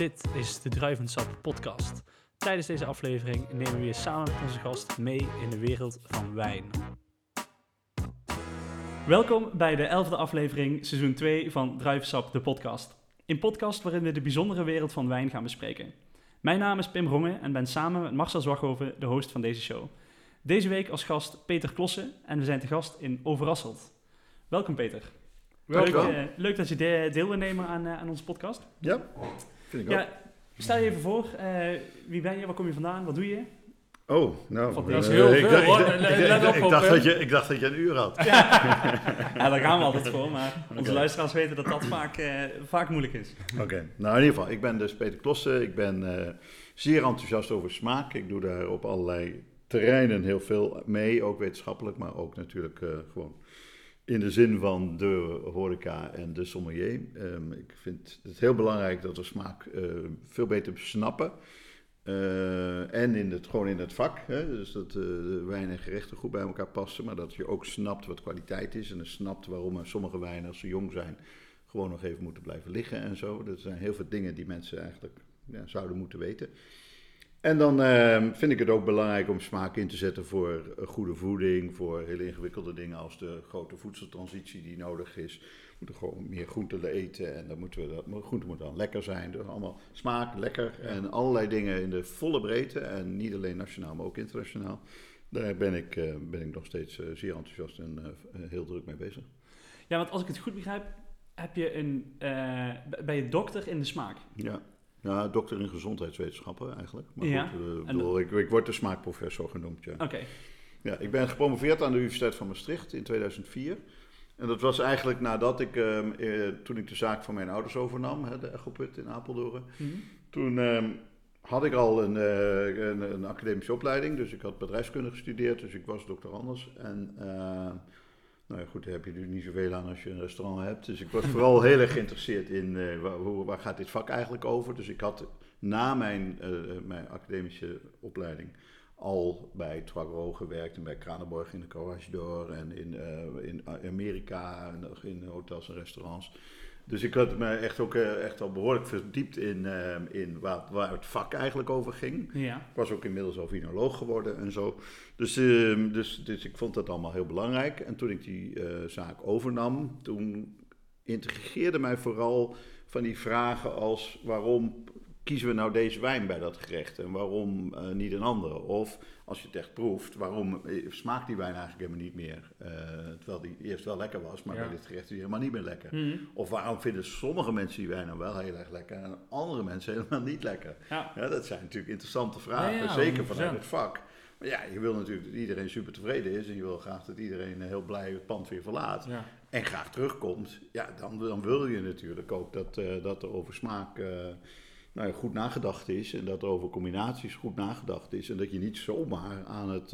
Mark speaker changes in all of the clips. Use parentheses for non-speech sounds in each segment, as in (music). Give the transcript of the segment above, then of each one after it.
Speaker 1: Dit is de Druivensap podcast. Tijdens deze aflevering nemen we je samen met onze gast mee in de wereld van wijn. Welkom bij de elfde aflevering, seizoen 2 van Druivensap, de podcast. Een podcast waarin we de bijzondere wereld van wijn gaan bespreken. Mijn naam is Pim Rongen en ben samen met Marcel Zwaghoven de host van deze show. Deze week als gast Peter Klossen en we zijn te gast in Overrasseld. Welkom Peter. Leuk,
Speaker 2: Welkom.
Speaker 1: eh, leuk dat je de- deel wil nemen aan, eh, aan onze podcast.
Speaker 2: Ja, vind ik ook.
Speaker 1: Ja, stel je even voor. eh, wie ben je? Waar kom je vandaan? Wat doe je?
Speaker 2: Oh, nou. Eh,
Speaker 1: dat
Speaker 3: is heel
Speaker 2: ik
Speaker 3: veel, hoor.
Speaker 2: ik dacht- ik
Speaker 3: op,
Speaker 2: dat je- ik dacht dat je een uur had.
Speaker 1: Ja, daar gaan we altijd voor. Maar (laughs) onze luisteraars weten dat dat vaak, eh, vaak moeilijk is.
Speaker 2: Oké, nou in ieder geval, ik ben dus Peter Klossen. Ik ben zeer enthousiast over smaak. Ik doe daar op allerlei terreinen heel veel mee, ook wetenschappelijk, maar ook natuurlijk gewoon in de zin van de horeca en de sommelier. Ehm, ik vind het heel belangrijk dat we smaak eh, veel beter snappen. Eh, en in het, gewoon in het vak, hè? dus dat eh, de wijn en gerechten goed bij elkaar passen, maar dat je ook snapt wat kwaliteit is en snapt waarom sommige wijnen als ze jong zijn gewoon nog even moeten blijven liggen en zo. Dat zijn heel veel dingen die mensen eigenlijk ja, zouden moeten weten. En dan eh, vind ik het ook belangrijk om smaak in te zetten voor eh, goede voeding, voor hele ingewikkelde dingen als de grote voedseltransitie die nodig is. We moeten gewoon meer groenten eten en dan moeten we dat, groenten moeten dan lekker zijn. Dus allemaal smaak, lekker en allerlei dingen in de volle breedte en niet alleen nationaal, maar ook internationaal. Daar ben ik, eh, ben ik nog steeds eh, zeer enthousiast en heel druk mee bezig.
Speaker 1: Ja, want als ik het goed begrijp, heb je een, ben je dokter in de smaak.
Speaker 2: Ja. Ja, dokter in gezondheidswetenschappen eigenlijk. Maar
Speaker 1: Ja,
Speaker 2: goed, eh, ik,
Speaker 1: en
Speaker 2: bedoel, ik, ik word de smaakprofessor genoemd, ja.
Speaker 1: Oké.
Speaker 2: ja. Ik ben gepromoveerd aan de Universiteit van Maastricht in 2004. En dat was eigenlijk nadat ik, ehm, eh, toen ik de zaak van mijn ouders overnam, hè, de Echoput in Apeldoorn.
Speaker 1: Mhm.
Speaker 2: Toen ehm, had ik al een, eh, een, een academische opleiding, dus ik had bedrijfskunde gestudeerd, dus ik was doctorandus. En eh, nou ja, goed, daar heb je natuurlijk niet zoveel aan als je een restaurant hebt. Dus ik was vooral heel erg geïnteresseerd in eh, waar, waar gaat dit vak eigenlijk over. Dus ik had na mijn, eh, mijn academische opleiding al bij Trois gewerkt en bij Kranenborg in de Courage d'Or en in, eh, in Amerika en in hotels en restaurants. Dus ik had me echt ook eh, echt al behoorlijk verdiept in, eh, in waar, waar het vak eigenlijk over ging.
Speaker 1: Ja.
Speaker 2: Ik was ook inmiddels al vinoloog geworden en zo. Dus, ehm, dus, dus ik vond dat allemaal heel belangrijk. En toen ik die eh, zaak overnam, toen integreerde mij vooral van die vragen als waarom kiezen we nou deze wijn bij dat gerecht en waarom eh, niet een andere? Of als je het echt proeft, waarom eh, smaakt die wijn eigenlijk helemaal niet meer? Eh, terwijl die eerst wel lekker was, maar
Speaker 3: Ja.
Speaker 2: bij dit gerecht is die helemaal niet meer lekker.
Speaker 1: Mhm.
Speaker 2: Of waarom vinden sommige mensen die wijn nou wel heel erg lekker en andere mensen helemaal niet lekker?
Speaker 1: Ja.
Speaker 2: Ja, dat zijn natuurlijk interessante vragen,
Speaker 3: Ja,
Speaker 2: zeker vanuit
Speaker 3: 100%.
Speaker 2: het vak. Maar ja, je wil natuurlijk dat iedereen super tevreden is en je wil graag dat iedereen heel blij het pand weer verlaat en graag terugkomt. Ja, dan, dan wil je natuurlijk ook dat, dat er over smaak nou ja, goed nagedacht is en dat er over combinaties goed nagedacht is en dat je niet zomaar aan het,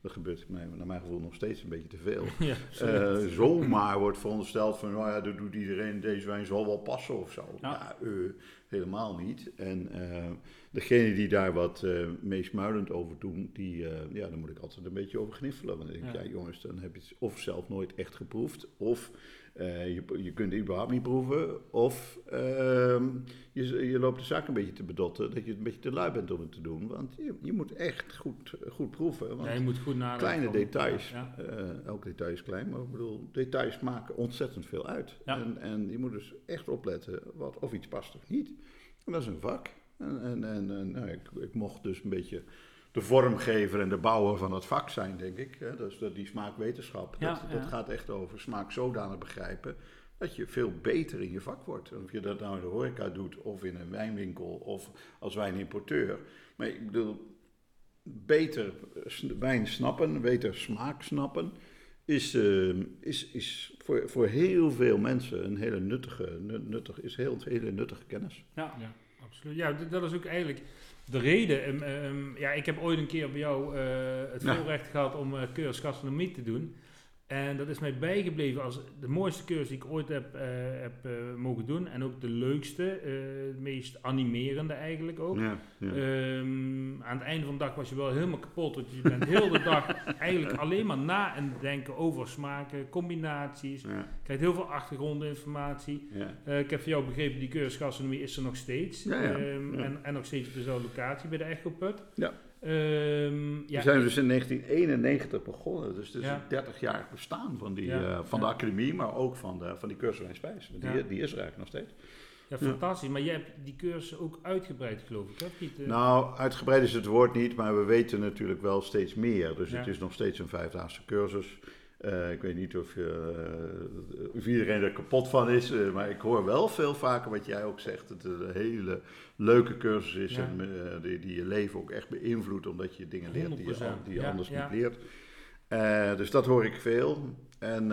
Speaker 2: dat gebeurt mij, naar mijn gevoel nog steeds een beetje te veel, (laughs)
Speaker 3: Ja,
Speaker 2: eh, zomaar wordt verondersteld van, nou ja, dat doet iedereen, deze wijn zal wel passen of zo.
Speaker 1: Ja.
Speaker 2: Ja, eh, helemaal niet. En degene die daar wat meesmuilend over doen, die, ja, daar moet ik altijd een beetje over gniffelen. Want dan denk ik,
Speaker 1: Ja.
Speaker 2: ja. jongens, dan heb je het of zelf nooit echt geproefd, of eh, je, je kunt het überhaupt niet proeven, of ehm, je, je loopt de zaak een beetje te bedotten, dat je een beetje te lui bent om het te doen. Want je, je moet echt goed, goed proeven. Want
Speaker 3: Ja, je moet goed nadenken.
Speaker 2: kleine details.
Speaker 3: Ja.
Speaker 2: eh, elk detail is klein, maar ik bedoel, details maken ontzettend veel uit.
Speaker 1: Ja.
Speaker 2: En, en je moet dus echt opletten wat, of iets past of niet. En dat is een vak. En, en, en, en, nou, ik, ik mocht dus een beetje de vormgever en de bouwer van het vak zijn, denk ik. Hè. Dus dat die smaakwetenschap,
Speaker 1: Ja,
Speaker 2: dat,
Speaker 1: ja.
Speaker 2: dat gaat echt over smaak zodanig begrijpen dat je veel beter in je vak wordt. En Of je dat nou in de horeca doet, of in een wijnwinkel, of als wijnimporteur. Maar ik bedoel, beter wijn snappen, beter smaak snappen, is, eh, is, is voor, voor heel veel mensen een hele nuttige, nu- nuttig, is heel, hele nuttige kennis.
Speaker 1: Ja.
Speaker 3: Ja, absoluut. Ja, dat is ook eigenlijk de reden. Ehm, ehm, ja, ik heb ooit een keer bij jou eh, het
Speaker 2: Ja.
Speaker 3: voorrecht gehad om uh, cursus gastronomie te doen. En dat is mij bijgebleven als de mooiste cursus die ik ooit heb, eh, heb eh, mogen doen. En ook de leukste, eh, het meest animerende eigenlijk ook.
Speaker 2: Ja, ja.
Speaker 3: Ehm, aan het einde van de dag was je wel helemaal kapot. Want je bent heel de dag (laughs) eigenlijk alleen maar na en denken over smaken, combinaties. Je
Speaker 2: ja,
Speaker 3: krijgt heel veel achtergrondinformatie.
Speaker 2: ja.
Speaker 3: Ik heb van jou begrepen, die cursus gastronomie is er nog steeds.
Speaker 2: Ja.
Speaker 3: En, en nog steeds op dezelfde locatie bij de Echo Put.
Speaker 2: Ja.
Speaker 3: Ehm, ja.
Speaker 2: We zijn dus in 1991 begonnen, dus het is
Speaker 3: Ja.
Speaker 2: een 30 jaar bestaan van, die,
Speaker 3: Ja,
Speaker 2: eh, van de academie, maar ook van, de, van die cursus Wijn Spijs. Die, die is er eigenlijk nog steeds.
Speaker 3: Ja, fantastisch. Maar jij hebt die cursus ook uitgebreid, geloof ik, hè? Piet? Eh,
Speaker 2: Nou, uitgebreid is het woord niet, maar we weten natuurlijk wel steeds meer. Dus het is nog steeds een vijfdaagse cursus. Eh, ik weet niet of, je, eh, of iedereen er kapot van is, eh, maar ik hoor wel veel vaker wat jij ook zegt. Dat het een hele leuke cursus is
Speaker 3: Ja.
Speaker 2: en die, die je leven ook echt beïnvloedt, omdat je dingen leert die je,
Speaker 3: 100%.
Speaker 2: die je
Speaker 3: Ja,
Speaker 2: anders
Speaker 3: ja.
Speaker 2: niet leert. Dus dat hoor ik veel. En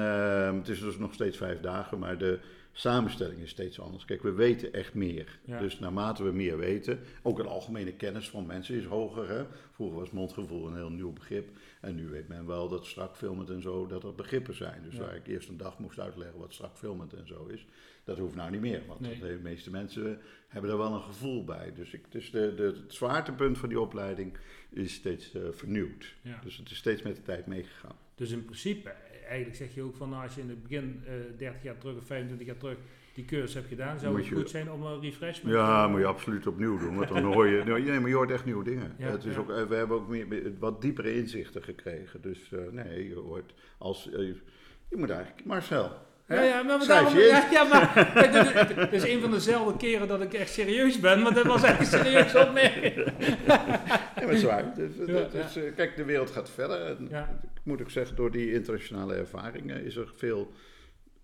Speaker 2: het is dus nog steeds vijf dagen, maar de samenstelling is steeds anders. Kijk, we weten echt meer. Dus naarmate we meer weten, ook een algemene kennis van mensen is hoger. Hè? Vroeger was mondgevoel een heel nieuw begrip. En nu weet men wel dat strak filmend en zo, dat er begrippen zijn. Dus
Speaker 3: Ja.
Speaker 2: waar ik eerst een dag moest uitleggen wat strak filmend en zo is, dat hoeft nou niet meer. Want
Speaker 3: Nee.
Speaker 2: de meeste mensen hebben er wel een gevoel bij. Dus, ik, dus de, de, het zwaartepunt van die opleiding is steeds eh, vernieuwd.
Speaker 3: Ja.
Speaker 2: Dus het is steeds met de tijd meegegaan.
Speaker 3: Dus in principe, eh, eigenlijk zeg je ook van nou, als je in het begin eh 30 jaar terug of 25 jaar terug die cursus hebt gedaan, zou
Speaker 2: Moet
Speaker 3: het
Speaker 2: je-
Speaker 3: goed zijn om een refreshment
Speaker 2: Ja,
Speaker 3: te
Speaker 2: moet je absoluut opnieuw doen, want dan hoor je... (laughs) Nee, maar je hoort echt nieuwe dingen.
Speaker 3: Ja,
Speaker 2: het is
Speaker 3: ja.
Speaker 2: ook, we hebben ook meer, wat diepere inzichten gekregen. Dus eh, nee, je hoort als... eh, je moet eigenlijk... Marcel?
Speaker 3: Ja, ja, maar daarom, ja, (laughs) ja, maar dit is een van dezelfde keren dat ik echt serieus ben, maar dat was echt een serieus opmerking. (laughs)
Speaker 2: Ja, maar het is waar. Dus,
Speaker 3: Ja,
Speaker 2: dat
Speaker 3: ja.
Speaker 2: is, eh, kijk, de wereld gaat verder. En
Speaker 3: Ja.
Speaker 2: Ik moet ook zeggen, door die internationale ervaringen is er veel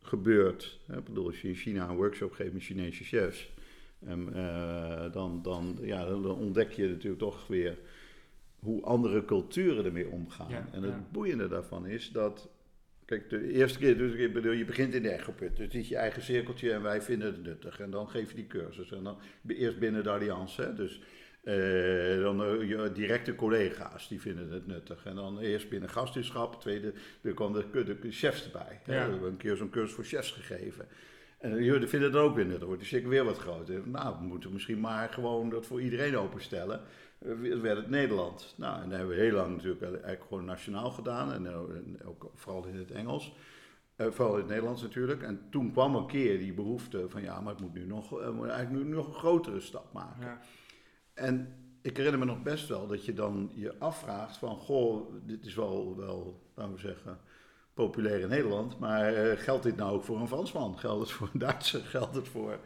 Speaker 2: gebeurd. hè. Ik bedoel, als je in China een workshop geeft met Chinese chefs, en, eh, dan, dan, ja, dan ontdek je natuurlijk toch weer hoe andere culturen ermee omgaan.
Speaker 3: Ja,
Speaker 2: en het
Speaker 3: ja.
Speaker 2: boeiende daarvan is dat. Kijk, de eerste keer, dus ik bedoel, je begint in de echoput. Dus het is je eigen cirkeltje en wij vinden het nuttig. En dan geef je die cursus. En dan eerst binnen de alliantie. Hè, dus eh, dan eh, je directe collega's, die vinden het nuttig. En dan eerst binnen gasthuisschap, tweede, er kwam de, chefs erbij. hè. We hebben een keer zo'n cursus voor chefs gegeven. En jullie vinden het ook weer nuttig, wordt de cirkel weer wat groter. Nou, we moeten misschien maar gewoon dat voor iedereen openstellen. Eh, werd het Nederland. Nou, en dat hebben we heel lang natuurlijk eigenlijk gewoon nationaal gedaan. En, eh, ook vooral in het Engels. Eh, vooral in het Nederlands natuurlijk. En toen kwam een keer die behoefte van ja, maar het moet nu nog, eh, moet eigenlijk nu nog een grotere stap maken.
Speaker 3: Ja.
Speaker 2: En ik herinner me nog best wel dat je dan je afvraagt van, goh, dit is wel, wel laten we zeggen, populair in Nederland, maar eh, geldt dit nou ook voor een Fransman? Geldt het voor een Duitser? (laughs) Geldt het voor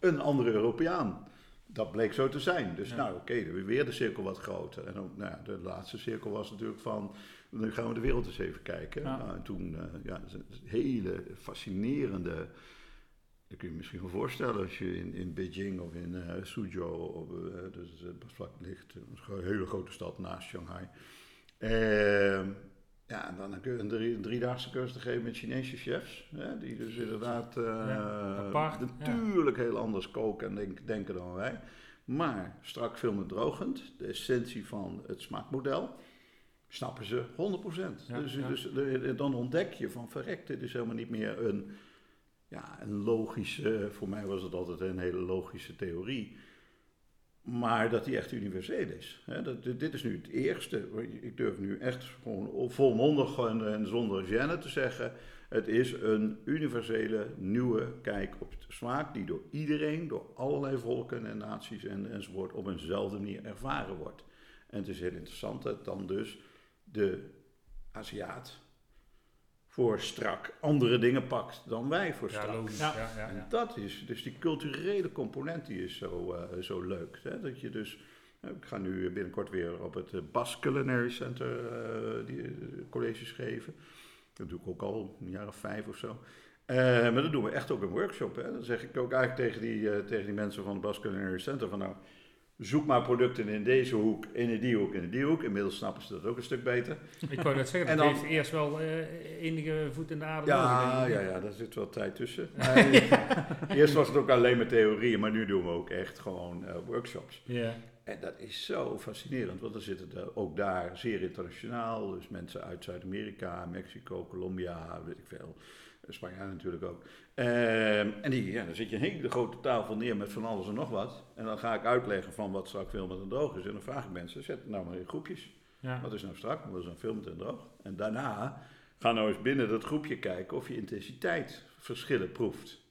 Speaker 2: een andere Europeaan? Dat bleek zo te zijn. Dus
Speaker 3: Ja.
Speaker 2: nou, oké, dan weer de cirkel wat groter. En ook, nou, ja, de laatste cirkel was natuurlijk van, nu gaan we de wereld eens even kijken.
Speaker 3: Ja.
Speaker 2: Nou, en toen, eh, ja, hele fascinerende... Dat kun je je misschien wel voorstellen als je in, in Beijing of in eh, Suzhou, of, eh, dus het vlak ligt, een hele grote stad naast Shanghai. Ehm, ja, en dan kun je een, drie, een driedaagse cursus te geven met Chinese chefs. Hè, die dus inderdaad eh,
Speaker 3: Ja, apart, ja.
Speaker 2: natuurlijk heel anders koken en denk- denken dan wij. Maar strak filmend drogend, de essentie van het smaakmodel, snappen ze 100%.
Speaker 3: Ja,
Speaker 2: dus
Speaker 3: ja.
Speaker 2: dus eh, dan ontdek je van verrekt, dit is helemaal niet meer een, ja, een logische, voor mij was het altijd een hele logische theorie. Maar dat die echt universeel is. Dat, dit is nu het eerste. Ik durf nu echt gewoon volmondig en, zonder gêne te zeggen. Het is een universele nieuwe kijk op de smaak die door iedereen, door allerlei volken en naties en, enzovoort op eenzelfde manier ervaren wordt. En het is heel interessant dat dan dus de Aziat voor strak andere dingen pakt dan wij voor strak.
Speaker 3: Ja, logisch.
Speaker 1: Ja.
Speaker 3: Ja. Ja,
Speaker 2: En dat is, dus die culturele component die is zo, eh, zo leuk. Hè? Dat je dus, ik ga nu binnenkort weer op het eh, Bas Culinary Center eh, die, colleges geven. Dat doe ik ook al een jaar of vijf of zo. Eh, maar dan doen we echt ook een workshop. Hè? Dan zeg ik ook eigenlijk tegen die, eh, tegen die mensen van het Bas Culinary Center van nou, zoek maar producten in deze hoek, in die hoek, in die hoek. Inmiddels snappen ze dat ook een stuk beter.
Speaker 3: Ik wou net zeggen,
Speaker 2: En
Speaker 3: dat
Speaker 2: dan-
Speaker 3: heeft eerst wel eh, enige voet in de aarde
Speaker 2: Ja,
Speaker 3: nodig,
Speaker 2: ja, ja, daar zit wel tijd tussen. Maar (laughs) Eerst was het ook alleen maar theorieën, maar nu doen we ook echt gewoon eh, workshops.
Speaker 3: Ja.
Speaker 2: En dat is zo fascinerend, want er zitten er ook daar zeer internationaal. Dus mensen uit Zuid-Amerika, Mexico, Colombia, weet ik veel. Spanje natuurlijk ook. Ehm, en die, ja, dan zit je een hele grote tafel neer met van alles en nog wat. En dan ga ik uitleggen van wat strak filmen en droog is. En dan vraag ik mensen, zet het nou maar in groepjes.
Speaker 3: Ja.
Speaker 2: Wat is nou strak, wat is nou filmend en droog? En daarna ga nou eens binnen dat groepje kijken of je intensiteit verschillen proeft.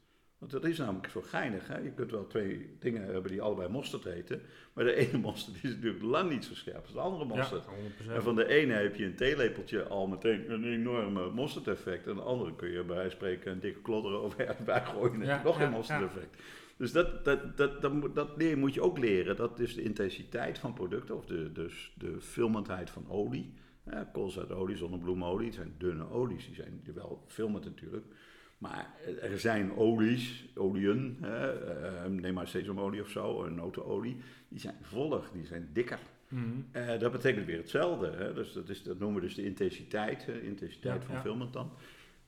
Speaker 2: Want dat is namelijk zo geinig. Hè? Je kunt wel twee dingen hebben die allebei mosterd heten. Maar de ene (laughs) mosterd is natuurlijk lang niet zo scherp als de andere mosterd.
Speaker 3: 100%.
Speaker 2: En van de ene heb je een theelepeltje al meteen een enorme mosterdeffect. En de andere kun je bij wijze van spreken een dikke klodder (laughs) overbij gooien. En
Speaker 3: Ja,
Speaker 2: nog
Speaker 3: ja,
Speaker 2: een mosterdeffect. Dus dat, dat, dat, dat, moet- dat leer- moet je ook leren. Dat is de intensiteit van producten of de, dus de filmendheid van olie. Ja, koolzaadolie, zonnebloemolie, het zijn dunne olies. Die zijn wel filmend natuurlijk. Maar er zijn olies, oliën, hè, eh, neem maar sesamolie of zo, een notenolie. Die zijn voller, die zijn dikker.
Speaker 3: Mhm.
Speaker 2: Eh, dat betekent weer hetzelfde. Hè? Dus dat, is, dat noemen we dus de intensiteit, hè? intensiteit
Speaker 3: Ja,
Speaker 2: van
Speaker 3: ja.
Speaker 2: filmend dan.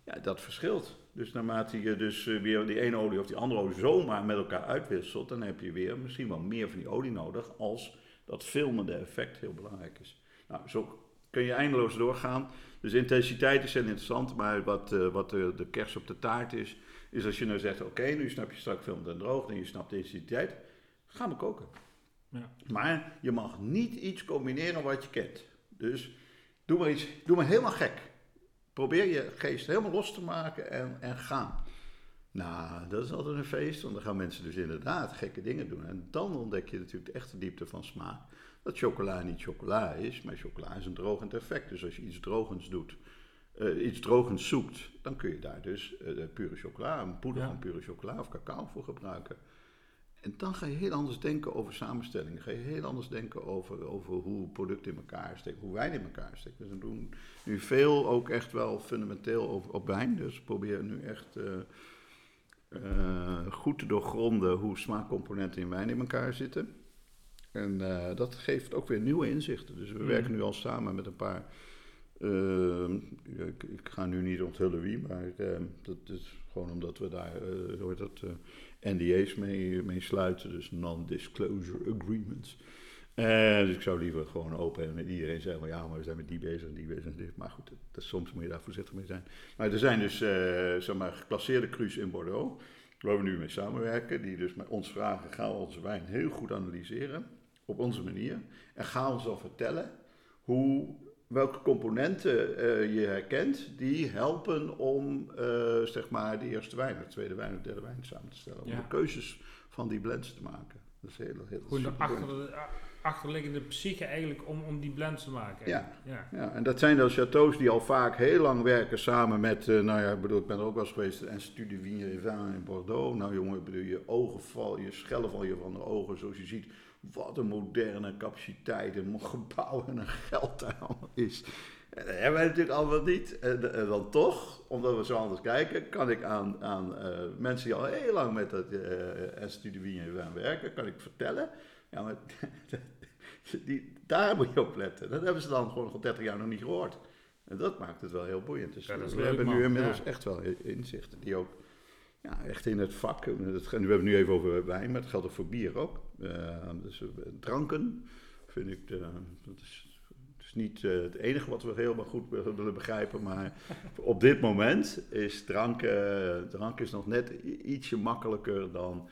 Speaker 2: Ja, dat verschilt. Dus naarmate je dus eh, weer die ene olie of die andere olie zomaar met elkaar uitwisselt, dan heb je weer misschien wel meer van die olie nodig als dat filmende effect heel belangrijk is. Nou, zo kun je eindeloos doorgaan. Dus intensiteit is heel interessant, maar wat, eh, wat de, de kers op de taart is, is als je nou zegt, oké, nu snap je strak filmend en droog en je snapt de intensiteit, ga maar koken.
Speaker 3: Ja.
Speaker 2: Maar je mag niet iets combineren wat je kent. Dus doe maar iets, doe maar helemaal gek. Probeer je geest helemaal los te maken en, en gaan. Nou, dat is altijd een feest, want dan gaan mensen dus inderdaad gekke dingen doen. En dan ontdek je natuurlijk de echte diepte van smaak. Dat chocola niet chocola is, maar chocola is een drogend effect. Dus als je iets drogends doet, eh, iets drogends zoekt, dan kun je daar dus eh, pure chocola, een poeder
Speaker 3: Ja.
Speaker 2: van pure chocola of cacao voor gebruiken. En dan ga je heel anders denken over samenstellingen. Ga je heel anders denken over, over hoe producten in elkaar steken, hoe wijn in elkaar steekt. Dus we doen nu veel ook echt wel fundamenteel over, op wijn. Dus we proberen nu echt eh, goed te doorgronden hoe smaakcomponenten in wijn in elkaar zitten. En eh, dat geeft ook weer nieuwe inzichten. Dus we
Speaker 3: Mhm.
Speaker 2: werken nu al samen met een paar. eh, ja, ik, ik ga nu niet onthullen wie, maar eh, dat is gewoon omdat we daar eh, heet dat, eh, NDA's mee, mee sluiten, dus non-disclosure agreements. Dus ik zou liever gewoon open en met iedereen zeggen: ja, maar we zijn met die bezig en die bezig en dit. Maar goed, dat, dat- soms moet je daar voorzichtig mee zijn. Maar er zijn dus zeg maar, geclasseerde cru's in Bordeaux, waar we nu mee samenwerken, die dus met ons vragen: ga onze wijn heel goed analyseren op onze manier. En ga ons dan vertellen hoe, welke componenten eh, je herkent die helpen om eh, zeg maar de eerste wijn, de tweede wijn, de derde wijn samen te stellen. Om
Speaker 3: Ja.
Speaker 2: de keuzes van die blends te maken. Dat is heel, heel
Speaker 3: de
Speaker 2: superboeiend.
Speaker 3: achter, de- a- achterliggende psyche eigenlijk om, om die blends te maken.
Speaker 2: Ja.
Speaker 3: ja.
Speaker 2: Ja, en dat zijn dan chateaus die al vaak heel lang werken samen met, eh, nou ja, ik bedoel, ik ben er ook wel eens geweest, en Studie Vigne Vin in Bordeaux. Nou jongen, bedoel, je ogen je schellen vallen je van de ogen, zoals je ziet. Wat een moderne capaciteit en gebouw en een geld daar allemaal is. En dat hebben wij natuurlijk allemaal niet. En, en dan toch, omdat we zo anders kijken, kan ik aan, aan eh, mensen die al heel lang met dat eh Studie et Vin werken, kan ik vertellen. Ja, maar (laughs) die, daar moet je op letten. Dat hebben ze dan gewoon al 30 jaar nog niet gehoord. En dat maakt het wel heel boeiend. Dus
Speaker 3: Ja,
Speaker 2: we
Speaker 3: leuk,
Speaker 2: hebben nu inmiddels
Speaker 3: Ja.
Speaker 2: echt wel inzichten die ook ja, echt in het vak. en Het, nu hebben we nu even over wijn, maar het geldt ook voor bier ook. Eh, dus eh, dranken vind ik, de, dat is, het is niet eh, het enige wat we helemaal goed willen begrijpen, maar (laughs) op dit moment is drank, drank is nog net ietsje makkelijker dan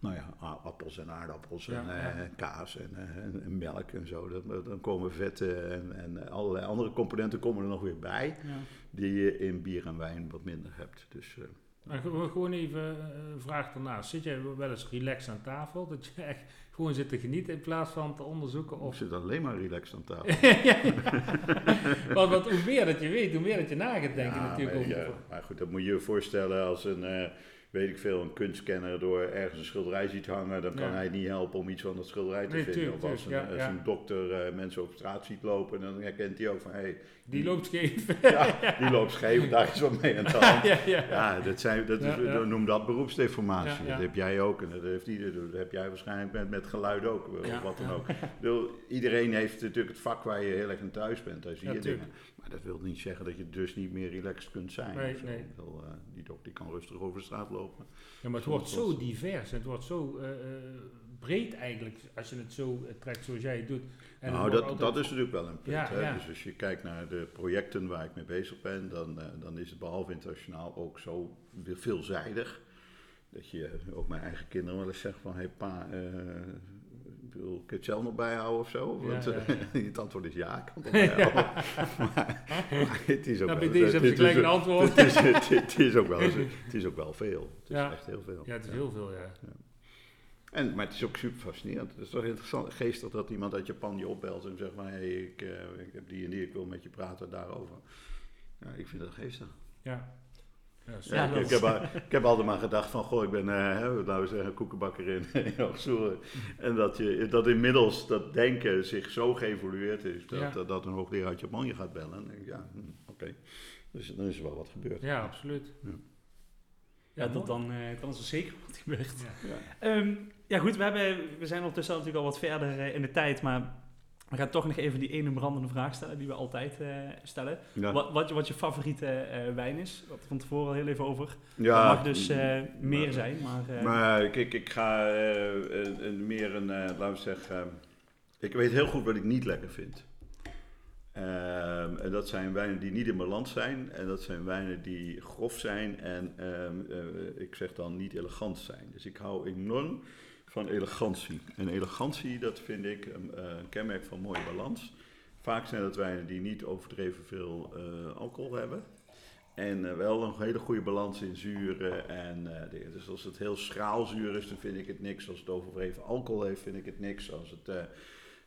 Speaker 2: nou ja, appels en aardappels en
Speaker 3: Ja, ja.
Speaker 2: kaas en, melk en zo. Dat, dan komen vetten en, en allerlei andere componenten komen er nog weer bij,
Speaker 1: Ja.
Speaker 2: die je in bier en wijn wat minder hebt. Dus
Speaker 3: Maar ge- gewoon even eh, een vraag daarnaast. Zit jij wel eens relaxed aan tafel? Dat je echt gewoon zit te genieten in plaats van te onderzoeken
Speaker 2: ik
Speaker 3: of...
Speaker 2: zit alleen maar relaxed aan tafel. (laughs) (laughs)
Speaker 3: want, want hoe meer dat je weet, hoe meer dat je na gaat denken
Speaker 2: Ja,
Speaker 3: natuurlijk
Speaker 2: maar,
Speaker 3: over...
Speaker 2: ja, maar goed, dat moet je je voorstellen als een... eh, weet ik veel, een kunstkenner door ergens een schilderij ziet hangen, dan kan
Speaker 3: Ja.
Speaker 2: hij niet helpen om iets van dat schilderij te
Speaker 3: Nee,
Speaker 2: vinden.
Speaker 3: tuurlijk,
Speaker 2: of als een,
Speaker 3: ja,
Speaker 2: als een dokter eh, mensen op straat ziet lopen, dan herkent hij ook van, hé, hey,
Speaker 3: Die loopt scheef. (laughs)
Speaker 2: ja, die loopt scheef, daar is wat mee aan de (laughs) hand.
Speaker 3: ja,
Speaker 2: dat zijn, dat is, noem dat beroepsdeformatie. Dat heb jij ook en dat heeft ieder. Dat heb jij waarschijnlijk met, met geluid ook, of wat dan ook. Bedoel, iedereen heeft natuurlijk het vak waar je heel erg aan thuis bent. Daar zie
Speaker 3: Ja,
Speaker 2: je dingen. Maar dat wil niet zeggen dat je dus niet meer relaxed kunt zijn.
Speaker 3: Nee,
Speaker 2: zo.
Speaker 3: nee.
Speaker 2: Ik bedoel, eh, die dokter die kan rustig over de straat lopen.
Speaker 3: Ja, maar het wordt zo divers het wordt zo eh, eh, breed eigenlijk, als je het zo trekt zoals jij het doet. En
Speaker 2: nou,
Speaker 3: het
Speaker 2: dat, dat is natuurlijk wel een punt.
Speaker 3: Ja,
Speaker 2: hè?
Speaker 3: ja.
Speaker 2: Dus als je kijkt naar de projecten waar ik mee bezig ben, dan, dan is het behalve internationaal ook zo veelzijdig. Dat je ook mijn eigen kinderen wel eens zegt van, hé hey, pa, ik bedoel, kun je het zelf nog bijhouden of zo?
Speaker 3: Ja,
Speaker 2: Want
Speaker 3: ja,
Speaker 2: eh, (laughs) het antwoord is ja, ik kan het (laughs) bijhouden. maar, maar het is ook
Speaker 3: Nou,
Speaker 2: wel...
Speaker 3: deze
Speaker 2: het
Speaker 3: heb je
Speaker 2: is
Speaker 3: gelijk een
Speaker 2: ook-
Speaker 3: antwoord.
Speaker 2: Het is, het, het is ook wel, het is ook wel veel. Het is echt heel veel.
Speaker 3: Ja, het is heel veel, ja.
Speaker 2: En, maar het is ook super fascinerend. Het is toch interessant, geestig dat iemand uit Japan je opbelt en zegt van hé, hey, ik, eh, ik heb die en die, ik wil met je praten daarover. Ja, ik vind dat geestig.
Speaker 3: Ja, ja,
Speaker 2: ik, heb, al- ik heb altijd maar gedacht van, goh, ik ben, eh, hè, laten we zeggen, koekenbakker in, (laughs) in Hoogsoeren. En dat, je, dat inmiddels dat denken zich zo geëvolueerd is, dat,
Speaker 3: Ja.
Speaker 2: dat, dat een hoogleraar uit Japan je gaat bellen. En dan denk ik, ja, hm, oké. Dus dan is er wel wat gebeurd.
Speaker 3: ja, absoluut.
Speaker 2: Ja.
Speaker 1: Ja, dat dan, eh, dan is er zeker wat gebeurd.
Speaker 3: Ja.
Speaker 2: Ja.
Speaker 1: Ehm, ja goed, we, hebben, we zijn ondertussen natuurlijk al wat verder eh, in de tijd, maar we gaan toch nog even die ene brandende vraag stellen die we altijd eh, stellen.
Speaker 2: Ja.
Speaker 1: Wat, wat, je- wat je favoriete eh, wijn is. Dat van tevoren al heel even over.
Speaker 2: Ja,
Speaker 1: dat mag dus eh, meer
Speaker 2: maar-
Speaker 1: zijn, maar...
Speaker 2: Maar kijk, ik ga een- een- meer een, laten we zeggen, ik weet heel goed wat ik niet lekker vind. En dat zijn wijnen die niet in balans zijn. En dat zijn wijnen die grof zijn en ehm, eh, ik zeg dan niet elegant zijn. Dus ik hou enorm van elegantie. En elegantie, dat vind ik een, eh, een kenmerk van mooie balans. Vaak zijn dat wijnen die niet overdreven veel eh, alcohol hebben. En eh, wel een hele goede balans in zuren en dingen. Dus als het heel schraal zuur is, dan vind ik het niks. Als het overdreven alcohol heeft, vind ik het niks. Als het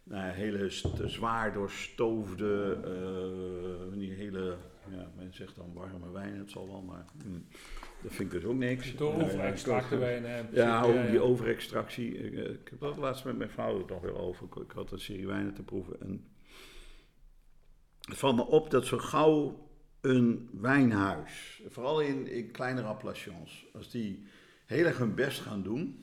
Speaker 2: nou, hele zwaar doorstoofde, die hele, ja, men zegt dan warme wijn, het zal wel, maar hmm, dat vind ik dus ook niks.
Speaker 3: Door
Speaker 2: Eh,
Speaker 3: overextracte wijnen. in
Speaker 2: ja, ook die overextractie. Ik, eh, ik heb dat laatst met mijn vrouw het nog weer over. Ik, ik had een serie wijnen te proeven. En het valt me op dat zo gauw een wijnhuis, vooral in, in kleinere appellations, als die heel erg hun best gaan doen,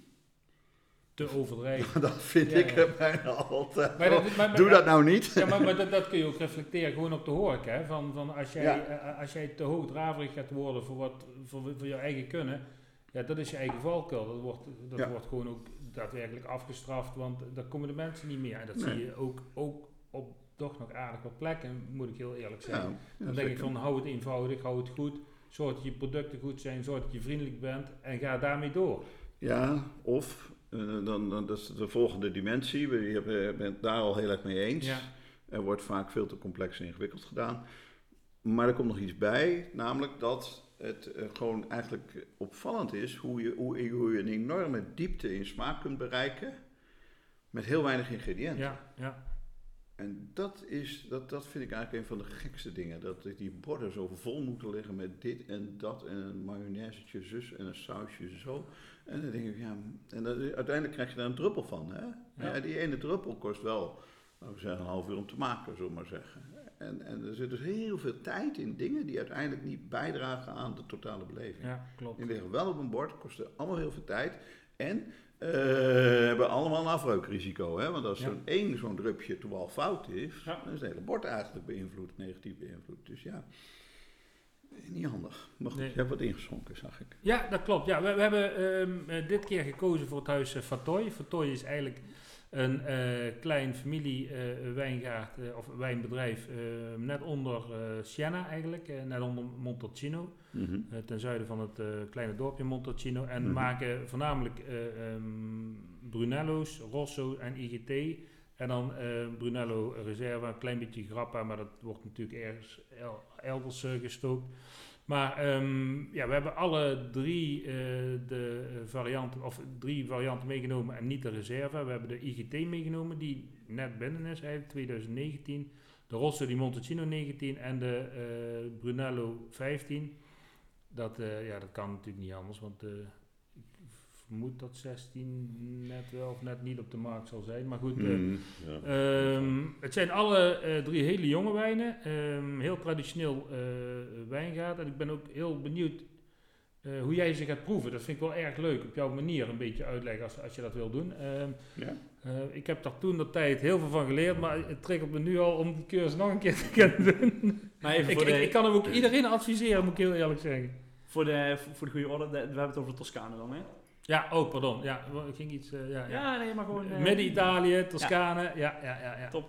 Speaker 3: Te overdreven. (laughs)
Speaker 2: dan vind
Speaker 3: Ja,
Speaker 2: ik
Speaker 3: ja.
Speaker 2: bijna altijd.
Speaker 3: Maar dat- maar- maar-
Speaker 2: Doe dat nou niet.
Speaker 3: Ja, maar, dat, dat kun je ook reflecteren gewoon op de horeca. Hè? Van, van als, jij,
Speaker 2: Ja.
Speaker 3: eh, als jij te hoogdraverig gaat worden voor, wat, voor, voor je eigen kunnen, ja, dat is je eigen valkuil. Dat wordt, dat wordt gewoon ook daadwerkelijk afgestraft, want daar komen de mensen niet meer. En dat
Speaker 2: Nee.
Speaker 3: zie je ook, ook op toch nog aardig wat plekken, moet ik heel eerlijk
Speaker 2: ja,
Speaker 3: Dan denk ik van hou het eenvoudig, hou het goed. Zorg dat je producten goed zijn, zorg dat je vriendelijk bent en ga daarmee door.
Speaker 2: Ja, of, eh, dan, dan, dat is de volgende dimensie. We je bent het daar al heel erg mee eens.
Speaker 3: Ja.
Speaker 2: Er wordt vaak veel te complex en ingewikkeld gedaan. Maar er komt nog iets bij, namelijk dat het eh, gewoon eigenlijk opvallend is hoe je, hoe, hoe je een enorme diepte in smaak kunt bereiken met heel weinig ingrediënten.
Speaker 3: Ja, ja.
Speaker 2: En dat, is, dat, dat vind ik eigenlijk een van de gekste dingen. Dat die borden zo vol moeten liggen met dit en dat en een mayonaisetje zus en een sausje zo. En dan denk ik, ja, en uiteindelijk krijg je daar een druppel van. Hè?
Speaker 3: Ja.
Speaker 2: Ja. die ene druppel kost wel, laten we zeggen, een half uur om te maken, zullen we maar zeggen. En, en er zit dus heel veel tijd in dingen die uiteindelijk niet bijdragen aan de totale beleving.
Speaker 3: ja klopt.
Speaker 2: Die liggen wel op een bord, kosten allemaal heel veel tijd. En eh, hebben allemaal een afreukrisico. Hè? Want als
Speaker 3: Ja.
Speaker 2: zo'n één zo'n drupje toeval fout is,
Speaker 3: Ja.
Speaker 2: dan is het hele bord eigenlijk beïnvloed, negatief beïnvloed. Dus ja, niet handig. Maar goed,
Speaker 3: Nee.
Speaker 2: je hebt wat ingeschonken, zag ik.
Speaker 3: Ja, dat klopt. Ja, we, we hebben ehm, eh, dit keer gekozen voor het huis uh, Fatoy. Fatoy is eigenlijk een eh, klein familie eh, wijngaard eh, of wijnbedrijf eh, net onder eh, Siena eigenlijk, eh, net onder Montalcino,
Speaker 2: Mhm.
Speaker 3: eh, ten zuiden van het eh, kleine dorpje Montalcino. En
Speaker 2: Mhm.
Speaker 3: maken voornamelijk eh, ehm, Brunello's, Rosso en IGT. En dan Brunello Reserva, een klein beetje grappa, maar dat wordt natuurlijk ergens el- elders gestookt. Maar ehm, ja, we hebben alle drie de varianten, of drie varianten meegenomen en niet de reserve. We hebben de IGT meegenomen, die net binnen is eigenlijk, 2019. De Rosso di Montalcino 19 en de Brunello 15. Dat, eh, ja, dat kan natuurlijk niet anders, want eh, ik vermoed dat 16 net wel of net niet op de markt zal zijn. Maar goed, eh,
Speaker 2: Mm, ja.
Speaker 3: Ehm, het zijn alle drie hele jonge wijnen. Ehm, heel traditioneel wijngaard. En ik ben ook heel benieuwd hoe jij ze gaat proeven. Dat vind ik wel erg leuk. Op jouw manier een beetje uitleggen als, als je dat wil doen. Ehm,
Speaker 2: Ja.
Speaker 3: Eh, ik heb daar toen de tijd heel veel van geleerd. Maar het triggert me nu al om die cursus nog een keer te kunnen (laughs) doen.
Speaker 1: Maar even
Speaker 3: ik,
Speaker 1: voor,
Speaker 3: ik,
Speaker 1: de,
Speaker 3: ik kan hem ook iedereen adviseren, moet ik heel eerlijk zeggen.
Speaker 1: voor, de, voor de goede orde, de- we hebben het over Toscane dan, hè?
Speaker 3: Ja, oh, pardon. Ja, ik ging iets... eh, ja, ja.
Speaker 1: Ja, nee, maar gewoon... eh,
Speaker 3: Midden-Italië, Toscane. Ja, ja, ja. ja,
Speaker 1: Top.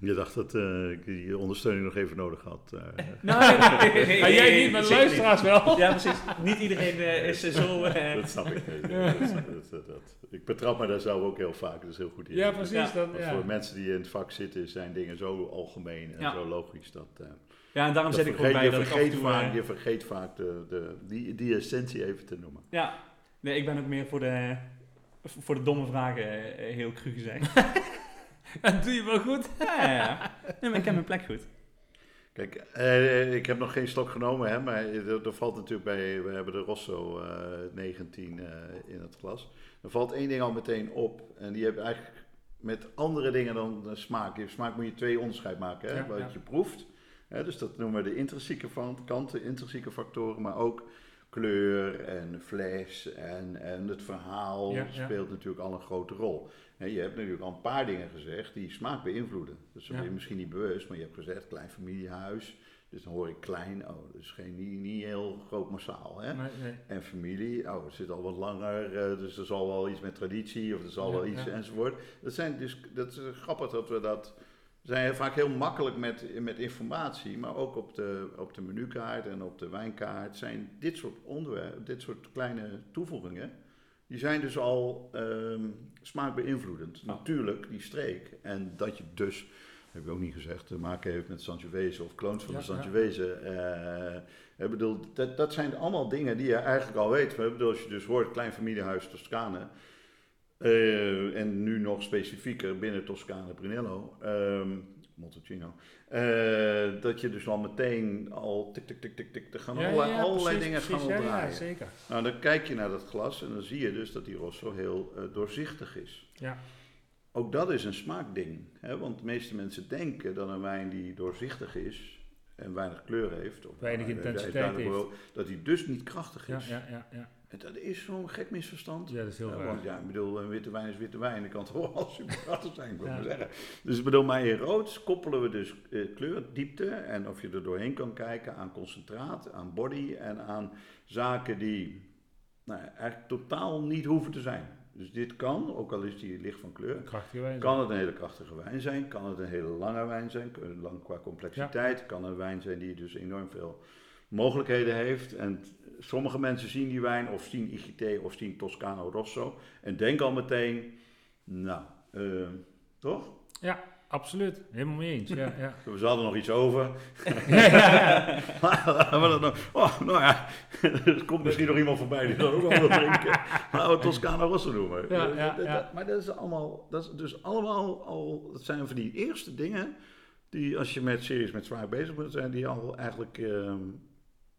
Speaker 2: Je dacht dat eh, ik die ondersteuning nog even nodig had. eh. (laughs)
Speaker 1: Nee, nee, nee,
Speaker 3: jij niet, maar de luisteraars wel.
Speaker 1: Ja, precies. Niet iedereen eh, is zo... (laughs) eh, (laughs)
Speaker 2: dat snap ik. Dat- dat- dat- dat- Ik betrap me daar zelf ook heel vaak. Dat is heel goed. in.
Speaker 3: Ja, precies.
Speaker 1: Ja.
Speaker 2: Maar
Speaker 3: ja.
Speaker 2: Voor mensen die in het vak zitten zijn dingen zo algemeen en
Speaker 1: Ja.
Speaker 2: zo logisch. Dat, eh,
Speaker 1: ja, en daarom zit ik ook bij
Speaker 2: je,
Speaker 1: dat
Speaker 2: vergeet
Speaker 1: toe...
Speaker 2: vaak, je vergeet vaak de, de, die, die essentie even te noemen.
Speaker 1: Ja, nee, ik ben ook meer voor de, voor de domme vragen heel cru gezegd. (laughs)
Speaker 3: Dat doe je wel goed.
Speaker 1: ja, ja, ja. Nee, maar ik heb mijn plek goed.
Speaker 2: Kijk, eh, ik heb nog geen slok genomen, hè, maar er, er valt natuurlijk bij, we hebben de Rosso eh 19 eh, in het glas. Er valt één ding al meteen op en die hebben eigenlijk met andere dingen dan de smaak. Je smaak moet je twee onderscheid maken, hè,
Speaker 3: Ja,
Speaker 2: wat
Speaker 3: ja.
Speaker 2: je proeft. Hè, dus dat noemen we de intrinsieke van- kanten, intrinsieke factoren, maar ook kleur en fles en, en het verhaal
Speaker 3: Ja, ja.
Speaker 2: speelt natuurlijk al een grote rol. Je hebt natuurlijk al een paar dingen gezegd die smaak beïnvloeden. Dat
Speaker 3: Ja.
Speaker 2: ben je misschien niet bewust, maar je hebt gezegd klein familiehuis. Dus dan hoor ik klein, oh, dus geen, niet, niet heel groot massaal. Hè?
Speaker 3: Nee, nee.
Speaker 2: En familie, oh, het zit al wat langer, eh, dus er zal wel iets met traditie of er zal
Speaker 3: Ja,
Speaker 2: wel iets
Speaker 3: ja.
Speaker 2: enzovoort. Dat, zijn dus, dat is grappig dat we dat. Zijn vaak heel makkelijk met, met informatie, maar ook op de, op de menukaart en op de wijnkaart zijn dit soort onderwerpen, dit soort kleine toevoegingen, die zijn dus al ehm smaak beïnvloedend.
Speaker 1: Ja.
Speaker 2: Natuurlijk, die streek. En dat je dus, heb ik ook niet gezegd, te maken heeft met Sangiovese of kloons van
Speaker 3: Ja,
Speaker 2: de
Speaker 3: ja.
Speaker 2: Sangiovese. eh, ik bedoel, dat, dat zijn allemaal dingen die je eigenlijk al weet. Ik bedoel, als je dus hoort, klein familiehuis Toscane. Eh, en nu nog specifieker binnen Toscane Brunello, ehm Montalcino. eh, dat je dus al meteen al tik, tik, tik, tik, tik, er gaan
Speaker 3: Ja,
Speaker 2: allerlei,
Speaker 3: ja, ja,
Speaker 2: allerlei
Speaker 3: precies,
Speaker 2: dingen
Speaker 3: precies,
Speaker 2: gaan
Speaker 3: ja, ja, zeker.
Speaker 2: Nou, dan kijk je naar dat glas en dan zie je dus dat die Rosso heel eh, doorzichtig is.
Speaker 3: Ja.
Speaker 2: Ook dat is een smaakding. Hè? Want de meeste mensen denken dat een wijn die doorzichtig is en weinig kleur heeft, of
Speaker 3: Weinig intensiteit heeft.
Speaker 2: dat die dus niet krachtig
Speaker 3: Ja,
Speaker 2: is.
Speaker 3: ja, ja, ja.
Speaker 2: Dat is zo'n gek misverstand.
Speaker 3: ja, dat is heel raar.
Speaker 2: want ja, ik bedoel, een witte wijn is witte wijn. Dat kan toch wel super krachtig zijn, ik
Speaker 3: Ja.
Speaker 2: maar zeggen. Dus ik bedoel, maar in rood koppelen we dus kleur, diepte en of je er doorheen kan kijken aan concentraat, aan body en aan zaken die nou, eigenlijk totaal niet hoeven te zijn. Dus dit kan, ook al is die licht van kleur, kan het een hele krachtige wijn zijn, kan het een hele lange wijn zijn, lang qua complexiteit, kan een wijn zijn die dus enorm veel mogelijkheden heeft. En sommige mensen zien die wijn of zien IGT of zien Toscano Rosso en denken al meteen, nou, eh, toch?
Speaker 3: Ja, absoluut. Helemaal mee eens. Ja, ja. (laughs)
Speaker 2: We hadden nog iets over. (laughs) maar nog, oh, nou ja, er komt misschien nog iemand voorbij die dat ook wel wil drinken. Laten we Toscano Rosso noemen.
Speaker 3: Ja.
Speaker 2: Maar dat is allemaal, dat is dus allemaal al, dat zijn van die eerste dingen die als je met serieus met zwaar bezig moet zijn, die al eigenlijk ehm,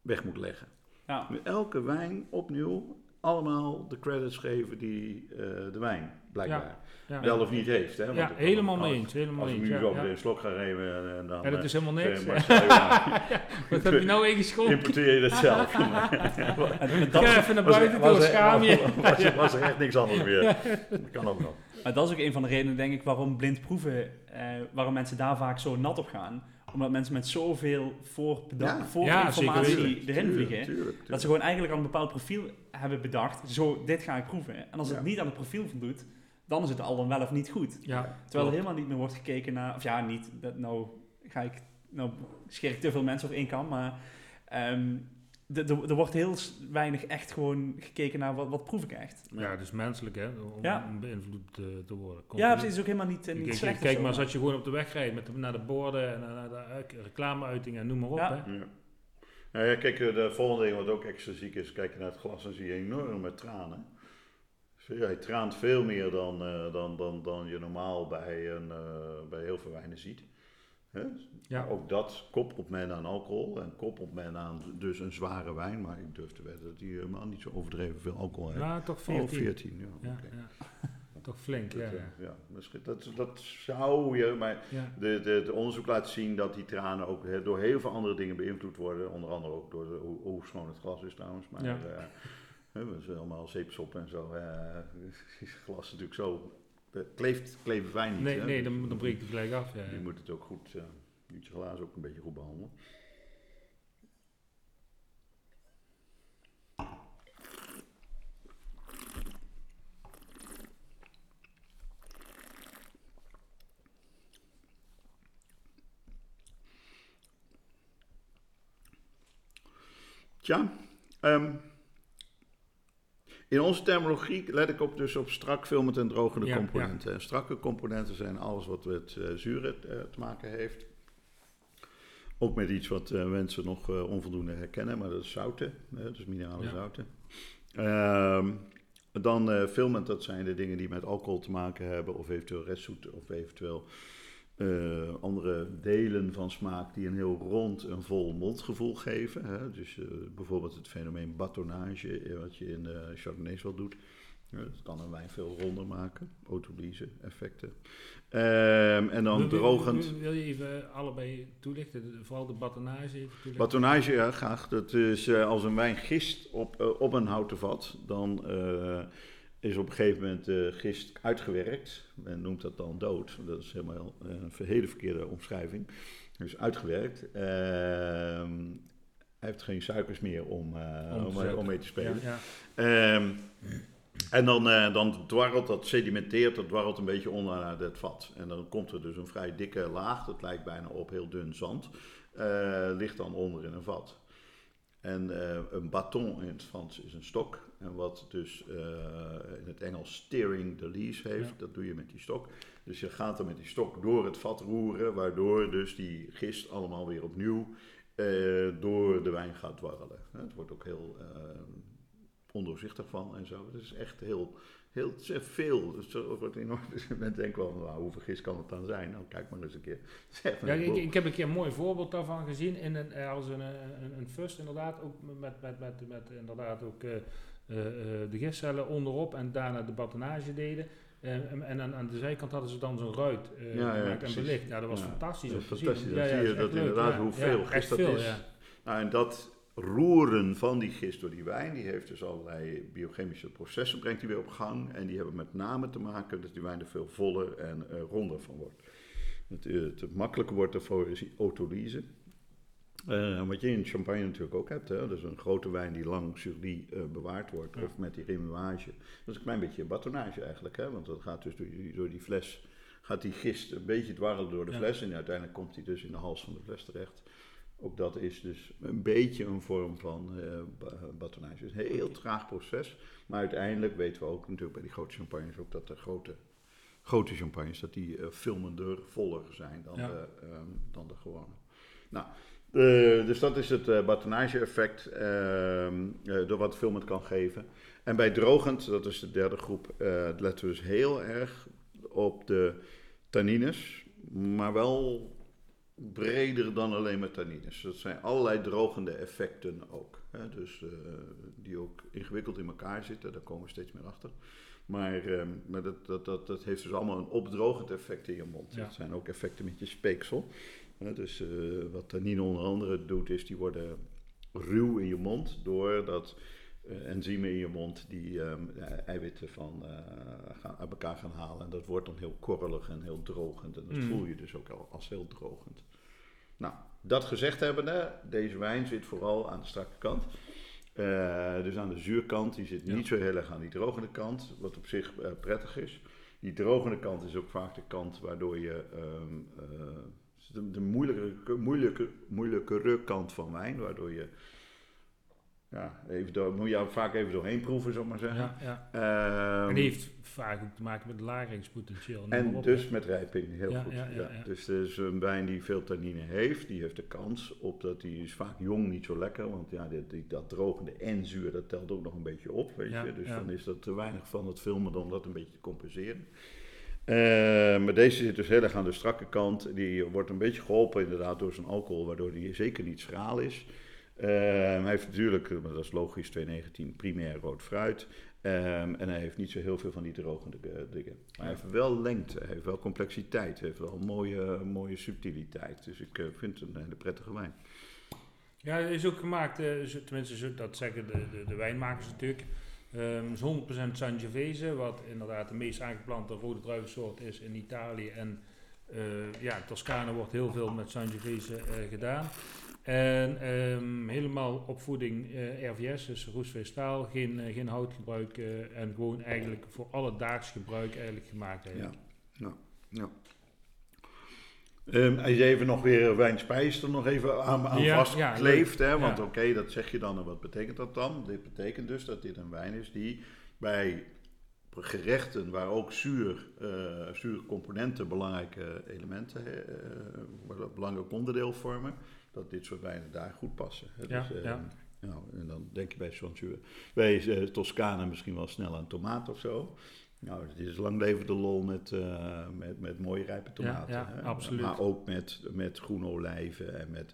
Speaker 2: weg moet leggen.
Speaker 1: Ja,
Speaker 2: Met elke wijn opnieuw allemaal de credits geven die eh, de wijn blijkbaar
Speaker 3: Ja,
Speaker 2: wel of niet heeft. Hè? Want
Speaker 3: ja helemaal mee eens. Helemaal
Speaker 2: Als ik nu zo
Speaker 3: ja.
Speaker 2: een slok ga geven en, dan...
Speaker 3: Ja, dat
Speaker 2: eh,
Speaker 3: is helemaal niks.
Speaker 2: eh, ja. (laughs)
Speaker 3: Wat heb je nou ingeschonken?
Speaker 2: Importeer je dat zelf? (laughs)
Speaker 1: en dat,
Speaker 3: even naar buiten toe, schaam je.
Speaker 2: Was, er- was er echt niks anders meer? Dat kan ook nog.
Speaker 1: maar dat is ook een van de redenen, denk ik, waarom blind proeven, eh, waarom mensen daar vaak zo nat op gaan. Omdat mensen met zoveel
Speaker 2: Ja.
Speaker 1: voorinformatie
Speaker 3: Ja, zeker
Speaker 1: erin
Speaker 2: Tuurlijk,
Speaker 1: vliegen.
Speaker 2: tuurlijk, tuurlijk.
Speaker 1: Dat ze gewoon eigenlijk al een bepaald profiel hebben bedacht. Zo, dit ga ik proeven. En als het niet aan het profiel voldoet, dan is het al dan wel of niet goed.
Speaker 3: Ja,
Speaker 1: Terwijl er helemaal niet meer wordt gekeken naar... Of ja, niet... Dat, nou ga ik... Nou scheer ik te veel mensen over één kam, maar... ehm, er wordt heel weinig echt gewoon gekeken naar wat, wat proef ik echt.
Speaker 3: Ja, dus menselijk hè, om,
Speaker 1: Ja.
Speaker 3: om beïnvloed te, te worden. Komt
Speaker 1: Ja, precies. Het is ook helemaal niet, eh, niet
Speaker 3: Kijk,
Speaker 1: slecht.
Speaker 3: kijk
Speaker 1: zo,
Speaker 3: maar eens als je gewoon op de weg rijdt met de, naar de borden en naar de uh, reclameuitingen en noem maar op.
Speaker 1: Ja.
Speaker 3: Hè.
Speaker 2: Ja. Nou ja, kijk, eh, de volgende ding wat ook extra ziek is, kijk je naar het glas en zie je enorme tranen. Dus ja, hij traant veel meer dan, eh, dan, dan, dan je normaal bij, een, eh, bij heel veel wijnen ziet. Hè?
Speaker 3: Ja.
Speaker 2: Ook dat koppelt men aan alcohol en koppelt men aan dus een zware wijn. Maar ik durf te wedden dat die helemaal niet zo overdreven veel alcohol heeft.
Speaker 3: Ja, toch
Speaker 2: Oh,
Speaker 3: 14.
Speaker 2: 14, ja.
Speaker 3: Ja. Toch flink,
Speaker 2: Dat,
Speaker 3: ja.
Speaker 2: eh,
Speaker 3: ja.
Speaker 2: ja, misschien, dat, dat zou je, maar
Speaker 3: ja.
Speaker 2: de, de, het onderzoek laat zien dat die tranen ook he- door heel veel andere dingen beïnvloed worden. Onder andere ook door de, hoe, hoe schoon het glas is trouwens. Maar
Speaker 3: Ja.
Speaker 2: hè, we zijn allemaal zeepsop en zo. (laughs) is glas natuurlijk zo, kleeft, kleven fijn niet.
Speaker 3: Nee,
Speaker 2: hè.
Speaker 3: nee dan, dan breekt het gelijk af. Ja,
Speaker 2: Je moet het ook goed, eh je moet je glazen ook een beetje goed behandelen. Tja, ehm, in onze terminologie let ik op, dus op strak filmend en drogende
Speaker 3: Ja,
Speaker 2: componenten. En strakke componenten zijn alles wat met eh zuren eh, te maken heeft. Ook met iets wat eh, mensen nog onvoldoende herkennen, maar dat is zouten, dus minerale
Speaker 3: Ja.
Speaker 2: zouten. Ehm, dan filmend, dat zijn de dingen die met alcohol te maken hebben, of eventueel restzoet, of eventueel eh, andere delen van smaak die een heel rond en vol mondgevoel geven. Hè? Dus eh, bijvoorbeeld het fenomeen batonnage, eh, wat je in Chardonnays wel doet. Dat kan een wijn veel ronder maken, autolyse effecten. Ehm, en dan
Speaker 3: Wil- wil-
Speaker 2: drogend.
Speaker 3: Wil, wil je even allebei toelichten? Vooral de batonnage toelichten?
Speaker 2: Batonnage, ja, graag. Dat is als een wijn gist op, op een houten vat, dan is op een gegeven moment de gist uitgewerkt. Men noemt dat dan dood. Dat is helemaal eh, een hele verkeerde omschrijving. Dus uitgewerkt. Ehm, hij heeft geen suikers meer om, eh,
Speaker 3: Om
Speaker 2: om, mee te spelen.
Speaker 3: Ja, ja.
Speaker 2: Ehm, en dan, dan dwarrelt dat, sedimenteert, dat dwarrelt een beetje onder naar het vat. En dan komt er dus een vrij dikke laag, dat lijkt bijna op heel dun zand, ligt dan onder in een vat. En eh, een bâton in het Frans is een stok. En wat dus eh, in het Engels steering the lees heeft,
Speaker 3: Ja.
Speaker 2: dat doe je met die stok. Dus je gaat dan met die stok door het vat roeren, waardoor dus die gist allemaal weer opnieuw eh, door de wijn gaat dwarrelen. Het wordt ook heel ondoorzichtig van en zo. Het is echt heel, heel veel. Dus het wordt enorm. Dus denken wel, nou, hoeveel gist kan het dan zijn? Nou, kijk maar eens een keer. (laughs)
Speaker 3: Ja, ik, ik heb een keer een mooi voorbeeld daarvan gezien. In een, eh, als een, een, een, fust inderdaad, ook met, met, met, met inderdaad ook eh, eh, eh, de gistcellen onderop en daarna de batonnage deden. Eh, en en aan, aan de zijkant hadden ze dan zo'n ruit eh,
Speaker 2: Ja,
Speaker 3: en belicht. Ja, dat was fantastisch
Speaker 2: dat fantastisch. Dan
Speaker 3: ja,
Speaker 2: zie je dat
Speaker 3: leuk,
Speaker 2: inderdaad hoeveel gist dat
Speaker 3: veel,
Speaker 2: is.
Speaker 3: Ja.
Speaker 2: Nou, en dat roeren van die gist door die wijn, die heeft dus allerlei biochemische processen, brengt die weer op gang. En die hebben met name te maken dat die wijn er veel voller en eh, ronder van wordt. Het, eh, het makkelijker wordt daarvoor is die autolyse. Eh, wat je in champagne natuurlijk ook hebt. Hè? Dus een grote wijn die lang sur eh, bewaard wordt.
Speaker 3: Ja.
Speaker 2: Of met die remuage. Dat is een klein beetje batonnage eigenlijk. Hè? Want dat gaat dus door die, door die fles. Gaat die gist een beetje dwarrelen door de
Speaker 3: Ja.
Speaker 2: fles. En uiteindelijk komt die dus in de hals van de fles terecht. Ook dat is dus een beetje een vorm van ba- batonnage. Het een heel traag proces. Maar uiteindelijk weten we ook natuurlijk bij die grote champagnes ook dat de grote, grote champagnes dat die eh, filmender, voller zijn dan,
Speaker 3: Ja.
Speaker 2: de, ehm, dan de gewone. Nou, eh, dus dat is het eh batonnage-effect ehm, eh, door wat filmend kan geven. En bij drogend, dat is de derde groep, letten we dus heel erg op de tannines, maar wel breder dan alleen maar tannines. Dat zijn allerlei drogende effecten ook. Hè? Dus, eh, die ook ingewikkeld in elkaar zitten, daar komen we steeds meer achter. Maar, ehm, maar dat, dat, dat, dat heeft dus allemaal een opdrogend effect in je mond.
Speaker 3: Ja.
Speaker 2: Dat zijn ook effecten met je speeksel. Hè? Dus eh, wat tannine onder andere doet, is die worden ruw in je mond doordat eh, enzymen in je mond die ehm, eh, eiwitten van, eh, gaan, uit elkaar gaan halen. En dat wordt dan heel korrelig en heel drogend. En dat
Speaker 3: Mm.
Speaker 2: voel je dus ook al als heel drogend. Nou, dat gezegd hebbende, deze wijn zit vooral aan de strakke kant. Eh, dus aan de zuurkant, die zit
Speaker 3: Ja.
Speaker 2: niet zo heel erg aan die drogende kant, wat op zich eh, prettig is. Die drogende kant is ook vaak de kant waardoor je ehm, eh, de, de moeilijkere, moeilijke, moeilijkere kant van wijn, waardoor je ja, even door, moet je vaak even doorheen proeven, zal ik maar zeggen.
Speaker 3: Ja, ja.
Speaker 2: Ehm,
Speaker 3: En die heeft vaak ook te maken met maar
Speaker 2: en
Speaker 3: op,
Speaker 2: dus met rijping, heel
Speaker 3: Ja,
Speaker 2: goed.
Speaker 3: ja.
Speaker 2: Dus dus een wijn die veel tannine heeft, die heeft de kans op dat die is vaak jong niet zo lekker. Want ja, die, die- dat drogende en zuur, dat telt ook nog een beetje op, weet je. Dus dan is dat te weinig van het filmen om dat een beetje te compenseren. Eh, maar deze zit dus heel erg aan de strakke kant. Die wordt een beetje geholpen inderdaad door zijn alcohol, waardoor die zeker niet schraal is. Eh, hij heeft natuurlijk, maar dat is logisch, 219 primair rood fruit. Ehm, en hij heeft niet zo heel veel van die drogende eh, dingen. Maar hij heeft wel lengte, hij heeft wel complexiteit, hij heeft wel mooie, mooie subtiliteit. Dus ik eh, vind het een hele prettige wijn.
Speaker 3: Ja, het is ook gemaakt, eh, zo- tenminste dat zeggen de, de, de wijnmakers natuurlijk. Ehm, is 100% Sangiovese, wat inderdaad de meest aangeplante rode druivensoort is in Italië. En eh ja, in Toscane wordt heel veel met Sangiovese eh, gedaan. En ehm, helemaal opvoeding eh, RVS, dus roestvee-staal, geen, eh, geen houtgebruik eh, en gewoon eigenlijk voor alledaags gebruik eigenlijk gemaakt.
Speaker 2: Ja,
Speaker 3: Eigenlijk.
Speaker 2: ja, ja. Ehm, als je even nog weer wijnspijs er nog even aan, aan
Speaker 3: Ja,
Speaker 2: vastkleeft,
Speaker 3: ja,
Speaker 2: hè, want
Speaker 3: Ja.
Speaker 2: oké, dat zeg je dan en wat betekent dat dan? Dit betekent dus dat dit een wijn is die bij gerechten waar ook zuur, eh zure componenten belangrijke elementen, een belangrijk onderdeel vormen, dat dit soort wijnen daar goed passen. hè.
Speaker 3: Ja,
Speaker 2: Dus, eh,
Speaker 3: ja.
Speaker 2: Nou, en dan denk je bij Sangiovese, bij eh, Toscane misschien wel snel aan tomaat of zo. Nou, dit is lang levende lol met, eh, met, met mooie rijpe tomaten.
Speaker 3: ja, absoluut.
Speaker 2: Maar ook met, met groene olijven en met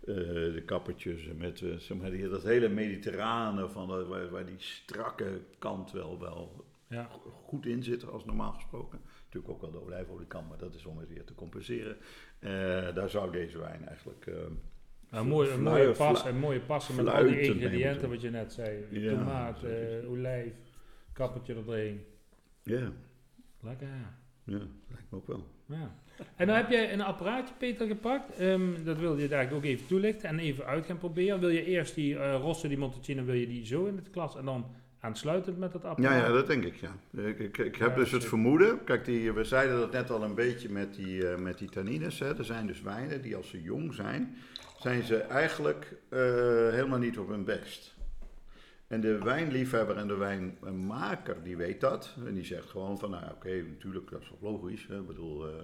Speaker 2: eh, de kappertjes en met eh, zeg maar, die, dat hele mediterrane van de, waar, waar die strakke kant wel, wel
Speaker 3: Ja.
Speaker 2: goed in zit als normaal gesproken. Natuurlijk ook wel de olijfoliekant, maar dat is om het weer te compenseren. Eh, daar zou deze wijn eigenlijk... eh,
Speaker 3: Nou, mooi, een mooie pas mooie passen met al die ingrediënten wat je net zei.
Speaker 2: Ja,
Speaker 3: Tomaat, eh, olijf, kappertje erdoorheen.
Speaker 2: Ja,
Speaker 3: Lekker. ja.
Speaker 2: ja, lijkt me ook wel.
Speaker 3: Ja. En dan heb jij een apparaatje, Peter, gepakt. Ehm, dat wil je eigenlijk ook even toelichten en even uit gaan proberen. Wil je eerst die eh Rosse, die Montalcino, wil je die zo in het glas en dan aansluitend met dat
Speaker 2: Ja,
Speaker 3: apparaat?
Speaker 2: ja, dat denk ik, ja. Ik, ik, ik heb
Speaker 3: Ja,
Speaker 2: dus het
Speaker 3: zeker.
Speaker 2: vermoeden, kijk, die, we zeiden dat net al een beetje met die, eh, met die tannines. Hè. Er zijn dus wijnen die als ze jong zijn, zijn ze eigenlijk eh, helemaal niet op hun best. En de wijnliefhebber en de wijnmaker, die weet dat. En die zegt gewoon van, nou ja, oké, natuurlijk, dat is wel logisch. Hè. Ik bedoel, eh,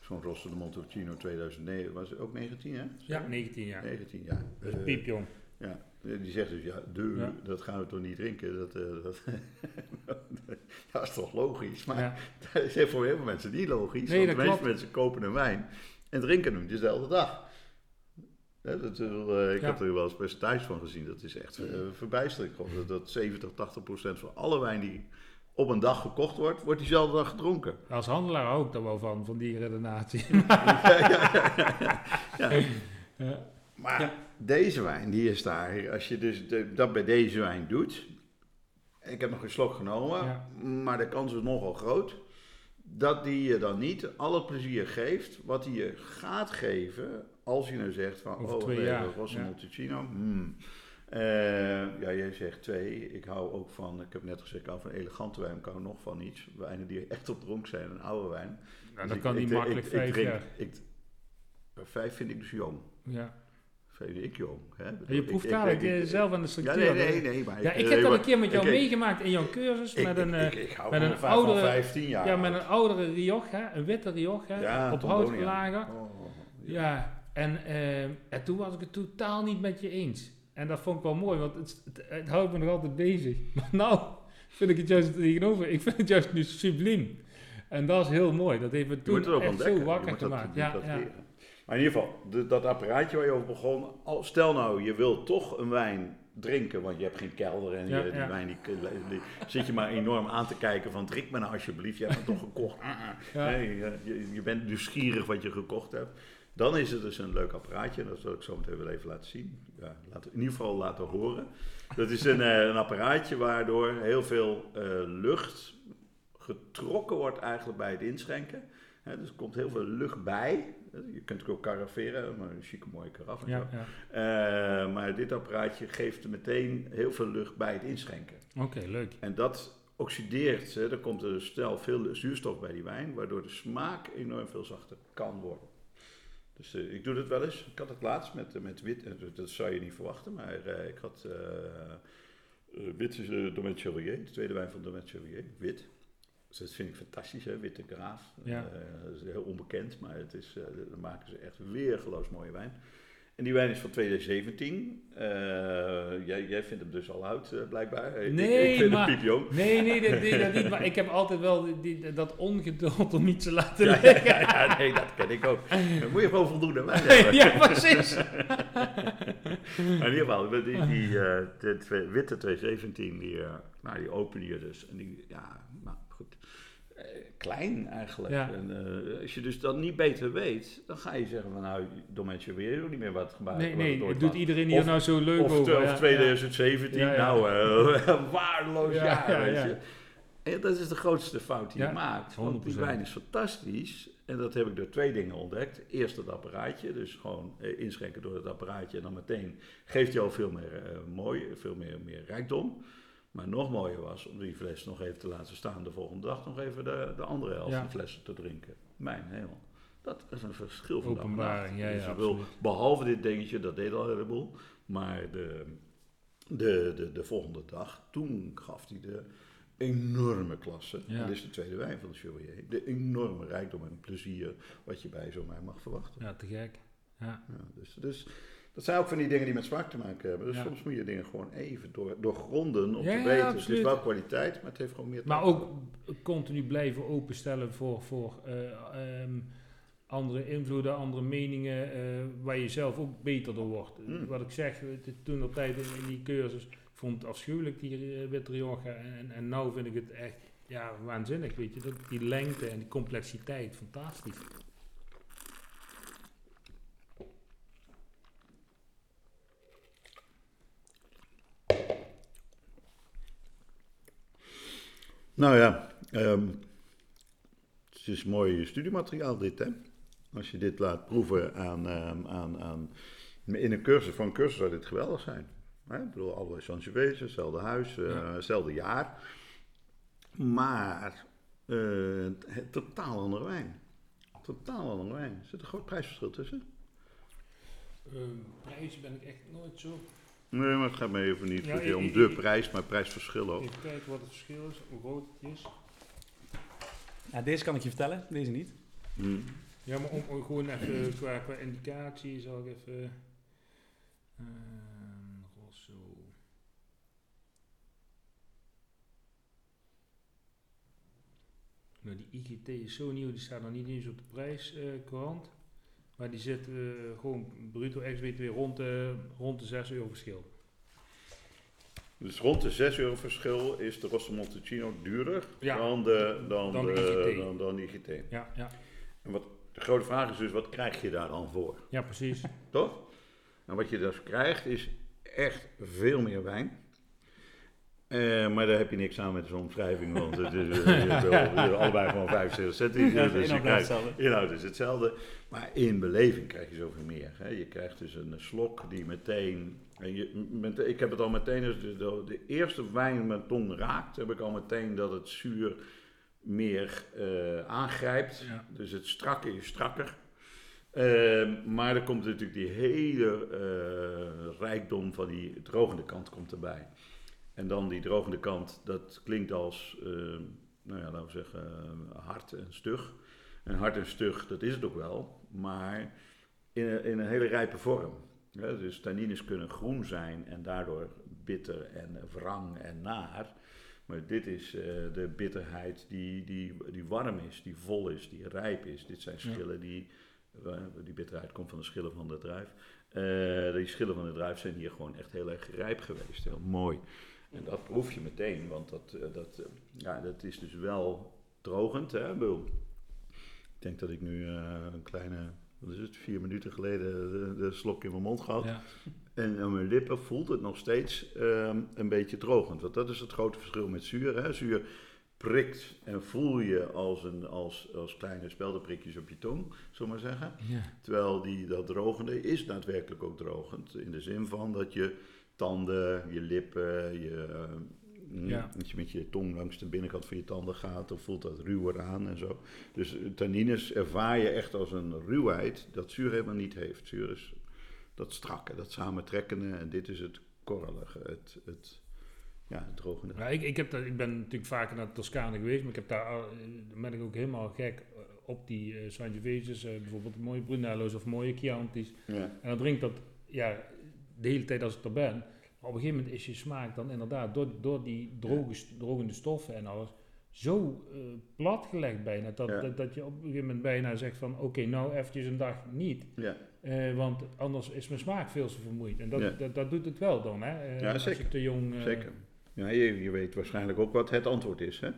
Speaker 2: zo'n Rosso de Montalcino 2009, was het ook 19, hè?
Speaker 3: Ja, 19 jaar.
Speaker 2: 19, ja.
Speaker 3: Dat is
Speaker 2: Eh,
Speaker 3: piepjong.
Speaker 2: ja, die zegt dus, ja, de,
Speaker 3: Ja.
Speaker 2: dat gaan we toch niet drinken? Dat, eh, dat, (laughs) dat is toch logisch? Maar
Speaker 3: Ja. (laughs)
Speaker 2: dat is voor heel veel mensen niet logisch.
Speaker 3: Nee,
Speaker 2: want de meeste
Speaker 3: klopt.
Speaker 2: mensen kopen een wijn en drinken hem dezelfde dag. Dat, eh, ik heb er wel eens percentages van gezien. Dat is echt eh, verbijsterend. Dat, dat 70, 80 procent van alle wijn die op een dag gekocht wordt, wordt diezelfde dag gedronken.
Speaker 3: Als handelaar ik daar wel van, van die redenatie. (laughs)
Speaker 2: Ja.
Speaker 3: Ja.
Speaker 2: Maar
Speaker 1: Ja.
Speaker 2: Deze wijn, die is daar. Als je dus de- dat bij deze wijn doet. Ik heb nog een slok genomen,
Speaker 3: Ja.
Speaker 2: maar de kans is nogal groot. Dat die je dan niet al het plezier geeft wat hij je gaat geven. Als je nou zegt van,
Speaker 3: Over
Speaker 2: oh, nee,
Speaker 3: ja.
Speaker 2: Montalcino. hmm. Eh, ja, jij zegt twee. Ik hou ook van, ik heb net gezegd, ik hou van elegante wijn. Ik hou nog van iets. Wijnen die echt op dronk zijn, een oude wijn.
Speaker 3: Nou,
Speaker 2: Dus
Speaker 3: dat
Speaker 2: ik-
Speaker 3: kan
Speaker 2: ik-
Speaker 3: niet
Speaker 2: ik-
Speaker 3: makkelijk
Speaker 2: ik
Speaker 3: vijf
Speaker 2: drink-. Ik, vijf vind ik dus jong.
Speaker 3: Ja.
Speaker 2: Vind ik jong. Hè? Bedoel,
Speaker 3: je proeft dadelijk zelf aan de
Speaker 2: Ja,
Speaker 3: structuur.
Speaker 2: nee, nee, nee. Maar
Speaker 3: Ja, ik heb dat een keer met jou
Speaker 2: ik-
Speaker 3: meegemaakt in jouw cursus
Speaker 2: Ik,
Speaker 3: met een, eh, met een oudere-
Speaker 2: 15 jaar.
Speaker 3: ja, met een oudere Rioja, een witte
Speaker 2: Ja,
Speaker 3: op
Speaker 2: Tondonia.
Speaker 3: hout gelagerd.
Speaker 2: Oh,
Speaker 3: Ja, en, eh, en toen was ik het totaal niet met je eens. En dat vond ik wel mooi, want het, het, het houdt me nog altijd bezig. (laughs) Maar nou vind ik het juist tegenover. Ik vind het juist nu subliem. En dat is heel mooi. Dat heeft me toen echt
Speaker 2: ontdekken.
Speaker 3: zo wakker gemaakt. Ja, ja.
Speaker 2: leren. Maar in ieder geval, de- dat apparaatje waar je over begon. al- Stel nou, je wil toch een wijn drinken, want je hebt geen kelder en
Speaker 3: Ja,
Speaker 2: je, die
Speaker 3: ja.
Speaker 2: wijn die, die zit je maar enorm aan te kijken van drink me nou alsjeblieft, je hebt het toch gekocht.
Speaker 3: Ja. (laughs)
Speaker 2: Nee, je, bent nieuwsgierig wat je gekocht hebt. Dan is het dus een leuk apparaatje, en dat zal ik zo meteen wel even laten zien. Ja, laten, in ieder geval laten horen. Dat is een, eh, een apparaatje waardoor heel veel eh, lucht getrokken wordt eigenlijk bij het inschenken. Dus er komt heel veel lucht bij. Je kunt ook caraferen, maar een chique mooie karaf en
Speaker 3: Ja,
Speaker 2: zo.
Speaker 3: ja.
Speaker 2: Eh, maar dit apparaatje geeft meteen heel veel lucht bij het inschenken.
Speaker 3: Oké, leuk.
Speaker 2: En dat oxideert, hè, er komt er snel veel zuurstof bij die wijn, waardoor de smaak enorm veel zachter kan worden. Dus eh, ik doe dat wel eens. Ik had het laatst met, eh, met wit, dat- zou je niet verwachten, maar ik had wit is Domaine Chevalier, de tweede wijn van Domaine Chevalier, wit. Dus dat vind ik fantastisch, hè? Witte Graaf.
Speaker 3: Ja.
Speaker 2: Eh, dat is heel onbekend, maar het is, eh, dan maken ze echt weergeloos mooie wijn. En die wijn is van 2017. Eh, jij, jij vindt hem dus al oud, blijkbaar. Ik-
Speaker 3: Nee,
Speaker 2: ik vind
Speaker 3: maar-
Speaker 2: hem piepjong.
Speaker 3: Nee, nee, dat, nee, dat niet. Maar ik heb altijd wel die, die- dat ongeduld om iets te laten
Speaker 2: Ja,
Speaker 3: liggen.
Speaker 2: ja, ja, nee, dat ken ik ook. Dan moet je gewoon voldoende wijn hebben. (laughs)
Speaker 3: ja, precies. (laughs)
Speaker 2: In ieder geval, die, die eh, de twee- witte 217, die, nou, die open je dus. En die, ja, klein eigenlijk.
Speaker 3: Ja.
Speaker 2: En, eh, als je dus dat niet beter weet, dan ga je zeggen van nou, door mensen weet ook niet meer wat gebeurt.
Speaker 3: Nee, nee,
Speaker 2: het
Speaker 3: doet iedereen hier
Speaker 2: Of-
Speaker 3: nou zo leuk
Speaker 2: Of,
Speaker 3: over.
Speaker 2: of
Speaker 3: ja,
Speaker 2: 2017,
Speaker 3: Ja, ja.
Speaker 2: nou, eh (laughs) waardeloos
Speaker 3: Ja,
Speaker 2: jaar, weet je. En dat is de grootste fout die je maakt. Want die
Speaker 3: 100%.
Speaker 2: wijn is fantastisch. En dat heb ik door twee dingen ontdekt. Eerst het apparaatje, dus gewoon eh, inschenken door het apparaatje. En dan meteen geeft je al veel meer eh, mooi, veel meer, meer rijkdom. Maar nog mooier was om die fles nog even te laten staan. De volgende dag nog even de, de andere helft
Speaker 3: Ja.
Speaker 2: van flessen te drinken. Mijn hemel. Dat is een verschil van
Speaker 3: Openbaring, ja, ja,
Speaker 2: Dus behalve dit dingetje, dat deed al een heleboel. Maar de, de, de, de volgende dag, toen gaf hij de enorme klasse.
Speaker 3: Ja.
Speaker 2: Dit is de tweede wijn van de Chevalier. De enorme rijkdom en plezier wat je bij zo'n wijn mag verwachten.
Speaker 3: Ja, te gek. Ja.
Speaker 2: Ja, dus, dus dat zijn ook van die dingen die met smaak te maken hebben. Dus
Speaker 3: Ja.
Speaker 2: soms moet je dingen gewoon even door, doorgronden om
Speaker 3: Ja,
Speaker 2: te
Speaker 3: ja,
Speaker 2: weten. Het is wel kwaliteit, maar het heeft gewoon meer te
Speaker 3: Maar ook continu blijven openstellen voor, voor eh, ehm, andere invloeden, andere meningen, eh, waar je zelf ook beter door wordt.
Speaker 2: Mm.
Speaker 3: Wat ik zeg, toen op tijd in, die cursus, ik vond het afschuwelijk die uh, Witte Rioja. En, en nou vind ik het echt ja, waanzinnig, weet je. Dat, die lengte en die complexiteit, fantastisch.
Speaker 2: Nou ja, ehm, het is mooi studiemateriaal dit, hè? Als je dit laat proeven aan, ehm, aan, aan, in een cursus, voor een cursus zou dit geweldig zijn. Hè? Ik bedoel, allebei Sangiovese, hetzelfde huis, eh,
Speaker 3: Ja.
Speaker 2: hetzelfde jaar. Maar eh, het, totaal andere wijn. Totaal andere wijn. Er zit een groot prijsverschil tussen.
Speaker 3: prijs ben ik echt nooit zo.
Speaker 2: Nee, maar het gaat me even niet
Speaker 3: Ja,
Speaker 2: zozeer om
Speaker 3: ik-
Speaker 2: de
Speaker 3: ik-
Speaker 2: prijs, maar prijsverschil ook.
Speaker 3: Even kijken wat het verschil is, hoe groot het is.
Speaker 1: Ja, deze kan ik je vertellen, deze niet.
Speaker 2: Hm.
Speaker 3: Ja, maar om, om gewoon even qua, qua indicatie zal ik even. ehm Rosso. Nou, die IGT is zo nieuw, die staat nog niet eens op de prijskrant. Maar die zit eh, gewoon bruto ex-BTW rond de, rond de 6 euro verschil.
Speaker 2: Dus rond de 6 euro verschil is de Rosso Montalcino duurder
Speaker 3: Ja,
Speaker 2: dan, de, dan,
Speaker 3: dan de
Speaker 2: de,
Speaker 3: IGT.
Speaker 2: dan, dan de IGT.
Speaker 3: Ja, ja.
Speaker 2: En wat, de grote vraag is dus, wat krijg je daar dan voor?
Speaker 3: ja precies.
Speaker 2: Toch? En wat je dus krijgt is echt veel meer wijn. Eh, maar daar heb je niks aan met zo'n omschrijving, want het is, eh, je wil allebei gewoon 75 centiliter.
Speaker 1: Ja,
Speaker 2: dus je
Speaker 1: blijft
Speaker 2: krijgt,
Speaker 1: hetzelfde.
Speaker 2: inhoud is hetzelfde, maar in beleving krijg je zoveel meer. Hè. Je krijgt dus een slok die meteen, en je, met, ik heb het al meteen, als de, de, de eerste wijn mijn tong raakt, heb ik al meteen dat het zuur meer eh, aangrijpt.
Speaker 3: Ja.
Speaker 2: Dus het strakke is strakker. Ehm, maar er komt natuurlijk die hele eh, rijkdom van die drogende kant komt erbij. En dan die drogende kant, dat klinkt als, eh, nou ja, laten we zeggen, eh, hard en stug. En hard en stug, dat is het ook wel, maar in een, in een hele rijpe vorm. Ja, dus tannines kunnen groen zijn en daardoor bitter en wrang en naar. Maar dit is eh, de bitterheid die, die, die warm is, die vol is, die rijp is. Dit zijn
Speaker 3: Ja.
Speaker 2: schillen die, die bitterheid komt van de schillen van de druif. Eh, die schillen van de druif zijn hier gewoon echt heel erg rijp geweest, heel mooi. En dat proef je meteen, want dat, eh, dat, eh, ja, dat is dus wel drogend. Hè? Ik bedoel, Ik denk dat ik nu eh, een kleine, wat is het, vier minuten geleden de, de slok in mijn mond gehad.
Speaker 3: Ja.
Speaker 2: En aan mijn lippen voelt het nog steeds ehm, een beetje drogend. Want dat is het grote verschil met zuur. Hè? Zuur prikt en voel je als, een, als, als kleine speldenprikjes op je tong, zullen we maar zeggen.
Speaker 3: Ja.
Speaker 2: Terwijl die, dat drogende is daadwerkelijk ook drogend. In de zin van dat je tanden, je lippen, je, mm,
Speaker 3: Ja.
Speaker 2: je met je tong langs de binnenkant van je tanden gaat, dan voelt dat ruwer aan en zo. Dus eh, tannines ervaar je echt als een ruwheid dat zuur helemaal niet heeft. Zuur is dat strakke, dat samentrekkende en dit is het korrelige, het, het, ja, het drogende.
Speaker 3: Ja, ik, ik, heb dat, ik ben natuurlijk vaker naar Toscane geweest, maar ik heb daar, al- eh, ben ik ook helemaal gek eh, op die uh, bijvoorbeeld mooie Brunello's of mooie Chianti's.
Speaker 2: Ja.
Speaker 3: En dan drinkt dat ja, de hele tijd als ik er ben. Maar op een gegeven moment is je smaak dan inderdaad door, door die droge, drogende stoffen en alles zo eh, platgelegd bijna. Dat,
Speaker 2: Ja.
Speaker 3: dat, dat je op een gegeven moment bijna zegt van oké, nou eventjes een dag niet.
Speaker 2: Ja.
Speaker 3: Eh, want anders is mijn smaak veel te vermoeid. En dat,
Speaker 2: Ja.
Speaker 3: dat, dat doet het wel dan, hè? Eh,
Speaker 2: Ja,
Speaker 3: als
Speaker 2: zeker.
Speaker 3: je te jong...
Speaker 2: Zeker. Ja, je, je weet waarschijnlijk ook wat het antwoord is, hè?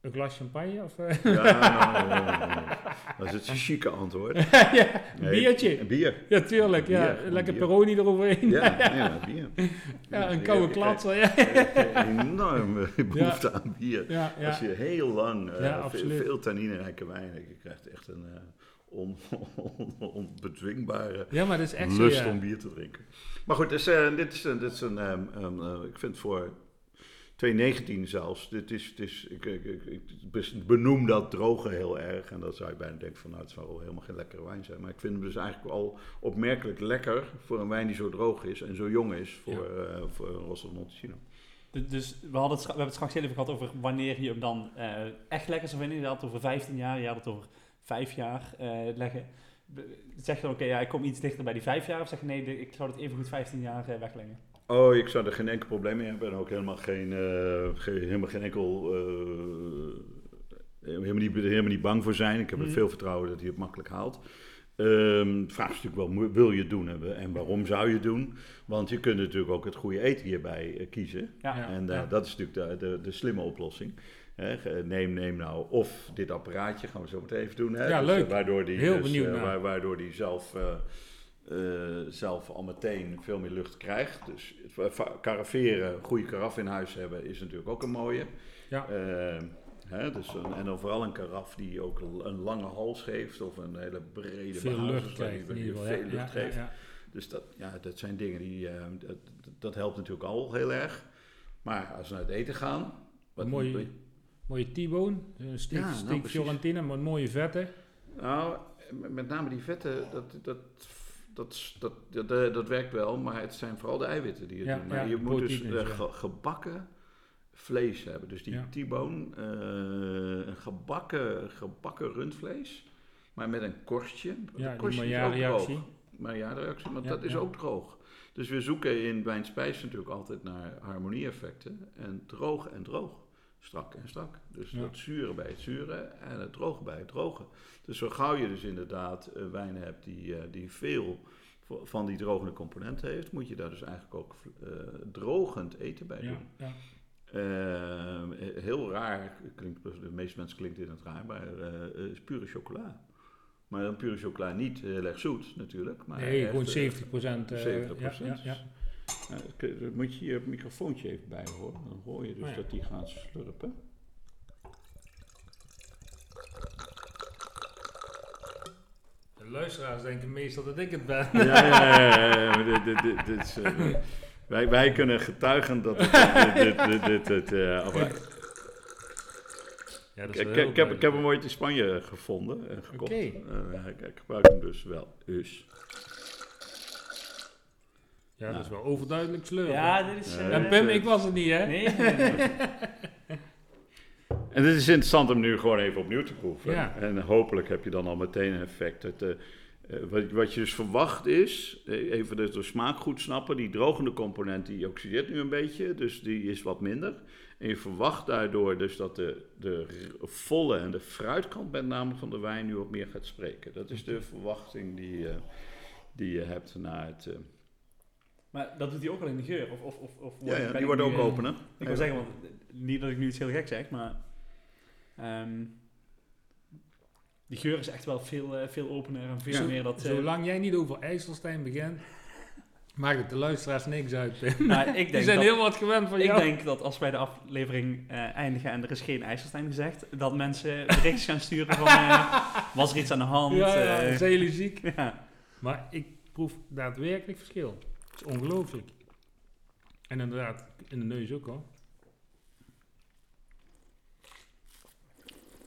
Speaker 3: Een glas champagne? Of?
Speaker 2: Ja, (laughs) dat is het chique antwoord. (laughs)
Speaker 3: ja,
Speaker 2: Nee,
Speaker 3: biertje.
Speaker 2: Een bier.
Speaker 3: Ja, tuurlijk. Ja. Lekker
Speaker 2: bier.
Speaker 3: Peroni eroverheen.
Speaker 2: Ja, (laughs) ja, bier.
Speaker 3: Ja, een koude
Speaker 2: Ik
Speaker 3: klatser. Ja,
Speaker 2: enorme behoefte aan bier. Als je heel lang eh,
Speaker 3: Ja,
Speaker 2: veel, veel tanninerijke wijn hebt, je krijgt echt een eh, on, on- onbedwingbare
Speaker 3: ja maar dat is echt zo,
Speaker 2: lust
Speaker 3: ja.
Speaker 2: om bier te drinken. Maar goed, dus, eh, dit is, een- dit is een, ehm, ehm, eh, ik vind voor 2019 zelfs, dit is, het is, ik, ik, ik, benoem dat droge heel erg. En dan zou je bijna denken van, nou, het zou wel helemaal geen lekkere wijn zijn. Maar ik vind hem dus eigenlijk al opmerkelijk lekker voor een wijn die zo droog is en zo jong is voor, voor een Rosso Montalcino.
Speaker 1: Du- Dus we, hadden het, we hebben het straks heel even gehad over wanneer je hem dan eh, echt lekker zou vinden. Je had het over 15 jaar, je had het over 5 jaar eh, leggen. Zeg je dan, oké, ja, ik kom iets dichter bij die 5 jaar? Of zeg je, nee, ik zou het even goed 15 jaar wegleggen?
Speaker 2: Oh, ik zou er geen enkel probleem mee hebben en ook helemaal geen, eh, geen- helemaal geen enkel, eh, helemaal, niet, helemaal niet bang voor zijn. Ik heb er
Speaker 1: Mhm.
Speaker 2: veel vertrouwen dat hij het makkelijk haalt. Ehm, de vraag is natuurlijk wel, wil je het doen en, en waarom zou je het doen? Want je kunt natuurlijk ook het goede eten hierbij eh, kiezen.
Speaker 1: Ja.
Speaker 3: Ja.
Speaker 2: En eh, dat is natuurlijk de, de, de slimme oplossing. Neem, neem nou of dit apparaatje, gaan we zo meteen even doen. Hè?
Speaker 3: Ja,
Speaker 2: Dus,
Speaker 3: leuk.
Speaker 2: waardoor die,
Speaker 3: Heel
Speaker 2: dus,
Speaker 3: benieuwd
Speaker 2: eh,
Speaker 3: naar.
Speaker 2: waar- waardoor die zelf, eh, zelf al meteen veel meer lucht krijgt. Dus caraveren, een goede karaf in huis hebben, is natuurlijk ook een mooie.
Speaker 3: Ja.
Speaker 2: Eh, hè, dus een, en dan vooral een karaf die ook een, een lange hals geeft of een hele brede
Speaker 3: Veel lucht krijgt
Speaker 2: die- veel
Speaker 3: Ja,
Speaker 2: lucht
Speaker 3: ja,
Speaker 2: geeft.
Speaker 3: ja.
Speaker 2: Dus dat, ja, dat zijn dingen die, eh, dat, dat helpt natuurlijk al heel erg. Maar als we naar het eten gaan... Wat
Speaker 3: Mooie- Mooie T-bone, een
Speaker 2: nou.
Speaker 3: Fiorentina met mooie vetten.
Speaker 2: Nou, met name die vetten, dat, dat, dat, dat, dat, dat, werkt wel, maar het zijn vooral de eiwitten die het
Speaker 3: Ja,
Speaker 2: doen. Maar
Speaker 3: ja,
Speaker 2: je moet dus eh, ge- gebakken vlees hebben. Dus die
Speaker 3: Ja.
Speaker 2: T-bone, eh, een gebakken, gebakken rundvlees, maar met een korstje.
Speaker 3: Ja, die
Speaker 2: korstje is ook
Speaker 3: Maillard-reactie.
Speaker 2: droog. Want
Speaker 3: Ja,
Speaker 2: dat is ook droog. Dus we zoeken in wijnspijs natuurlijk altijd naar harmonie-effecten. En droog en droog. Strak en strak. Dus
Speaker 3: Ja.
Speaker 2: dat zure bij het zure en het droge bij het droge. Dus zo gauw je dus inderdaad eh, wijnen hebt die, eh, die veel van die drogende componenten heeft, moet je daar dus eigenlijk ook eh, drogend eten bij doen.
Speaker 3: ja.
Speaker 2: Eh, heel raar, klinkt, de meeste mensen klinkt dit het raar, maar is pure chocola. Maar dan pure chocola niet heel erg zoet natuurlijk. Maar
Speaker 3: Nee, gewoon
Speaker 2: eh,
Speaker 3: 70 procent.
Speaker 2: 70%.
Speaker 3: ja,
Speaker 2: k- dan moet je je microfoontje even bij horen. Dan hoor je dus
Speaker 3: Oh ja.
Speaker 2: dat die gaat slurpen.
Speaker 3: De luisteraars denken meestal dat ik het ben.
Speaker 2: Ja, ja, ja, ja, dit, dit, dit, dit is, eh, wij, wij kunnen getuigen dat het, eh, dit, dit, dit, eh, apparaat-
Speaker 3: Ja, dat
Speaker 2: ik, ik, ik heb, ik heb hem ooit in Spanje gevonden en gekocht. Ik, ik gebruik hem dus wel. Dus.
Speaker 3: Ja, dat is wel overduidelijk sleur.
Speaker 1: Ja, dit is...
Speaker 2: Ja,
Speaker 1: eh,
Speaker 3: En Pim, ik was het niet, hè?
Speaker 1: Nee, nee, (laughs) nee.
Speaker 2: En het is interessant om nu gewoon even opnieuw te proeven.
Speaker 3: Ja.
Speaker 2: En hopelijk heb je dan al meteen een effect. Het, eh, eh, wat, wat je dus verwacht is, even de, de smaak goed snappen, die drogende component die oxideert nu een beetje, dus die is wat minder. En je verwacht daardoor dus dat de, de volle en de fruitkant met name van de wijn nu wat meer gaat spreken. Dat is de verwachting die, eh, die je hebt na het...
Speaker 1: Maar dat doet hij ook al in de geur? Of, of, of, of
Speaker 2: ja, ja, die
Speaker 1: ik
Speaker 2: wordt ook
Speaker 1: eh,
Speaker 2: opener.
Speaker 1: Ik wil zeggen, want eh, niet dat ik nu iets heel gek zeg, maar... ehm, die geur is echt wel veel, eh, veel opener en veel
Speaker 2: Ja.
Speaker 1: meer dat... eh,
Speaker 3: Zolang jij niet over IJsselstein begint, (laughs) maakt het de luisteraars niks uit, (laughs)
Speaker 1: maar ik
Speaker 3: Die
Speaker 1: denk
Speaker 3: zijn
Speaker 1: dat,
Speaker 3: heel wat gewend van
Speaker 1: Ik
Speaker 3: jou.
Speaker 1: denk dat als wij de aflevering eh, eindigen en er is geen IJsselstein gezegd, dat mensen berichtjes gaan sturen van (laughs) was er iets aan de hand?
Speaker 3: ja, ja, zijn jullie ziek?
Speaker 1: ja.
Speaker 3: Maar ik proef daadwerkelijk verschil. Het is ongelooflijk. En inderdaad, in de neus ook al.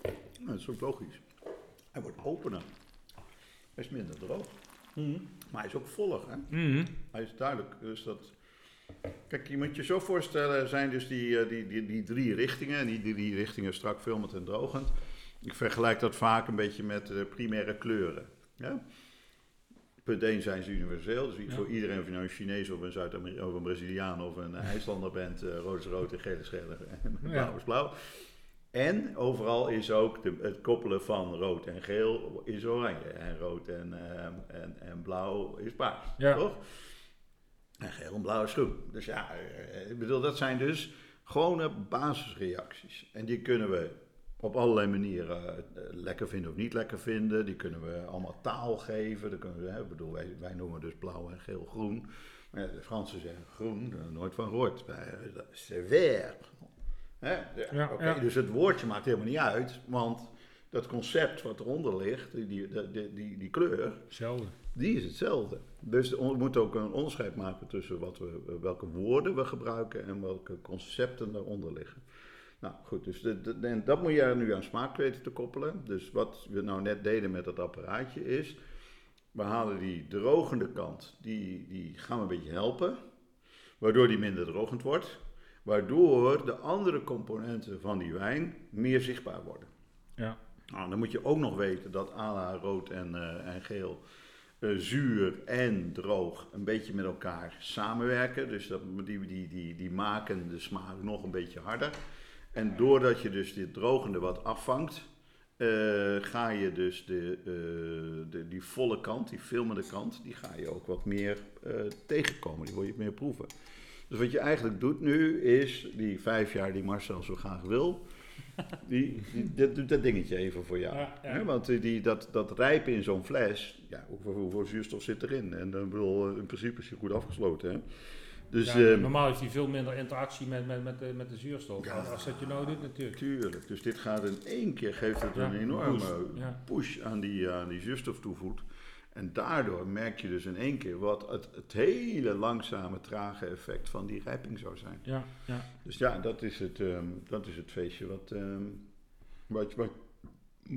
Speaker 2: Nou, dat is ook logisch. Hij wordt opener. Hij is minder droog.
Speaker 1: Mhm.
Speaker 2: Maar hij is ook voller, hè?
Speaker 3: Mhm.
Speaker 2: Hij is duidelijk. Dus dat... Kijk, je moet je zo voorstellen, zijn dus die, eh, die, die, die drie richtingen. En die drie richtingen strak, filmend en drogend. Ik vergelijk dat vaak een beetje met de primaire kleuren. Ja? Punt 1 zijn ze universeel. Dus
Speaker 3: Ja.
Speaker 2: voor iedereen, of je nou een Chinees of een Zuid-Amerikaan of een Braziliaan of een IJslander bent, eh, rood is rood en geel is geel (laughs) en blauw is blauw. En overal is ook de, het koppelen van rood en geel is oranje. En rood en, ehm, en, en blauw is paars.
Speaker 3: Ja.
Speaker 2: Toch? En geel en blauw is groen. Dus ja, eh, ik bedoel, dat zijn dus gewone basisreacties. En die kunnen we op allerlei manieren eh, lekker vinden of niet lekker vinden. Die kunnen we allemaal taal geven. Dan kunnen we, hè, bedoel, wij, wij noemen dus blauw en geel groen. Maar de Fransen zeggen groen, daar nooit van gehoord. Wij, eh, vert. Hè? Ja,
Speaker 3: ja.
Speaker 2: Dus het woordje maakt helemaal niet uit, want dat concept wat eronder ligt, die, die, die, die, die kleur,
Speaker 3: Hetzelfde.
Speaker 2: die is hetzelfde. Dus we moeten ook een onderscheid maken tussen wat we, welke woorden we gebruiken en welke concepten daaronder liggen. Nou goed, dus de, de- en dat moet je er nu aan smaak weten te koppelen. Dus wat we nou net deden met dat apparaatje is, we halen die drogende kant, die, die gaan we een beetje helpen, waardoor die minder drogend wordt, waardoor de andere componenten van die wijn meer zichtbaar worden.
Speaker 3: Ja.
Speaker 2: Nou, dan moet je ook nog weten dat ala rood en, eh, en geel eh, zuur en droog een beetje met elkaar samenwerken. Dus dat, die, die, die, die maken de smaak nog een beetje harder. En doordat je dus dit drogende wat afvangt, eh, ga je dus de, eh, de, die volle kant, die filmende kant, die ga je ook wat meer eh, tegenkomen. Die wil je meer proeven. Dus wat je eigenlijk doet nu is die vijf jaar die Marcel zo graag wil, die, die, dat doet dat dingetje even voor jou.
Speaker 3: Ja,
Speaker 2: want die, die, dat, dat rijpen in zo'n fles, ja, hoeveel, hoeveel zuurstof zit erin? En dan bedoel, in principe is je goed afgesloten. Hè? Dus
Speaker 3: Ja,
Speaker 2: ehm,
Speaker 3: normaal heeft hij veel minder interactie met, met, met, de, met de zuurstof.
Speaker 2: Ja.
Speaker 3: Als dat je nou doet, natuurlijk.
Speaker 2: tuurlijk, dus dit gaat in één keer, geeft het een enorme push aan die, aan die zuurstof toevoegt. En daardoor merk je dus in één keer wat het, het hele langzame, trage effect van die rijping zou zijn.
Speaker 3: Ja, ja.
Speaker 2: Dus ja, dat is het, ehm, dat is het feestje wat, ehm, wat, wat,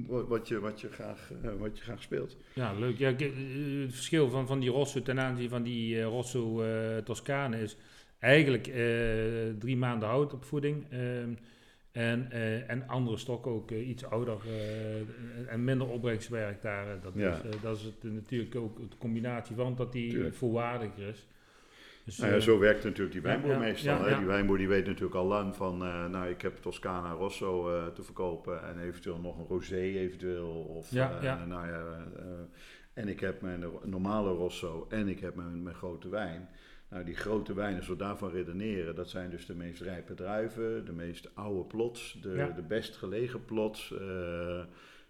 Speaker 2: wat, je, wat, je graag, eh, wat je graag speelt.
Speaker 3: ja leuk. Ja, eh, het verschil van, van die Rosso ten aanzien van die eh, Rosso eh, Toscane is eigenlijk drie maanden houtopvoeding. ehm en, en andere stokken ook iets ouder en- minder opbrengstwerk daar. Dat,
Speaker 2: Ja.
Speaker 3: is, dat is het, natuurlijk ook de combinatie van dat die
Speaker 2: Tuurlijk.
Speaker 3: volwaardiger is. Dus,
Speaker 2: Nou ja,
Speaker 3: eh,
Speaker 2: zo werkt natuurlijk die wijnboer meestal. hè. Die wijnboer die weet natuurlijk al lang van, eh, nou ik heb Toscana Rosso eh, te verkopen en eventueel nog een rosé eventueel. Of,
Speaker 3: Ja, ja.
Speaker 2: Nou ja, en ik heb mijn normale Rosso en ik heb mijn, mijn grote wijn. Nou, die grote wijnen, als we daarvan redeneren, dat zijn dus de meest rijpe druiven, de meest oude plots, de,
Speaker 3: Ja.
Speaker 2: de best gelegen plots. eh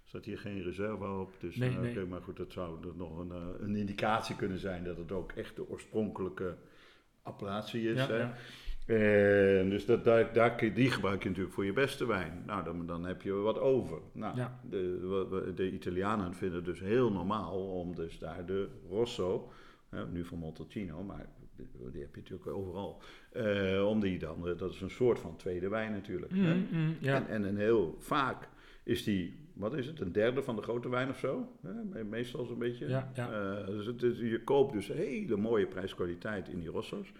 Speaker 2: staat hier geen reserve op, dus
Speaker 3: Nee,
Speaker 2: nou,
Speaker 3: nee.
Speaker 2: maar goed, dat zou nog een, een indicatie kunnen zijn dat het ook echt de oorspronkelijke appellatie is.
Speaker 3: ja,
Speaker 2: hè.
Speaker 3: ja.
Speaker 2: En dus dat, daar, daar, die gebruik je natuurlijk voor je beste wijn. Nou, dan, dan heb je wat over. Nou,
Speaker 3: Ja.
Speaker 2: de, de Italianen vinden het dus heel normaal om dus daar de Rosso, hè, nu van Montalcino, maar die heb je natuurlijk overal, eh, om die dan, eh, dat is een soort van tweede wijn natuurlijk. hè.
Speaker 3: Mm, mm, ja.
Speaker 2: En, en een heel vaak is die, wat is het, een derde van de grote wijn of zo? Meestal zo'n beetje.
Speaker 3: Ja, ja.
Speaker 2: Eh, dus het je koopt dus hele mooie prijskwaliteit in die Rosso's.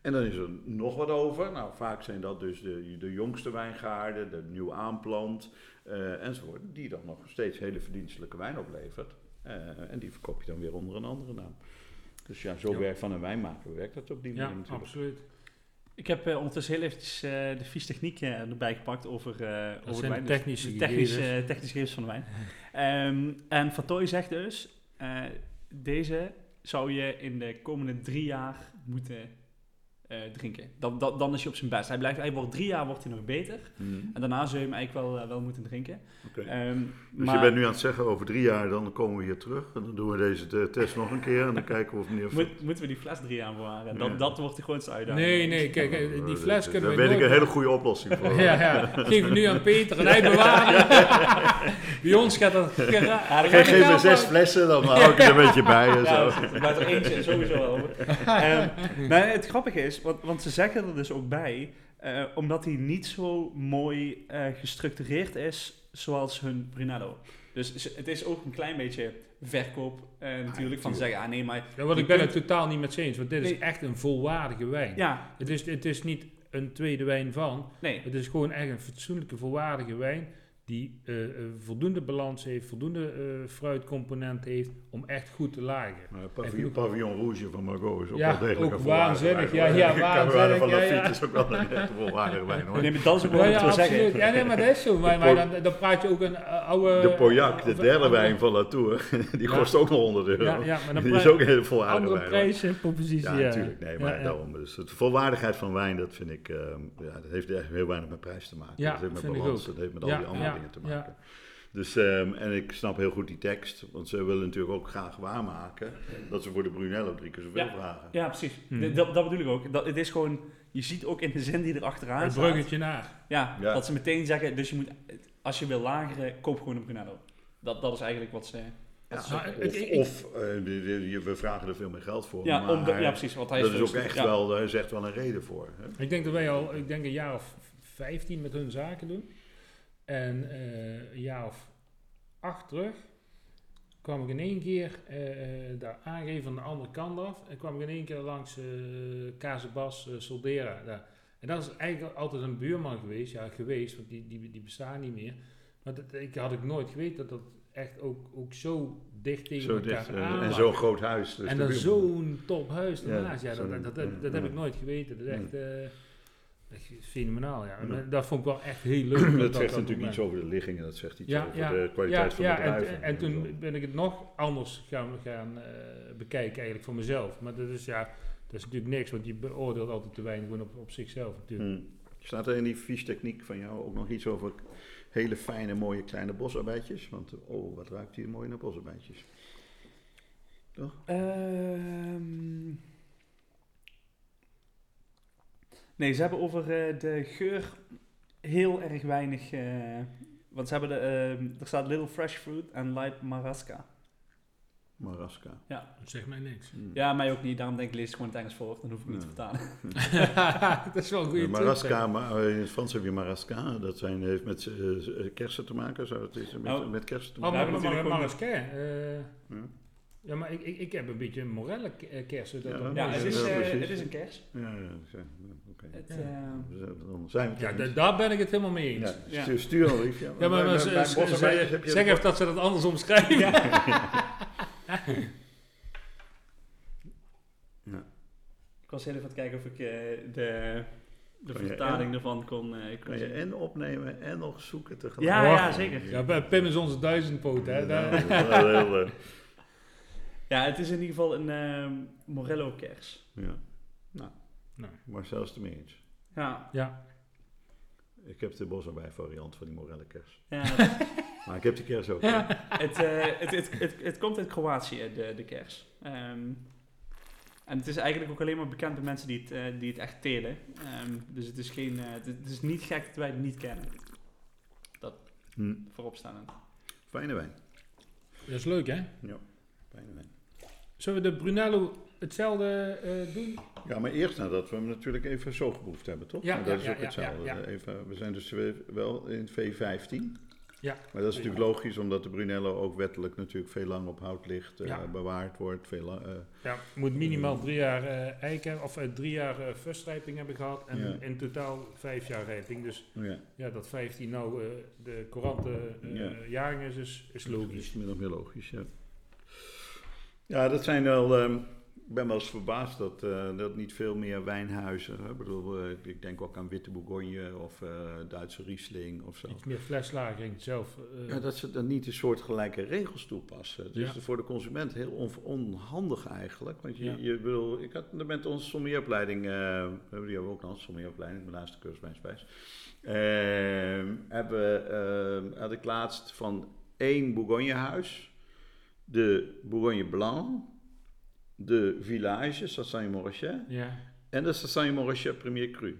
Speaker 2: En dan is er nog wat over. Nou, vaak zijn dat dus de, de jongste wijngaarden, de nieuw aanplant eh, enzovoort. Die dan nog steeds hele verdienstelijke wijn oplevert. Eh, en die verkoop je dan weer onder een andere naam. Dus ja, zo
Speaker 3: Ja.
Speaker 2: werkt van een wijnmaker werkt dat op die manier
Speaker 3: ja,
Speaker 2: natuurlijk.
Speaker 3: absoluut.
Speaker 1: Ik heb eh, ondertussen heel eventjes eh, de vies techniek eh, erbij gepakt over, over de wijn.
Speaker 3: de
Speaker 1: Dus
Speaker 3: technische
Speaker 1: de technische,
Speaker 3: gegevens.
Speaker 1: technische gegevens van de wijn. Ehm, en Van Toy zegt dus, deze zou je in de komende drie jaar moeten eh, drinken. Dan, dan, dan is hij op zijn best. Hij, blijft, hij wordt drie jaar wordt hij nog beter.
Speaker 2: Mhm.
Speaker 1: En daarna zul je hem eigenlijk wel, eh, wel moeten drinken.
Speaker 2: Oké.
Speaker 1: Ehm,
Speaker 2: Dus
Speaker 1: maar
Speaker 2: je bent nu aan het zeggen, over drie jaar dan komen we hier terug. En dan doen we deze te- test nog een keer. En dan (laughs) kijken we of meneer...
Speaker 1: moet- moeten we die fles drie jaar bewaren? Dat,
Speaker 2: Ja.
Speaker 1: dat wordt de grootste uitdaging.
Speaker 3: Nee, nee, kijk, eh, die fles kunnen we
Speaker 2: Daar weet ik een hele goede oplossing voor. (laughs)
Speaker 3: Ja, ja. Geef het nu aan Peter en hij (laughs) bewaart het. Bij ons gaat dat...
Speaker 1: Ja,
Speaker 2: Geef, me zes flessen, dan hou ik er een beetje bij en
Speaker 1: Ja,
Speaker 2: zo.
Speaker 1: er blijft er eentje sowieso over. Ehm, maar het grappige is, want, want ze zeggen er dus ook bij, eh, omdat hij niet zo mooi eh, gestructureerd is zoals hun Brunello. Dus het is ook een klein beetje verkoop eh, natuurlijk, van zeggen, ah nee, maar...
Speaker 3: Ja, want ik ben
Speaker 1: kunt-
Speaker 3: het totaal niet met ze eens, want dit is echt een volwaardige wijn.
Speaker 1: Ja,
Speaker 3: Het, is, het is niet een tweede wijn van,
Speaker 1: nee.
Speaker 3: het is gewoon echt een fatsoenlijke volwaardige wijn die eh, eh, voldoende balans heeft, voldoende eh, fruitcomponent heeft om echt goed te lagen.
Speaker 2: Pavillon,
Speaker 3: genoeg-
Speaker 2: pavillon Rouge van Margot is ook
Speaker 3: Ja,
Speaker 2: wel degelijk
Speaker 3: ook
Speaker 2: een volwaardige
Speaker 3: waanzinnig.
Speaker 2: wijn, (laughs)
Speaker 3: Ja, ja, waanzinnig,
Speaker 2: van
Speaker 3: ja,
Speaker 2: Lafitte
Speaker 3: ja.
Speaker 2: is ook wel een echt volwaardige wijn hoor.
Speaker 1: Nee, maar dat is ook wel
Speaker 3: Ja, ja,
Speaker 1: zeggen.
Speaker 3: Ja, nee, maar dat is zo. Maar, maar dan, dan praat je ook een oude...
Speaker 2: De Pauillac, de derde
Speaker 3: andere-
Speaker 2: wijn van Latour, (laughs) die
Speaker 3: Ja.
Speaker 2: kost ook nog 100 euro.
Speaker 3: Ja, ja, maar dan (laughs)
Speaker 2: die is ook een hele volwaardige
Speaker 3: andere
Speaker 2: wijn. hoor.
Speaker 3: prijs en propositie.
Speaker 2: Ja,
Speaker 3: Ja,
Speaker 2: natuurlijk. Nee, maar
Speaker 3: Ja, ja.
Speaker 2: daarom. Dus de volwaardigheid van wijn, dat vind ik, ehm, ja, dat heeft echt heel weinig met prijs te maken.
Speaker 3: Ja,
Speaker 2: dat heeft met balans,
Speaker 3: ook.
Speaker 2: dat heeft met al die andere
Speaker 3: ja,
Speaker 2: te
Speaker 3: ja.
Speaker 2: maken. Dus, ehm, en ik snap heel goed die tekst, want ze willen natuurlijk ook graag waarmaken dat ze voor de Brunello drie keer zoveel
Speaker 1: Ja.
Speaker 2: vragen.
Speaker 1: Ja, precies.
Speaker 3: Hmm.
Speaker 1: Dat, dat bedoel ik ook. Dat, het is gewoon, je ziet ook in de zin die er achteraan
Speaker 3: Het
Speaker 1: staat.
Speaker 3: bruggetje naar.
Speaker 1: Ja,
Speaker 2: Ja.
Speaker 1: dat ze meteen zeggen, dus je moet, als je wil lageren, koop gewoon een Brunello. Dat, dat is eigenlijk wat ze...
Speaker 2: Ja,
Speaker 3: Nou,
Speaker 2: of
Speaker 3: ik- ik-
Speaker 2: of eh, we vragen er veel meer geld voor.
Speaker 1: ja,
Speaker 2: maar
Speaker 1: om de- ja, precies. Wat hij
Speaker 2: dat is ook
Speaker 1: zo-
Speaker 2: echt
Speaker 1: ja.
Speaker 2: wel, daar is echt wel een reden voor. Hè?
Speaker 3: Ik denk dat wij al, ik denk een jaar of 15 met hun zaken doen. En eh, een jaar of acht terug kwam ik in één keer eh, eh, daar aangeven van de andere kant af. En kwam ik in één keer langs Casebas eh, Soldera. Daar. En dat is eigenlijk altijd een buurman geweest. Ja, geweest, want die, die, die bestaan niet meer. Maar dat, ik had ik nooit geweten dat dat echt ook, ook zo dicht tegen
Speaker 2: Zo
Speaker 3: elkaar
Speaker 2: dicht,
Speaker 3: aan
Speaker 2: en zo'n groot huis. Dus
Speaker 3: en dan zo'n top huis
Speaker 2: Ja,
Speaker 3: ernaast. Ja, dat, dat, dat,
Speaker 2: ja,
Speaker 3: heb ik nooit geweten. Dat is echt, echt fenomenaal. Ja. En
Speaker 2: Ja.
Speaker 3: dat vond ik wel echt heel leuk. (clears throat)
Speaker 2: Dat,
Speaker 3: dat
Speaker 2: zegt
Speaker 3: dat
Speaker 2: natuurlijk iets over de liggingen, dat zegt iets
Speaker 3: Ja,
Speaker 2: over
Speaker 3: ja,
Speaker 2: de kwaliteit
Speaker 3: ja,
Speaker 2: van
Speaker 3: ja,
Speaker 2: de
Speaker 3: en,
Speaker 2: bedrijven.
Speaker 3: en toen ben ik het nog anders gaan, gaan eh, bekijken eigenlijk voor mezelf. Maar dat is, ja, dat is natuurlijk niks, want je beoordeelt altijd wijn gewoon op, op zichzelf natuurlijk.
Speaker 2: Hmm. Staat er in die viestechniek van jou ook nog iets over hele fijne, mooie kleine bosarbeidjes? Want oh, wat ruikt hier mooi naar bosarbeidjes.
Speaker 1: Ehm, nee, ze hebben over eh, de geur heel erg weinig. eh, want ze hebben de, ehm, er staat Little Fresh Fruit en Light Marasca.
Speaker 2: Marasca.
Speaker 3: Dat zegt mij niks.
Speaker 2: Hmm.
Speaker 1: Ja, mij ook niet. Daarom denk ik, lees gewoon het Engels voor. Dan hoef ik niet te
Speaker 2: Ja.
Speaker 1: vertalen. (laughs) (laughs)
Speaker 3: dat is wel een
Speaker 2: Eh,
Speaker 3: goede
Speaker 2: Marasca, maar in het Frans heb je Marasca. Dat zijn, heeft met eh, kersen te maken. Zou het is met,
Speaker 1: Oh.
Speaker 2: met kersen te
Speaker 3: Oh,
Speaker 2: maken?
Speaker 1: Ja,
Speaker 3: maar,
Speaker 1: we hebben
Speaker 3: maar, maar, eh,
Speaker 2: Ja.
Speaker 3: Ja, maar ik, ik, ik heb een beetje morelle ke- eh, kersen. Dat
Speaker 2: Ja,
Speaker 3: dat
Speaker 1: ja, het
Speaker 3: is.
Speaker 1: eh, het is een kers.
Speaker 2: Ja, ja, ja, oké.
Speaker 1: Eh,
Speaker 2: Dan zijn we
Speaker 3: Ja, daar ben ik het helemaal mee eens.
Speaker 2: Ja, stuur- Stuur een briefje.
Speaker 3: Ja, maar,
Speaker 2: Bij- bij
Speaker 3: zeg
Speaker 2: dat-
Speaker 3: even dat ze dat anders omschrijven. (laughs)
Speaker 1: ik was heel even aan het kijken of ik eh, de, de vertaling
Speaker 2: en-
Speaker 1: ervan kon, eh, kon
Speaker 2: Kan je en opnemen en nog zoeken tegelijk.
Speaker 1: Ja, ja, zeker.
Speaker 3: Ja, bij Pim is onze duizendpoot, hè.
Speaker 2: Ja, dat is wel heel, eh,
Speaker 1: Ja, het is in ieder geval een ehm, Morello kers.
Speaker 2: ja. Nou,
Speaker 3: Nou.
Speaker 2: maar zelfs te mee eens.
Speaker 1: Ja,
Speaker 3: Ja,
Speaker 2: Ik heb de bosarbij variant van die morelle kers.
Speaker 1: ja (laughs)
Speaker 2: Maar ik heb die kers ook.
Speaker 1: het, eh, het, het, het, het komt uit Kroatië, de, de kers. Ehm, en het is eigenlijk ook alleen maar bekend bij mensen die het, eh, die het echt telen. Ehm, dus het is, geen, eh, het, het is niet gek dat wij het niet kennen.
Speaker 2: Hm.
Speaker 1: Vooropstaand.
Speaker 2: Fijne wijn.
Speaker 3: dat is leuk, hè.
Speaker 2: Fijne wijn.
Speaker 3: Zullen we de Brunello hetzelfde eh, doen?
Speaker 2: Ja, maar eerst nadat we hem natuurlijk even zo geproefd hebben, toch?
Speaker 3: Ja,
Speaker 2: Maar dat
Speaker 3: ja,
Speaker 2: is ook
Speaker 3: ja,
Speaker 2: hetzelfde. Even, we zijn dus wel in V15.
Speaker 3: Ja.
Speaker 2: Maar dat is natuurlijk logisch, omdat de Brunello ook wettelijk natuurlijk veel lang op hout ligt, eh, bewaard wordt. Veel, eh,
Speaker 3: Ja, moet minimaal drie jaar eiken of drie jaar fustrijping hebben gehad en in totaal vijf jaar rijping. Dus
Speaker 2: ja.
Speaker 3: ja, dat 15 nou de courante
Speaker 2: Ja.
Speaker 3: jaring is, is, is
Speaker 2: Dat
Speaker 3: logisch.
Speaker 2: is min of meer logisch, ja. Ja, dat zijn wel... ehm, ik ben wel eens verbaasd dat, eh, dat niet veel meer wijnhuizen... Hè? Ik bedoel, eh, ik denk ook aan Witte Bourgogne of eh, Duitse Riesling of zo.
Speaker 3: Iets meer fleslagering zelf.
Speaker 2: Ja, dat ze dan niet een soort gelijke regels toepassen. Het is voor de consument heel on- onhandig eigenlijk. Want je,
Speaker 3: Ja.
Speaker 2: je bedoel, ik had met onze sommelieropleiding, we hebben die hebben we ook nog, een sommelieropleiding, mijn laatste cursus bij Spijs. Ehm, hebben, ehm, had ik laatst van één Bourgognehuis, de Bourgogne Blanc, de Village, Sassagne-Morachet,
Speaker 3: ja.
Speaker 2: en de Sassagne-Morachet Premier Cru.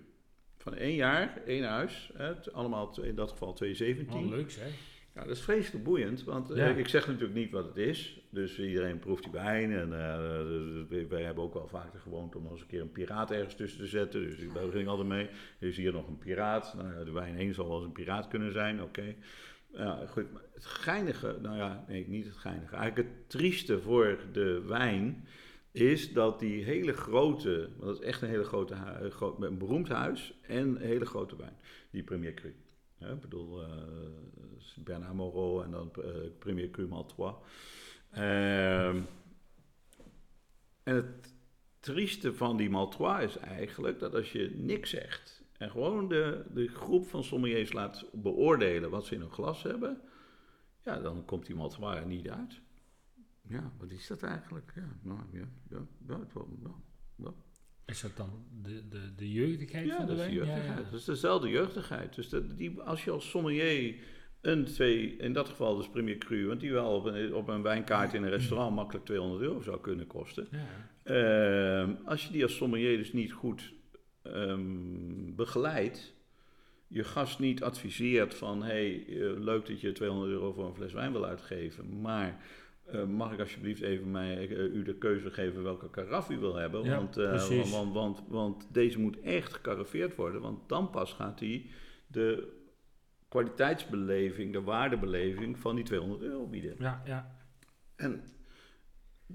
Speaker 2: Van één jaar, één huis, hè, allemaal in dat geval 2017.
Speaker 3: Oh, leuk zeg.
Speaker 2: Ja, dat is vreselijk boeiend, want eh,
Speaker 3: Ja.
Speaker 2: ik zeg natuurlijk niet wat het is. Dus iedereen proeft die wijn. En eh, dus wij- wij hebben ook wel vaak de gewoonte om eens een keer een piraat ergens tussen te zetten. Dus ik begin altijd mee. Er is hier nog een piraat. Nou de wijn heen zal wel eens een piraat kunnen zijn, oké. Ja, goed. Het geinige, nou ja, nee, niet het geinige. Eigenlijk het trieste voor de wijn is dat die hele grote, want dat is echt een hele grote, hu- gro- een beroemd huis en een hele grote wijn, die Premier Cru. Ik bedoel, eh, is Bernard Moreau en dan eh, Premier Cru Maltois. Ehm, en het trieste van die Maltois is eigenlijk dat als je niks zegt en gewoon de, de groep van sommeliers laat beoordelen wat ze in hun glas hebben, ja, dan komt die er niet uit. Ja, wat is dat eigenlijk? Ja, nou, ja, ja, ja, het wel, nou, nou.
Speaker 3: Is dat dan de, de, de jeugdigheid
Speaker 2: Ja,
Speaker 3: van de
Speaker 2: dat is de
Speaker 3: wijn?
Speaker 2: jeugdigheid. Dat is dezelfde jeugdigheid. Dus dat, die, als je als sommelier een, twee, in dat geval dus Premier Cru, want die wel op een, op een wijnkaart in een restaurant makkelijk 200 euro zou kunnen kosten.
Speaker 3: Ja.
Speaker 2: Ehm, als je die als sommelier dus niet goed ehm, begeleidt, je gast niet adviseert van, hey, eh, leuk dat je 200 euro voor een fles wijn wil uitgeven, maar eh, mag ik alsjeblieft even mij, eh, u de keuze geven welke karaf u wil hebben?
Speaker 3: Ja,
Speaker 2: want, want, want, want deze moet echt gecarafeerd worden, want dan pas gaat hij de kwaliteitsbeleving, de waardebeleving van die 200 euro bieden.
Speaker 3: Ja, ja.
Speaker 2: En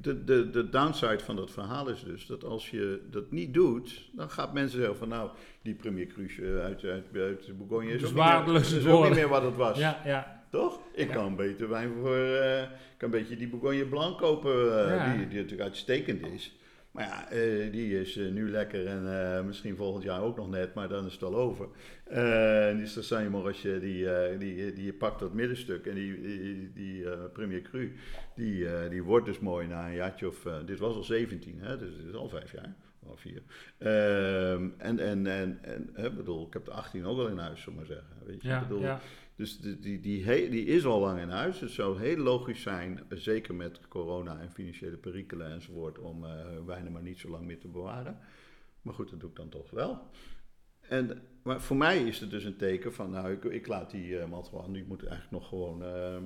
Speaker 2: de, de, de downside van dat verhaal is dus dat als je dat niet doet, dan gaat mensen zeggen van nou, die Premier Cruche uit, uit, uit Bourgogne is,
Speaker 3: Dus
Speaker 2: ook, niet meer, is ook niet meer wat het was.
Speaker 3: Ja, ja.
Speaker 2: Toch? Ik
Speaker 3: Ja.
Speaker 2: kan beter wijn voor, eh, kan een beetje die Bourgogne Blanc kopen, eh,
Speaker 3: Ja.
Speaker 2: die, die natuurlijk uitstekend is. Maar ja, eh, die is eh, nu lekker en eh, misschien volgend jaar ook nog net, maar dan is het al over. Eh die Sassanje Morasje, die, die, die pakt dat middenstuk en die, die, die Premier Cru, die, die wordt dus mooi na een jaartje of, dit was al 17, hè, dus dit is al vijf jaar, al vier. Ehm, en, en, en, en hè, bedoel, ik heb de 18 ook al in huis, zullen we maar zeggen. Weet je?
Speaker 3: Ja,
Speaker 2: Ik bedoel,
Speaker 3: ja.
Speaker 2: Dus die, die, die, die is al lang in huis. Het zou heel logisch zijn, eh, zeker met corona en financiële perikelen enzovoort, om eh wijnen maar niet zo lang meer te bewaren. Maar goed, dat doe ik dan toch wel. En, maar voor mij is het dus een teken van, nou, ik, ik laat die uh, Maltwan, die moet eigenlijk nog gewoon, ehm,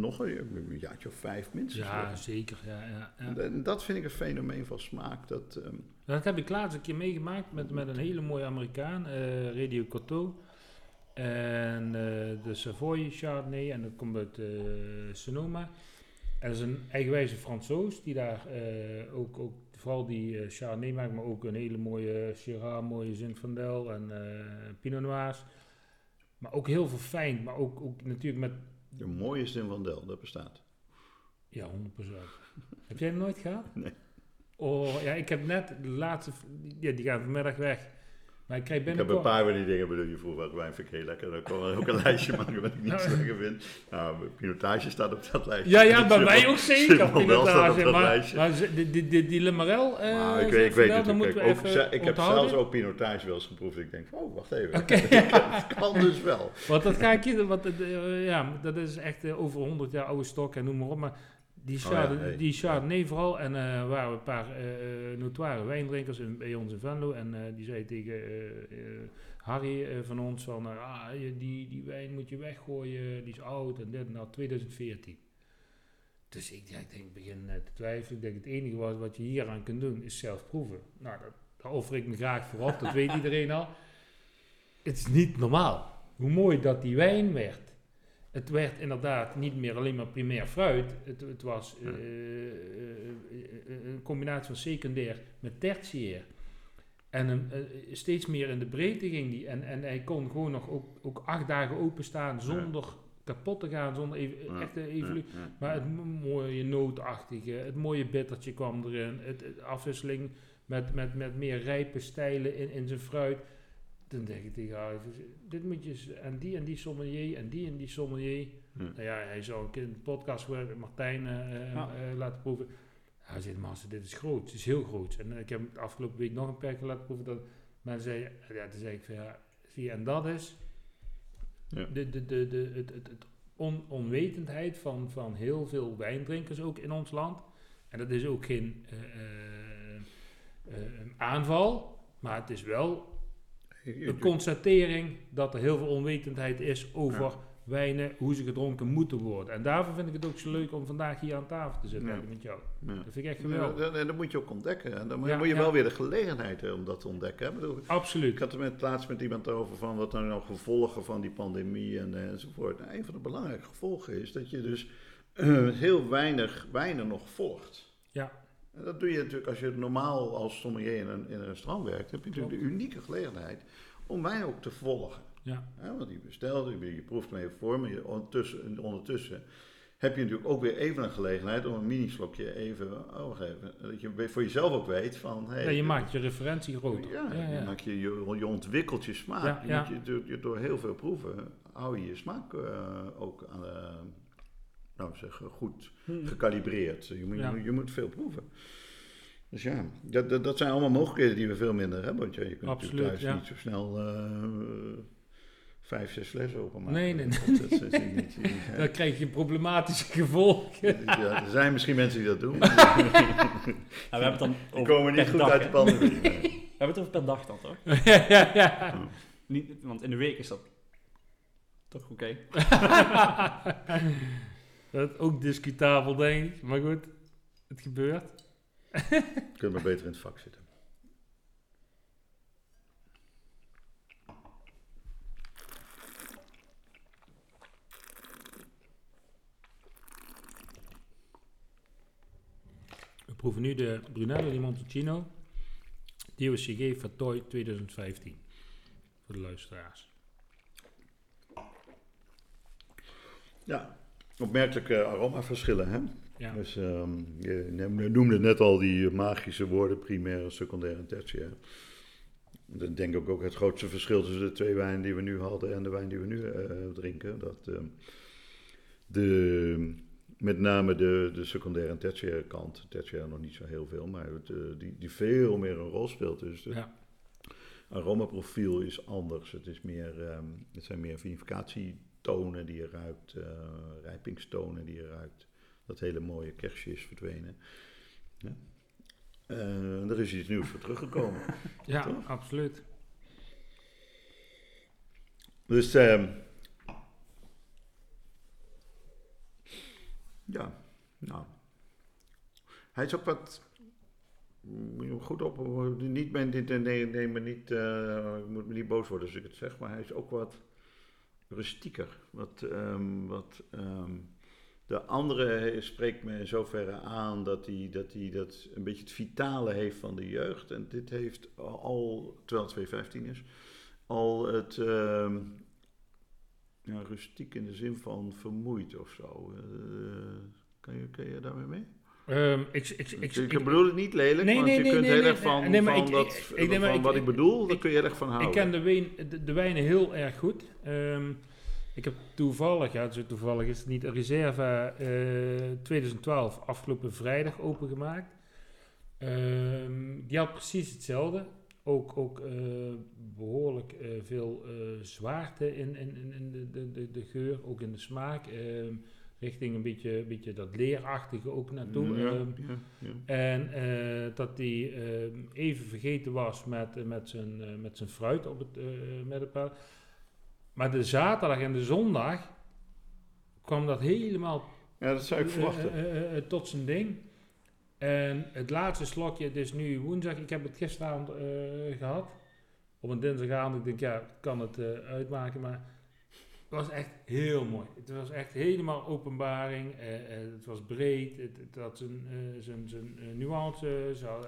Speaker 2: nog een, een jaartje of vijf minstens.
Speaker 3: Ja, zeker. Ja, ja, ja.
Speaker 2: En, en dat vind ik een fenomeen van smaak. Dat, ehm,
Speaker 3: Dat heb ik laatst een keer meegemaakt met, met een hele mooie Amerikaan, eh Radio Coteau. En eh, de Savoy Chardonnay, en dat komt uit eh, Sonoma. En dat is een eigenwijze Fransoos die daar eh, ook, ook vooral die Chardonnay maakt, maar ook een hele mooie Syrah, mooie Zinfandel en Pinot Noirs. Maar ook heel veel fijn, maar ook, ook natuurlijk met,
Speaker 2: de mooiste in Van Del, dat bestaat.
Speaker 3: ja, 100%. heb jij hem nooit gehad?
Speaker 2: Nee.
Speaker 3: Oh, ja, ik heb net de laatste, ja, die gaan vanmiddag weg. Maar ik
Speaker 2: Ik heb een paar van die dingen, bedoel je vroeg welke wijn vind ik heel lekker. Dan ik ook een (laughs) lijstje maken wat ik niet zo lekker vind. Nou, pinotage staat op dat lijstje.
Speaker 3: Ja, ja, bij mij ook zeker. Pinotage.
Speaker 2: dat
Speaker 3: Maar, maar die, die, die, eh,
Speaker 2: Nou, ik weet, ik weet het
Speaker 3: we
Speaker 2: Ook,
Speaker 3: even
Speaker 2: ze- ik heb zelfs ook pinotage wel eens geproefd. Ik denk, oh, wacht even. Het (laughs) kan dus wel.
Speaker 3: want dat ga ik je, want, eh, ja, dat is echt eh, over 100 jaar oude stok en noem maar op. Maar die,
Speaker 2: Oh ja,
Speaker 3: Chardonnay,
Speaker 2: nee.
Speaker 3: die Chardonnay vooral, en er waren een paar eh, notoire wijndrinkers in, bij ons in Venlo. En eh, die zei tegen eh, eh, Harry eh, van ons van, eh, ah, die, die wijn moet je weggooien, die is oud en dit en dat, 2014. Dus ik, ja, ik denk, begin eh, te twijfelen. Ik denk, het enige wat, wat je hier aan kunt doen is zelf proeven. Nou, dat, daar offer ik me graag voor op, dat weet iedereen al. (laughs) Het is niet normaal hoe mooi dat die wijn werd. Het werd inderdaad niet meer alleen maar primair fruit. Het, het was eh, eh, eh, een combinatie van secundair met tertiair. En een, steeds meer in de breedte ging die. En, en hij kon gewoon nog ook, ook acht dagen openstaan zonder kapot te gaan, zonder even, echte evolutie.
Speaker 2: ja, ja.
Speaker 3: Maar het mo- mooie nootachtige, het mooie bittertje kwam erin. Het, het afwisseling met, met, met meer rijpe stijlen in, in zijn fruit. Dan denk ik tegen haar, dit moet je en die en die sommelier en die en die sommelier.
Speaker 2: Hm.
Speaker 3: Nou ja, hij zou een keer in de podcast met Martijn eh, eh,
Speaker 1: Ja.
Speaker 3: eh, laten proeven. Hij zegt, Marcel, dit is groot, het is heel groot. En ik heb de afgelopen week nog een perker laten proeven. Dat mensen zeiden, ja, toen zei ik van ja, zie je, en dat is
Speaker 2: Ja.
Speaker 3: de, de, de, de, het, het, het on, onwetendheid van, van heel veel wijndrinkers ook in ons land. En dat is ook geen eh, eh, eh, een aanval, maar het is wel een constatering dat er heel veel onwetendheid is over
Speaker 2: Ja.
Speaker 3: wijnen, hoe ze gedronken moeten worden. En daarvoor vind ik het ook zo leuk om vandaag hier aan tafel te zitten
Speaker 2: Ja.
Speaker 3: met jou.
Speaker 2: Ja.
Speaker 3: Dat vind ik echt geweldig.
Speaker 2: en dat moet je ook ontdekken. En dan moet- je wel weer de gelegenheid hebben om dat te ontdekken. hè. Ik
Speaker 3: Absoluut.
Speaker 2: had het met, laatst met iemand over van wat er nou gevolgen van die pandemie en, eh, enzovoort. Nou, een van de belangrijke gevolgen is dat je dus (clears throat) heel weinig wijnen nog volgt. En dat doe je natuurlijk als je normaal als sommelier in een, in een restaurant werkt. heb je natuurlijk de unieke gelegenheid om wijn ook te volgen.
Speaker 3: Ja.
Speaker 2: want die bestelt, je, je proeft even voor, maar je, ondertussen, ondertussen heb je natuurlijk ook weer even een gelegenheid om een mini-slokje even, oh, wacht even, dat je voor jezelf ook weet van... Hey,
Speaker 3: ja, je maakt je referentie groot.
Speaker 2: Ja, ja, Je, maakt je, je, je ontwikkelt je smaak. Ja, je, je, door, heel veel proeven hou je je smaak uh, ook aan, uh, nou zeggen, goed hmm. gekalibreerd. Je moet, je, je, moet veel proeven. Dus ja, dat, dat, dat, zijn allemaal mogelijkheden die we veel minder hebben. Want ja, je kunt Absoluut, thuis niet zo snel... Uh, vijf, zes flessen openmaken.
Speaker 3: Nee, nee, nee. Dat, dat, dat (laughs) niet, Dan krijg je problematische gevolgen.
Speaker 2: Ja, er zijn misschien mensen die dat doen. (laughs)
Speaker 1: nou, we hebben het dan
Speaker 2: die komen niet goed uit de pandemie. (laughs)
Speaker 1: We hebben het over per dag dan, toch? ja, ja, ja. Niet, want in de week is dat toch oké.
Speaker 3: Okay. Dat is ook discutabel, denk ik. Maar goed, het gebeurt. (laughs)
Speaker 2: Kunnen we beter in het vak zitten.
Speaker 3: proeven nu de Brunello di Montalcino DOCG Fatoi 2015. Voor de luisteraars.
Speaker 2: Ja, opmerkelijke aromaverschillen, hè? Ja. Dus um, je noemde net al die magische woorden, primair, secundair en tertiair. Dat denk ik ook het grootste verschil tussen de twee wijnen die we nu hadden en de wijn die we nu uh, drinken. Dat uh, de met name de, de secundaire en tertiaire kant. Tertiaire nog niet zo heel veel, maar het, eh, die, die veel meer een rol speelt. Dus het ja. aromaprofiel is anders. Het, is meer, um, het zijn meer vinificatietonen die je ruikt, uh, rijpingstonen die je ruikt. Dat hele mooie kerstje is verdwenen. Ja. Uh, er is iets nieuws voor teruggekomen. (laughs)
Speaker 3: ja, absoluut.
Speaker 2: Dus... Um, Ja, nou. Hij is ook wat. Goed op, niet, nee, nee, maar niet, uh, ik moet me niet boos worden als ik het zeg, maar hij is ook wat rustieker. Wat, um, wat um, de andere spreekt me in zoverre aan dat hij, dat dat een beetje het vitale heeft van de jeugd. En dit heeft al, terwijl het 215 is, al het, um, ja, rustiek in de zin van vermoeid of zo. Uh, kan, je, kan je daarmee mee?
Speaker 3: Um, ik, ik, ik,
Speaker 2: ik, bedoel het niet lelijk, nee, want nee, je nee, kunt heel erg van, van, dat, van wat ik bedoel, daar kun je erg van houden.
Speaker 3: Ik ken de, wijn, de, de wijnen heel erg goed. Um, ik heb toevallig, ja, zo toevallig is het niet, een reserve uh, 2012 afgelopen vrijdag opengemaakt. Um, die had precies hetzelfde ook, ook uh, behoorlijk uh, veel zwaarte in, in, in de, de, de, geur, ook in de smaak. Ehm, richting een beetje, beetje dat leerachtige ook naartoe. Ja, um, ja, ja. En dat hij ehm, even vergeten was met, met, zijn, met zijn fruit op het middenpaal. Maar de zaterdag en de zondag kwam dat helemaal
Speaker 2: ja, dat zou ik verwachten.
Speaker 3: tot zijn ding. En het laatste slokje, het is nu woensdag, ik heb het gisteravond gehad. Op een dinsdagavond, ik denk ja, kan het uitmaken, maar was echt heel mooi. Het was echt helemaal openbaring, uh, het was breed, het, had zijn, zijn, zijn nuance,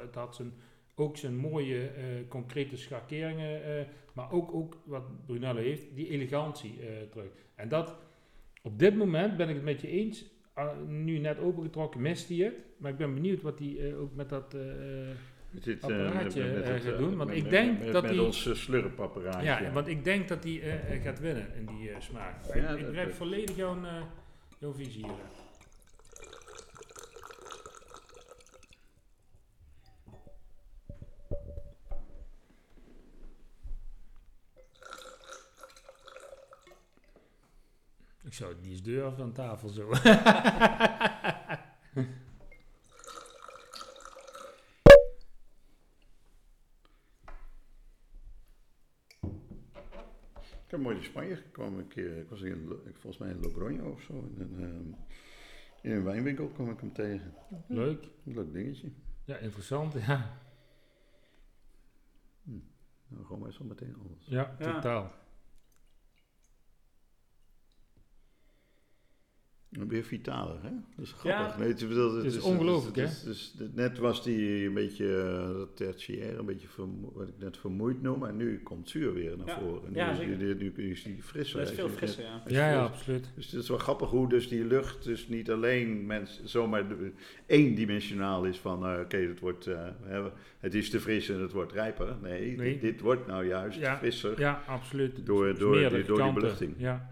Speaker 3: het had zijn, ook zijn mooie concrete schakeringen, maar ook, ook wat Brunello heeft, die elegantie terug. En dat, op dit moment ben ik het met je eens, Ah, nu net opengetrokken, mist hij het. Maar ik ben benieuwd wat hij ook met dat dit, uh, apparaatje met, met gaat doen. Want
Speaker 2: met,
Speaker 3: ik denk dat
Speaker 2: hij... Met ons slurpapparaatje.
Speaker 3: Ja, want ik denk dat hij gaat winnen in die smaak. Ja, ik begrijp volledig jouw, jouw visie hier. Ik zou het niet eens durven van tafel zo. (laughs)
Speaker 2: heb mooi in Spanje gekomen een keer. Ik was in, volgens mij in Logroño of zo. In een, um, in een wijnwinkel kwam ik hem tegen.
Speaker 3: Leuk.
Speaker 2: Leuk dingetje.
Speaker 3: Ja, interessant, ja.
Speaker 2: Hm. Nou, gewoon meestal meteen alles.
Speaker 3: Ja, ja. totaal.
Speaker 2: Weer vitaler, hè? Dat is grappig.
Speaker 1: Ja.
Speaker 2: Nee, het, bedoel,
Speaker 3: Het is
Speaker 2: het
Speaker 3: ongelooflijk,
Speaker 2: is- dus net was die een beetje uh, dat tertiair, een beetje vermo- wat ik net vermoeid noem, en nu komt zuur weer naar
Speaker 1: Ja.
Speaker 2: voren. Nu,
Speaker 1: Ja,
Speaker 2: is, nu, nu is die frisser.
Speaker 1: Dat is veel frisser, ja.
Speaker 3: Ja, ja, absoluut.
Speaker 2: Dus het is wel grappig hoe dus die lucht dus niet alleen mens, zomaar eendimensionaal is van uh, oké, het wordt uh, hè, het is te fris en het wordt rijper. Nee,
Speaker 3: Nee.
Speaker 2: Dit, dit wordt nou juist
Speaker 3: Ja.
Speaker 2: frisser.
Speaker 3: Ja, absoluut.
Speaker 2: Door-
Speaker 3: Dus
Speaker 2: door die- door die beluchting.
Speaker 3: Ja,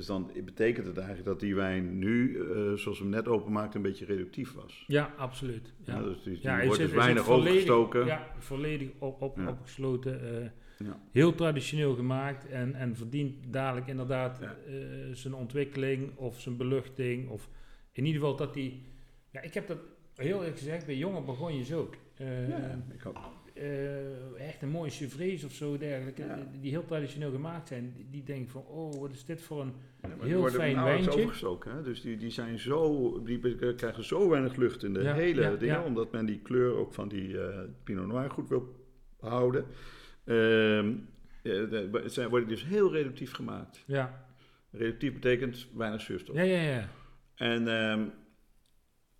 Speaker 2: Dus dan betekent het eigenlijk dat die wijn nu, eh, zoals we hem net openmaakten, een beetje reductief was.
Speaker 3: ja absoluut. Ja.
Speaker 2: Ja, dus die, die
Speaker 3: Ja, hij
Speaker 2: wordt dus weinig overgestoken.
Speaker 3: Ja, volledig op, op,
Speaker 2: Ja.
Speaker 3: opgesloten. eh. Heel traditioneel gemaakt en, en verdient dadelijk inderdaad eh, zijn ontwikkeling of zijn beluchting. Of in ieder geval dat die... Ja, ik heb dat heel eerlijk gezegd bij jonge begonjes ook. Eh,
Speaker 2: Ja, ik ook.
Speaker 3: Eh, echt een mooie chevrees of zo dergelijke,
Speaker 2: Ja.
Speaker 3: die, die heel traditioneel gemaakt zijn. Die, die denken van, oh, wat is dit voor een...
Speaker 2: Ja,
Speaker 3: Heel fijn wijntje.
Speaker 2: overgestoken. Hè? Dus die, die, zijn zo, die krijgen zo weinig lucht in de
Speaker 3: Ja,
Speaker 2: hele dingen,
Speaker 3: ja.
Speaker 2: omdat men die kleur ook van die eh, Pinot Noir goed wil houden. Ehm, eh, de- het zijn, worden dus heel reductief gemaakt.
Speaker 3: Ja,
Speaker 2: Reductief betekent weinig zuurstof.
Speaker 3: ja, ja. ja.
Speaker 2: En, ehm,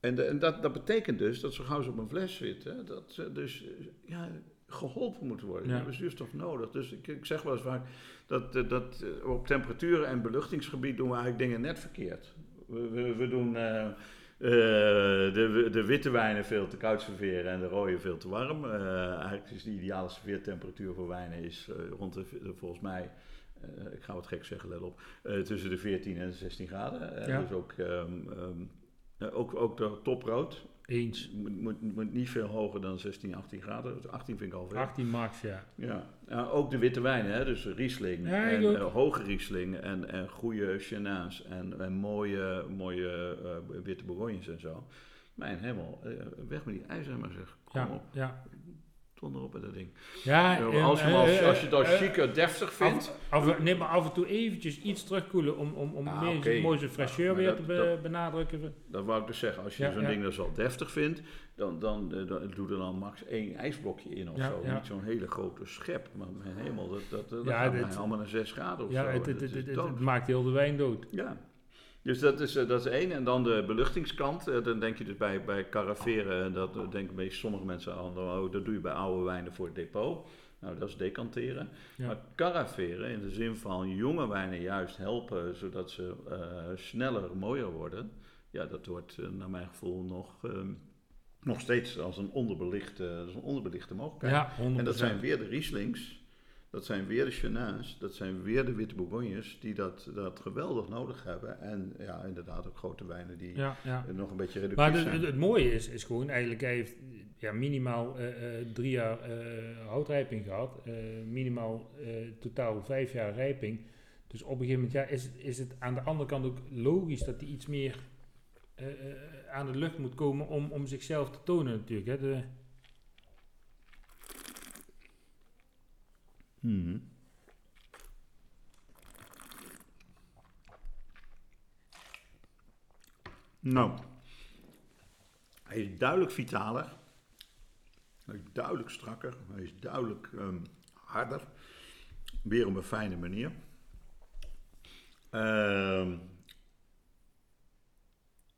Speaker 2: en, de- en dat, dat betekent dus dat zo gauw ze op een fles zitten, dat ze dus ja, geholpen moeten worden.
Speaker 3: Ja.
Speaker 2: Hebben zuurstof nodig. Dus ik, ik zeg wel eens vaak dat, eh, dat eh, op temperaturen en beluchtingsgebied doen we eigenlijk dingen net verkeerd. We, we, we doen eh, de, de witte wijnen veel te koud serveren en de rode veel te warm. Eigenlijk is de ideale serveertemperatuur voor wijnen is rond de, volgens mij, ik ga wat gek zeggen, let op, tussen de 14 en de 16 graden. Eh,
Speaker 3: Ja.
Speaker 2: Dus ook, ehm, ehm, eh, ook, ook de toprood
Speaker 3: Eens.
Speaker 2: moet, moet, moet niet veel hoger dan 16, 18 graden. 18 vind ik al veel.
Speaker 3: 18 max, ja.
Speaker 2: Ja. Ja, ook de witte wijnen, hè? dus Riesling
Speaker 3: Ja,
Speaker 2: en eh, hoge Riesling en, en goede Chena's en, en mooie, mooie eh, witte Bourgognes en zo. Mijn hemel, eh, weg met die ijzer maar zeg. Kom
Speaker 3: Ja,
Speaker 2: op,
Speaker 3: ja.
Speaker 2: Met dat ding.
Speaker 3: Ja, en,
Speaker 2: als, je
Speaker 3: eh,
Speaker 2: als,
Speaker 3: eh,
Speaker 2: als je het als
Speaker 3: eh,
Speaker 2: chic en deftig vindt,
Speaker 3: Af, af, nee, maar af en toe eventjes iets terugkoelen om, om, om
Speaker 2: Ah,
Speaker 3: meer
Speaker 2: oké.
Speaker 3: mooi zijn fraîcheur
Speaker 2: Maar
Speaker 3: weer
Speaker 2: dat-
Speaker 3: te be-
Speaker 2: dat-
Speaker 3: benadrukken.
Speaker 2: dat wou ik dus zeggen. Als je
Speaker 3: Ja,
Speaker 2: zo'n
Speaker 3: ja.
Speaker 2: ding dus al deftig vindt, dan, dan, eh, dan doe er dan max één ijsblokje in of zo. Niet zo'n hele grote schep. Maar mijn hemel, dat, dat, dat mij allemaal naar 6 graden of
Speaker 3: Ja,
Speaker 2: zo.
Speaker 3: het,
Speaker 2: Dat
Speaker 3: het, het, het maakt heel de wijn dood.
Speaker 2: Ja. Dus dat is, eh, dat is één. En dan de beluchtingskant. Eh, Dan denk je dus bij, bij caraveren, en dat eh, denken sommige mensen aan, oh, dat doe je bij oude wijnen voor het depot. Nou, dat is decanteren.
Speaker 3: Ja.
Speaker 2: Maar caraveren, in de zin van jonge wijnen juist helpen, zodat ze eh, sneller mooier worden. Ja, dat wordt eh, naar mijn gevoel nog, ehm, nog steeds als een onderbelichte, is een onderbelichte mogelijkheid.
Speaker 3: Ja, 100%.
Speaker 2: En dat zijn weer de Rieslings, dat zijn weer de Chena's, dat zijn weer de witte Bourgognes die dat, dat geweldig nodig hebben. En ja, inderdaad ook grote wijnen die
Speaker 3: Ja, ja.
Speaker 2: nog een beetje reductief
Speaker 3: Maar de-
Speaker 2: zijn.
Speaker 3: het, het mooie is, is gewoon eigenlijk, hij heeft ja, minimaal eh, eh, drie jaar eh, houtrijping gehad. eh, minimaal totaal vijf jaar rijping. Dus op een gegeven moment ja, is, het- is het aan de andere kant ook logisch dat hij iets meer aan de lucht moet komen om, om zichzelf te tonen natuurlijk. Hè. De,
Speaker 2: Mhm. Nou, hij is duidelijk vitaler. Hij is duidelijk strakker. Hij is duidelijk ehm, harder. Weer op een fijne manier. Ehm,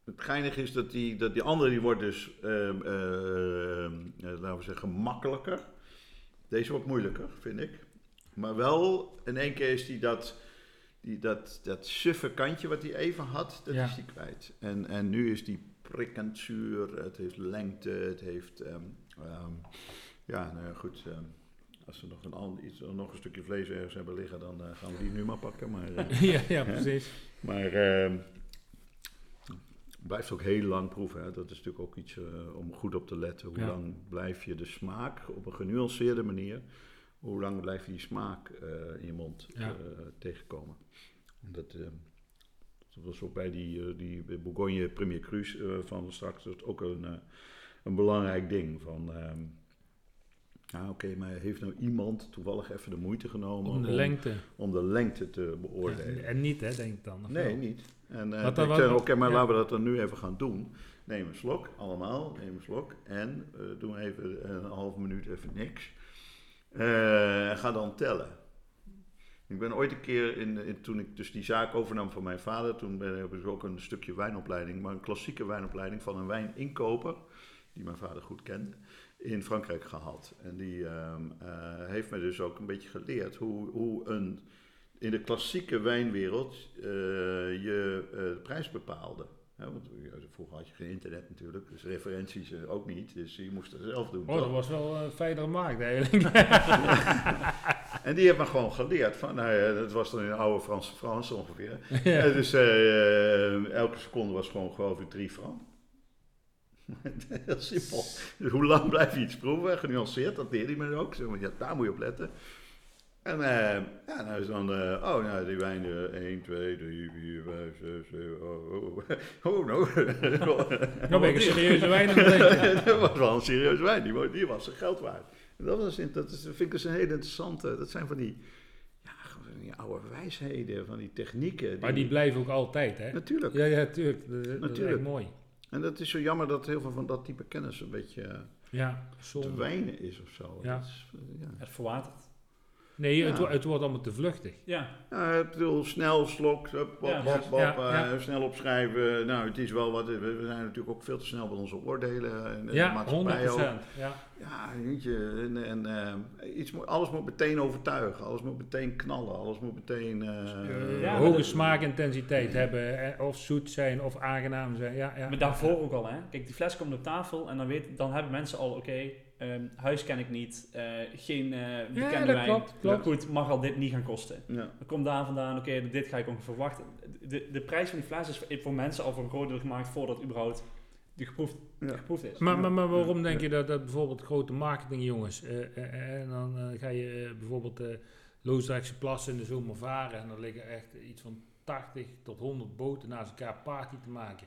Speaker 2: het geinige is dat die, dat die andere die wordt dus, ehm, ehm, eh, laten we zeggen, makkelijker. Deze wordt moeilijker, vind ik. Maar wel, in één keer is die dat, die, dat, dat suffe kantje wat hij even had, dat
Speaker 3: Ja.
Speaker 2: is hij kwijt. En, en nu is die prikkend zuur, het heeft lengte, het heeft, ehm, ehm, ja, nou ja, goed. ehm, als we nog een, ander, iets, nog een stukje vlees ergens hebben liggen, dan eh, gaan we die nu maar pakken. Maar, eh, (laughs)
Speaker 3: ja, ja, precies.
Speaker 2: maar blijft ook heel lang proeven. Hè. Dat is natuurlijk ook iets eh, om goed op te letten. Hoe
Speaker 3: Ja.
Speaker 2: lang blijf je de smaak op een genuanceerde manier, hoe lang blijf je die smaak eh, in je mond
Speaker 3: Ja.
Speaker 2: eh, tegenkomen. Dat, dat was ook bij die, eh, die Bourgogne Premier Cru van straks dat is ook een, een belangrijk ding. Van, ehm, ja, oké, maar heeft nou iemand toevallig even de moeite genomen
Speaker 3: Om de lengte.
Speaker 2: om de lengte te beoordelen?
Speaker 3: Ja, en niet, hè, denk ik dan.
Speaker 2: Nee,
Speaker 3: wel?
Speaker 2: niet. En ik zeg, oké, maar
Speaker 3: ja.
Speaker 2: laten we dat dan nu even gaan doen. Neem een slok, allemaal, neem een slok. En eh doe even een half minuut even niks. Eh, en ga dan tellen. Ik ben ooit een keer, in, in- toen ik dus die zaak overnam van mijn vader, toen ben, heb ik ook een stukje wijnopleiding, maar een klassieke wijnopleiding van een wijninkoper, die mijn vader goed kende, in Frankrijk gehad. En die ehm, eh, heeft me dus ook een beetje geleerd hoe, hoe een, in de klassieke wijnwereld eh, je eh, de prijs bepaalde. Want vroeger had je geen internet natuurlijk, dus referenties eh, ook niet, dus je moest het zelf doen.
Speaker 3: Oh,
Speaker 2: toch?
Speaker 3: dat was wel een fijnere markt eigenlijk.
Speaker 2: En die heeft me gewoon geleerd. Van, nou ja, dat was dan in de oude Franse Frans ongeveer. (laughs)
Speaker 3: ja.
Speaker 2: En dus eh, eh, elke seconde was gewoon geloof ik drie frank. (laughs) Heel simpel. Dus hoe lang blijf je iets proeven? Genuanceerd, dat leerde hij me ook. Zo, ja, daar moet je op letten. En eh, ja, nou is dan, eh, oh nou, die wijn, eh, 1, 2, 3, 4, 5, 6, 7, oh, oh, oh, (laughs) oh nou. (laughs)
Speaker 3: Nou ben ik een serieuze wijn aan het drinken. (laughs)
Speaker 2: dat was wel een serieuze wijn, die, die was zijn geld waard. En dat, was, in- dat is, vind ik dus een hele interessante, dat zijn van die, ja, gewoon van die oude wijsheden, van die technieken.
Speaker 3: Maar die blijven ook altijd, hè?
Speaker 2: Natuurlijk.
Speaker 3: Ja, ja, tuurlijk. Dat, dat is
Speaker 2: Natuurlijk.
Speaker 3: echt mooi.
Speaker 2: En dat is zo jammer dat heel veel van dat type kennis een beetje
Speaker 3: Ja,
Speaker 2: te wijnen is of zo.
Speaker 3: Ja.
Speaker 2: Dat is, eh, ja.
Speaker 1: Het verwatert.
Speaker 3: Nee,
Speaker 2: Ja.
Speaker 3: het, wo- het wordt allemaal te vluchtig.
Speaker 1: Ja,
Speaker 2: Ja, ik bedoel, snel slok, hup,
Speaker 1: Ja.
Speaker 2: eh, snel opschrijven. Nou, het is wel wat, we zijn natuurlijk ook veel te snel met onze oordelen. En, de
Speaker 3: Ja,
Speaker 2: maatschappij
Speaker 3: 100%.
Speaker 2: ook.
Speaker 3: Ja.
Speaker 2: Ja, weet je, en, en eh, iets moet, alles moet meteen overtuigen, alles moet meteen knallen, alles moet meteen...
Speaker 1: Ja, maar
Speaker 3: hoge smaakintensiteit hebben, eh, of zoet zijn, of aangenaam zijn. Ja, ja.
Speaker 1: maar daarvoor ook al, hè. Kijk, die fles komt op tafel en dan, weet, dan hebben mensen al, oké, ehm, huis ken ik niet, eh, geen eh
Speaker 3: Ja,
Speaker 1: bekende
Speaker 3: dat
Speaker 1: wijn.
Speaker 3: klopt, klopt.
Speaker 1: Goed, mag al dit niet gaan kosten.
Speaker 2: ja.
Speaker 1: Dan komt daar vandaan, oké, dit ga ik ongeveer verwachten. De, de prijs van die fles is voor- mensen al voor een groot deel gemaakt voordat überhaupt die geproefd,
Speaker 2: Ja.
Speaker 1: geproefd is.
Speaker 3: Maar, maar, maar waarom
Speaker 2: Ja.
Speaker 3: denk je dat, dat bijvoorbeeld grote marketingjongens, eh, eh, eh, en dan eh, ga je eh, bijvoorbeeld eh Loosdrechtse plassen in de zomer varen en er liggen echt iets van 80 tot 100 boten naast elkaar party te maken.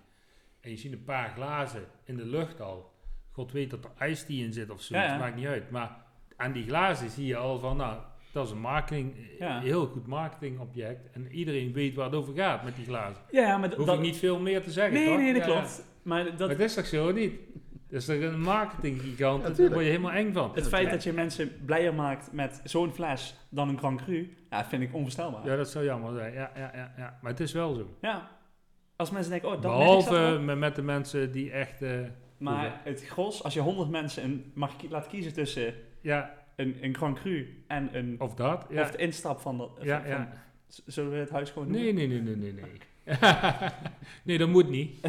Speaker 3: En je ziet een paar glazen in de lucht al. God weet dat er ijstie in zit of zo,
Speaker 1: Ja, ja.
Speaker 3: het maakt niet uit. Maar aan die glazen zie je al van, nou, dat is een marketing,
Speaker 1: Ja.
Speaker 3: heel goed marketingobject. En iedereen weet waar het over gaat met die glazen.
Speaker 1: Ja, maar
Speaker 3: Hoef
Speaker 1: dat...
Speaker 3: ik niet veel meer te zeggen,
Speaker 1: Nee,
Speaker 3: toch?
Speaker 1: nee, dat
Speaker 3: Ja, ja.
Speaker 1: klopt. Maar dat,
Speaker 3: Maar dat is toch zo niet? Dat is toch een marketinggigant, daar
Speaker 2: tuurlijk.
Speaker 3: word je helemaal eng van.
Speaker 1: het feit dat je mensen blijer maakt met zo'n fles dan een Grand Cru, ja, vind ik onvoorstelbaar.
Speaker 3: Ja, dat zou jammer zijn. Ja, ja, ja, ja. Maar het is wel zo.
Speaker 1: Ja. Als mensen denken, oh, dat
Speaker 3: Behalve met de mensen die echt... eh,
Speaker 1: Maar het gros, als je 100 mensen een, mag ki- laat kiezen tussen
Speaker 3: ja,
Speaker 1: een, een Grand Cru en een...
Speaker 3: of dat. Ja,
Speaker 1: Of de instap van dat...
Speaker 3: ja,
Speaker 1: van-
Speaker 3: ja.
Speaker 1: Zullen we het huis gewoon noemen?
Speaker 3: Nee, nee, nee, nee, nee, nee. (laughs) nee, dat moet niet. (laughs)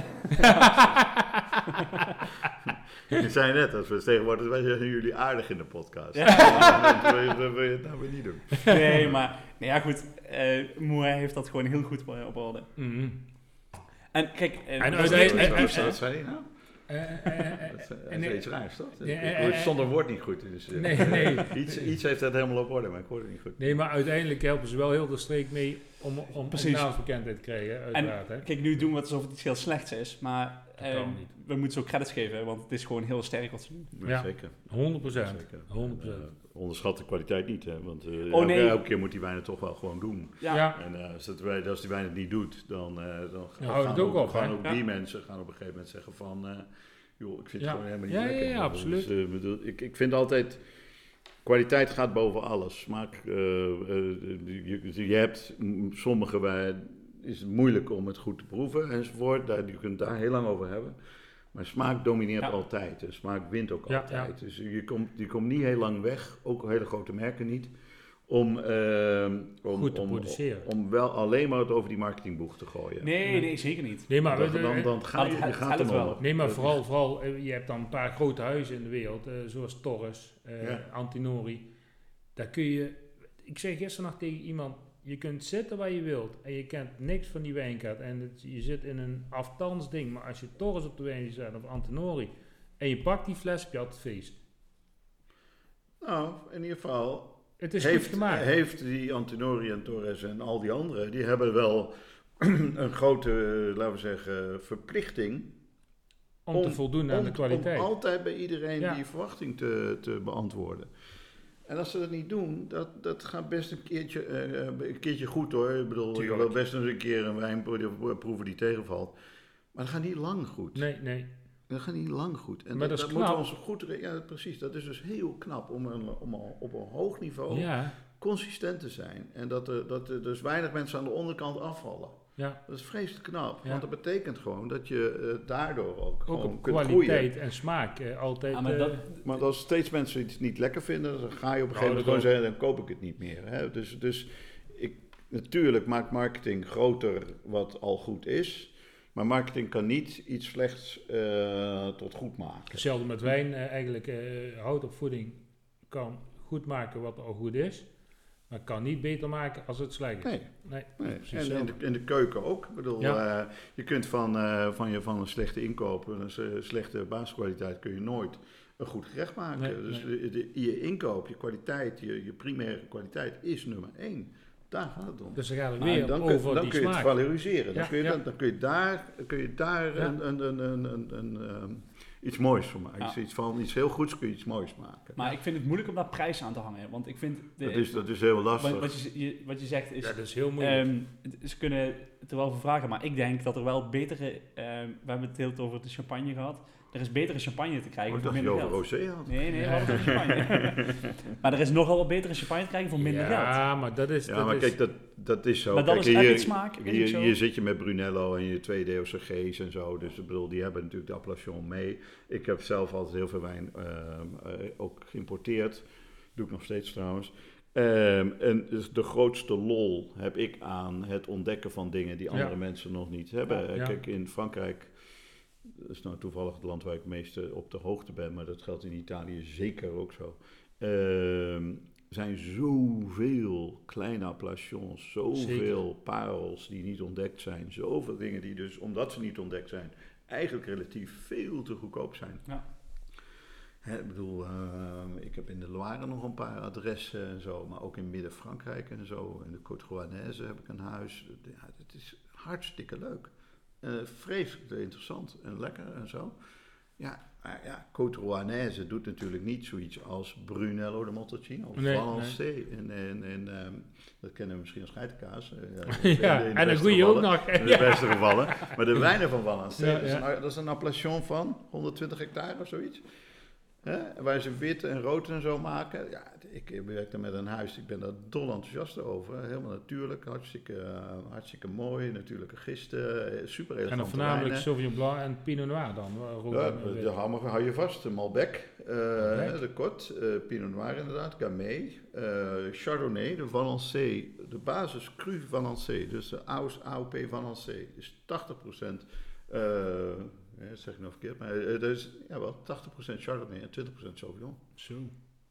Speaker 2: Je zei net, als we tegenwoordig, wij zijn jullie aardig in de podcast.
Speaker 1: Ja. (laughs)
Speaker 2: Dan wil je- dan wil je het nou weer niet doen.
Speaker 1: Nee, maar... Nee, ja, goed. eh Moe heeft dat gewoon heel goed op orde.
Speaker 3: Mhm.
Speaker 1: En kijk... eh,
Speaker 3: En uiteindelijk-
Speaker 1: niks
Speaker 3: en- Eh, eh, eh,
Speaker 2: Dat is,
Speaker 3: en-
Speaker 2: iets raars, toch? Ik- Het stond een woord niet goed. Dus, eh,
Speaker 3: nee, nee. (laughs)
Speaker 2: Iets, iets heeft dat helemaal op orde, maar ik hoorde het niet goed.
Speaker 3: Nee, maar uiteindelijk helpen ze wel heel de streek mee om, om, om
Speaker 1: Precies.
Speaker 3: naamsbekendheid te krijgen, uiteraard. hè.
Speaker 1: Kijk, nu doen we het alsof het iets heel slechts is, maar ehm, we moeten ze ook credits geven, want het is gewoon heel sterk wat ze doen.
Speaker 2: Ja,
Speaker 3: Ja.
Speaker 2: Zeker.
Speaker 3: 100 procent.
Speaker 2: zeker.
Speaker 3: 100
Speaker 2: Eh, onderschat de kwaliteit niet, hè? want eh,
Speaker 1: Oh,
Speaker 2: elke,
Speaker 1: nee.
Speaker 2: elke keer moet die wijn het toch wel gewoon doen.
Speaker 1: Ja,
Speaker 3: Ja.
Speaker 2: En eh, als, dat, wij- als die wijn het niet doet, dan, eh, dan gaan,
Speaker 3: ook op,
Speaker 2: gaan ook
Speaker 1: Ja.
Speaker 2: die mensen gaan op een gegeven moment zeggen van... eh, joh, ik vind
Speaker 3: Ja.
Speaker 2: het gewoon helemaal niet
Speaker 3: Ja, ja,
Speaker 2: lekker.
Speaker 3: ja, absoluut.
Speaker 2: Dus, eh, bedoel, ik, ik vind altijd... Kwaliteit gaat boven alles. Smaak, je, je hebt mm, sommige wijn is het moeilijk om het goed te proeven enzovoort. Daar, je kunt het daar heel lang over hebben. Maar smaak domineert
Speaker 1: Ja.
Speaker 2: altijd. En smaak wint ook
Speaker 3: Ja,
Speaker 2: altijd. Dus je komt, je komt niet heel lang weg, ook hele grote merken niet, om, eh, om,
Speaker 3: Goed te
Speaker 2: om,
Speaker 3: produceren.
Speaker 2: om wel alleen maar het over die marketingboeg te gooien.
Speaker 1: nee, nee, zeker niet.
Speaker 3: Nee, maar,
Speaker 2: dan, dan, dan ga je,
Speaker 1: het-
Speaker 2: gaat er
Speaker 1: wel.
Speaker 3: Nee, maar vooral, vooral eh, je hebt dan een paar grote huizen in de wereld, eh, zoals Torres, eh,
Speaker 2: Ja.
Speaker 3: Antinori. Daar kun je, ik zei gisteren nog tegen iemand, je kunt zitten waar je wilt en je kent niks van die wijnkaart. En het- je zit in een aftans ding, maar als je Torres op de wijn zet of Antinori en je pakt die fles, heb je altijd feest.
Speaker 2: Nou, in ieder geval,
Speaker 3: Het is
Speaker 2: heeft,
Speaker 3: goed gemaakt.
Speaker 2: heeft die Antinori en Torres en al die anderen, die hebben wel (clears throat) een grote, laten we zeggen, verplichting
Speaker 3: om te voldoen aan
Speaker 2: om,
Speaker 3: de kwaliteit.
Speaker 2: Om altijd bij iedereen
Speaker 3: Ja.
Speaker 2: die verwachting te, te beantwoorden. En als ze dat niet doen, dat, dat gaat best een keertje, eh, een keertje goed hoor. Ik bedoel, je
Speaker 3: Tuurlijk.
Speaker 2: wil best eens een keer een wijn pro- proeven die tegenvalt. Maar dat gaat niet lang goed.
Speaker 3: Nee, nee.
Speaker 2: Dat gaat niet lang goed. En
Speaker 3: Maar
Speaker 2: dat,
Speaker 3: dat is
Speaker 2: moeten we ons goed... Ja, precies. Dat is dus heel knap om, een, om op een hoog niveau
Speaker 3: Ja,
Speaker 2: consistent te zijn. En dat er, dat er dus weinig mensen aan de onderkant afvallen.
Speaker 3: Ja.
Speaker 2: Dat is vreselijk knap.
Speaker 3: Ja.
Speaker 2: Want dat betekent gewoon dat je eh, daardoor ook,
Speaker 3: Ook
Speaker 2: gewoon kunt
Speaker 3: kwaliteit
Speaker 2: groeien.
Speaker 3: en smaak eh, altijd.
Speaker 1: Ja, maar
Speaker 3: eh,
Speaker 1: dat,
Speaker 2: Maar als steeds mensen iets niet lekker vinden, dan ga je op een
Speaker 3: Nou,
Speaker 2: gegeven moment gewoon zeggen, dan koop ik het niet meer. Hè? Dus, dus ik, natuurlijk maakt marketing groter wat al goed is. Maar marketing kan niet iets slechts eh, tot goed maken.
Speaker 3: Hetzelfde met wijn, eigenlijk eh hout op voeding kan goed maken wat al goed is, maar kan niet beter maken als het slecht is.
Speaker 2: Nee,
Speaker 3: Nee,
Speaker 2: nee.
Speaker 3: precies
Speaker 2: En in de, in de keuken ook. Ik bedoel,
Speaker 3: Ja.
Speaker 2: eh, je kunt van, eh, van, je, van een slechte inkoop, een slechte basiskwaliteit, kun je nooit een goed gerecht maken.
Speaker 3: Nee,
Speaker 2: dus de- de- je inkoop, je kwaliteit, je, je primaire kwaliteit is nummer één. Daar gaat het om.
Speaker 3: Dus dan gaat het weer
Speaker 2: dan kun,
Speaker 3: over
Speaker 2: dan
Speaker 3: die
Speaker 2: kun je het
Speaker 3: smaak.
Speaker 2: valoriseren. Dan,
Speaker 3: Ja,
Speaker 2: kun je,
Speaker 3: ja.
Speaker 2: dan, dan kun je daar, kun je daar
Speaker 3: Ja.
Speaker 2: een, een, een, een, een, een, ehm, iets moois van maken.
Speaker 1: Ja.
Speaker 2: Iets, van iets heel goeds kun je iets moois maken.
Speaker 1: maar ik vind het moeilijk om daar prijs aan te hangen. Want ik vind... De,
Speaker 2: dat, is, dat is heel lastig.
Speaker 1: wat, wat, je, je- wat je zegt is...
Speaker 3: Ja, dat is heel moeilijk.
Speaker 1: Ehm, ze kunnen er wel voor vragen, maar ik denk dat er wel betere... ehm, we hebben het heel over de champagne gehad. Er is betere champagne te krijgen
Speaker 2: Oh, ik
Speaker 1: voor minder
Speaker 2: over
Speaker 1: geld.
Speaker 2: rosé had.
Speaker 1: Nee, nee, we
Speaker 3: Ja.
Speaker 1: champagne. (laughs) maar er is nogal wat betere champagne te krijgen voor minder geld.
Speaker 3: ja, maar dat is...
Speaker 2: Ja,
Speaker 3: dat
Speaker 2: maar
Speaker 3: is,
Speaker 2: kijk, dat, dat is zo.
Speaker 1: Maar dat
Speaker 2: kijk,
Speaker 1: is
Speaker 2: hier,
Speaker 1: smaak,
Speaker 2: hier,
Speaker 1: zo.
Speaker 2: hier zit je met Brunello en je twee DOCG's en zo. Dus ik bedoel, die hebben natuurlijk de appellation mee. Ik heb zelf altijd heel veel wijn ehm, eh, ook geïmporteerd. Doe ik nog steeds trouwens. Ehm, en dus de grootste lol heb ik aan het ontdekken van dingen die andere
Speaker 3: Ja.
Speaker 2: mensen nog niet hebben.
Speaker 3: Ja.
Speaker 2: Kijk, in Frankrijk, dat is nou toevallig het land waar ik het meeste op de hoogte ben, maar dat geldt in Italië zeker ook zo. Ehm, zijn zoveel kleine appellations, zoveel parels die niet ontdekt zijn, zoveel dingen die dus, omdat ze niet ontdekt zijn, eigenlijk relatief veel te goedkoop zijn.
Speaker 1: Ja.
Speaker 2: Hè, ik bedoel, ehm, ik heb in de Loire nog een paar adressen en zo, maar ook in Midden-Frankrijk en zo. In de Côte Rouennaise heb ik een huis. Ja, het is hartstikke leuk. Eh, vreselijk interessant en lekker en zo. Ja, maar ja, Côte Rouennaise doet natuurlijk niet zoiets als Brunello de Montalcino of
Speaker 3: Nee,
Speaker 2: in, in, ehm, dat kennen we misschien als geitenkaas. eh, (laughs)
Speaker 3: ja,
Speaker 2: de
Speaker 3: en een goeie ook nog.
Speaker 2: In de beste gevallen. Maar de (laughs) wijnen van Valençay,
Speaker 3: Ja,
Speaker 2: dat, is
Speaker 3: ja.
Speaker 2: een, dat is een appellation van 120 hectare of zoiets. Hè? Waar ze wit en rood en zo maken. Ja, ik werkte met een huis, ik ben daar dol enthousiast over. Helemaal natuurlijk, hartstikke, eh, hartstikke mooi. Natuurlijke gisten, eh, super
Speaker 3: En dan voornamelijk. Sauvignon Blanc en Pinot Noir dan. rood
Speaker 2: Ja, de hammer hou je vast. De Malbec, eh,
Speaker 3: Malbec.
Speaker 2: de eh, Pinot Noir inderdaad, Gamay, eh, Chardonnay, de Valençay, de basis cru Valençay, dus de AOP Valençay, is 80%, eh, eh, zeg ik nou verkeerd, maar eh, dat is ja, wel 80% Chardonnay en 20% Sauvignon.
Speaker 3: Zo,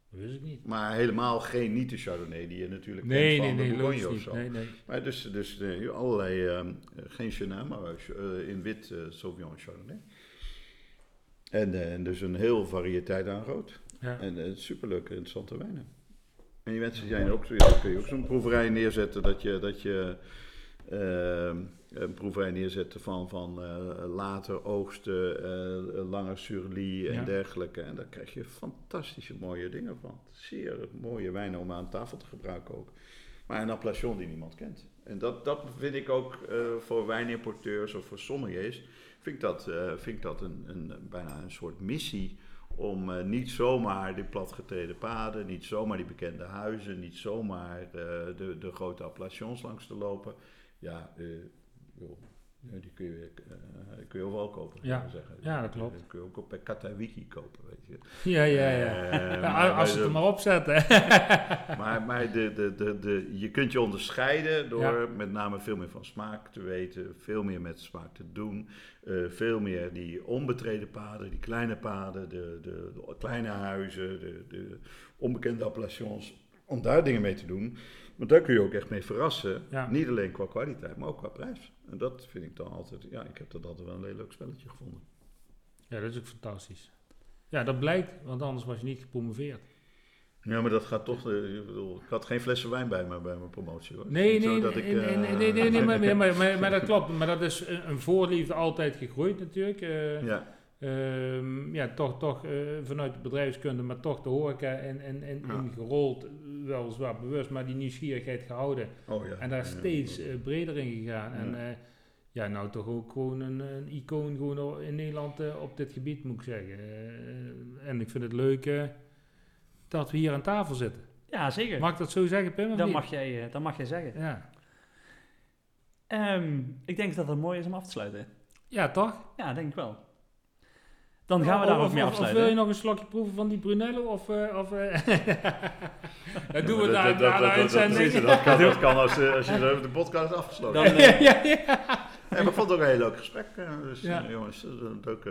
Speaker 3: dat wist ik niet.
Speaker 2: Maar helemaal geen niet de Chardonnay die je natuurlijk
Speaker 3: Nee,
Speaker 2: kent
Speaker 3: nee,
Speaker 2: van
Speaker 3: nee,
Speaker 2: de Bourgogne of zo.
Speaker 3: Nee, nee.
Speaker 2: Maar dus, dus eh, allerlei, ehm, eh, geen Chenin, maar in wit eh, Sauvignon en Chardonnay. En, en dus een heel variëteit aan rood.
Speaker 3: Ja.
Speaker 2: En superleuke, interessante wijnen. En die mensen zijn ook, zo- ja, kun je ook zo'n proeverij neerzetten dat je, dat je ehm, een proeverij neerzetten van, van eh, later oogsten, eh langer surlie en
Speaker 3: Ja.
Speaker 2: dergelijke. En daar krijg je fantastische mooie dingen van. Zeer mooie wijnen om aan tafel te gebruiken ook. Maar een appellation die niemand kent. En dat, dat vind ik ook eh, voor wijnimporteurs of voor sommeliers, vind ik dat, vind ik dat een, een, bijna een soort missie om niet zomaar die platgetreden paden, niet zomaar die bekende huizen, niet zomaar de, de grote appellations langs te lopen. Ja, die kun je, die kun je overal kopen,
Speaker 3: Ja.
Speaker 2: zeggen.
Speaker 3: Ja, dat klopt.
Speaker 2: Die kun je ook op Katawiki kopen, weet je.
Speaker 3: Ja, ja, ja.
Speaker 2: Eh, (laughs) maar
Speaker 3: als ze het er maar opzetten. (laughs)
Speaker 2: maar, maar de, de, de, de, je kunt je onderscheiden door
Speaker 3: Ja.
Speaker 2: met name veel meer van smaak te weten, veel meer met smaak te doen, eh, veel meer die onbetreden paden, die kleine paden, de, de, de kleine huizen, de, de onbekende appellations, om daar dingen mee te doen. Want daar kun je ook echt mee verrassen,
Speaker 3: Ja.
Speaker 2: niet alleen qua kwaliteit, maar ook qua prijs. En dat vind ik dan altijd, ja, ik heb dat altijd wel een heel leuk spelletje gevonden.
Speaker 3: Ja, dat is ook fantastisch. Ja, dat blijkt, want anders was je niet gepromoveerd.
Speaker 2: Ja, maar dat gaat toch, eh, ik bedoel, ik had geen flessen wijn bij me bij mijn promotie hoor.
Speaker 3: Nee,
Speaker 2: zo
Speaker 3: nee, nee,
Speaker 2: ik,
Speaker 3: nee,
Speaker 2: eh,
Speaker 3: nee, nee, nee, nee, maar, (laughs) maar, maar, maar, maar dat klopt. Maar dat is een, voorliefde altijd gegroeid natuurlijk. eh,
Speaker 2: Ja.
Speaker 3: Ehm, ja, toch, toch eh, vanuit de bedrijfskunde, maar toch de horeca en, en, en
Speaker 2: Ja.
Speaker 3: ingerold, eh, weliswaar bewust, maar die nieuwsgierigheid gehouden.
Speaker 2: Oh, ja.
Speaker 3: En daar
Speaker 2: Ja,
Speaker 3: steeds
Speaker 2: ja.
Speaker 3: eh, breder in gegaan. En
Speaker 2: Ja.
Speaker 3: eh, ja, nou toch ook gewoon een, een icoon gewoon in Nederland op dit gebied, moet ik zeggen. Eh, en ik vind het leuk dat we hier aan tafel zitten.
Speaker 1: Ja, zeker.
Speaker 3: Mag ik dat zo zeggen, Pim?
Speaker 1: dat, mag jij, eh, dat mag jij zeggen.
Speaker 3: Ja.
Speaker 1: Ehm, ik denk dat het mooi is om af te sluiten.
Speaker 3: ja, toch?
Speaker 1: Ja, denk ik wel. Dan gaan we daar
Speaker 3: of,
Speaker 1: ook mee
Speaker 3: of-
Speaker 1: afsluiten.
Speaker 3: Of wil je nog een slokje proeven van die Brunello? Of, eh, of, eh, (laughs) dat doen we daar de uitzending.
Speaker 2: Dat kan, dat kan als, eh, als je zo de podcast afgesloten.
Speaker 1: Dan, eh, (laughs)
Speaker 3: ja, ja.
Speaker 2: Ja, maar ik vond het ook een heel leuk gesprek. Dus
Speaker 3: Ja.
Speaker 2: jongens, eh, leuk,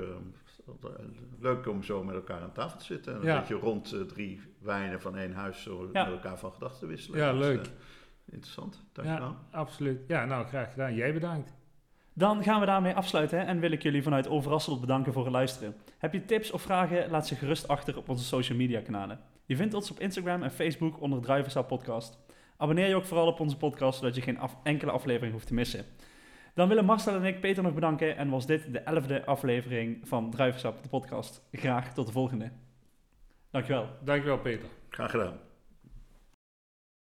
Speaker 2: leuk om zo met elkaar aan tafel te zitten. En een
Speaker 3: Ja.
Speaker 2: beetje rond drie wijnen van één huis zo
Speaker 1: Ja.
Speaker 2: met elkaar van gedachten te wisselen.
Speaker 3: Ja,
Speaker 2: Dus,
Speaker 3: leuk.
Speaker 2: eh, interessant, dankjewel.
Speaker 3: Ja, absoluut. Ja, nou, graag gedaan. Jij bedankt.
Speaker 1: Dan gaan we daarmee afsluiten hè, en wil ik jullie vanuit Overrasseld bedanken voor het luisteren. Heb je tips of vragen, laat ze gerust achter op onze social media kanalen. Je vindt ons op Instagram en Facebook onder Druivensap Podcast. Abonneer je ook vooral op onze podcast, zodat je geen af- enkele aflevering hoeft te missen. Dan willen Marcel en ik Peter nog bedanken en was dit de elfde aflevering van Druivensap, de podcast. Graag tot de volgende. Dankjewel.
Speaker 3: Dankjewel, Peter.
Speaker 2: Graag gedaan.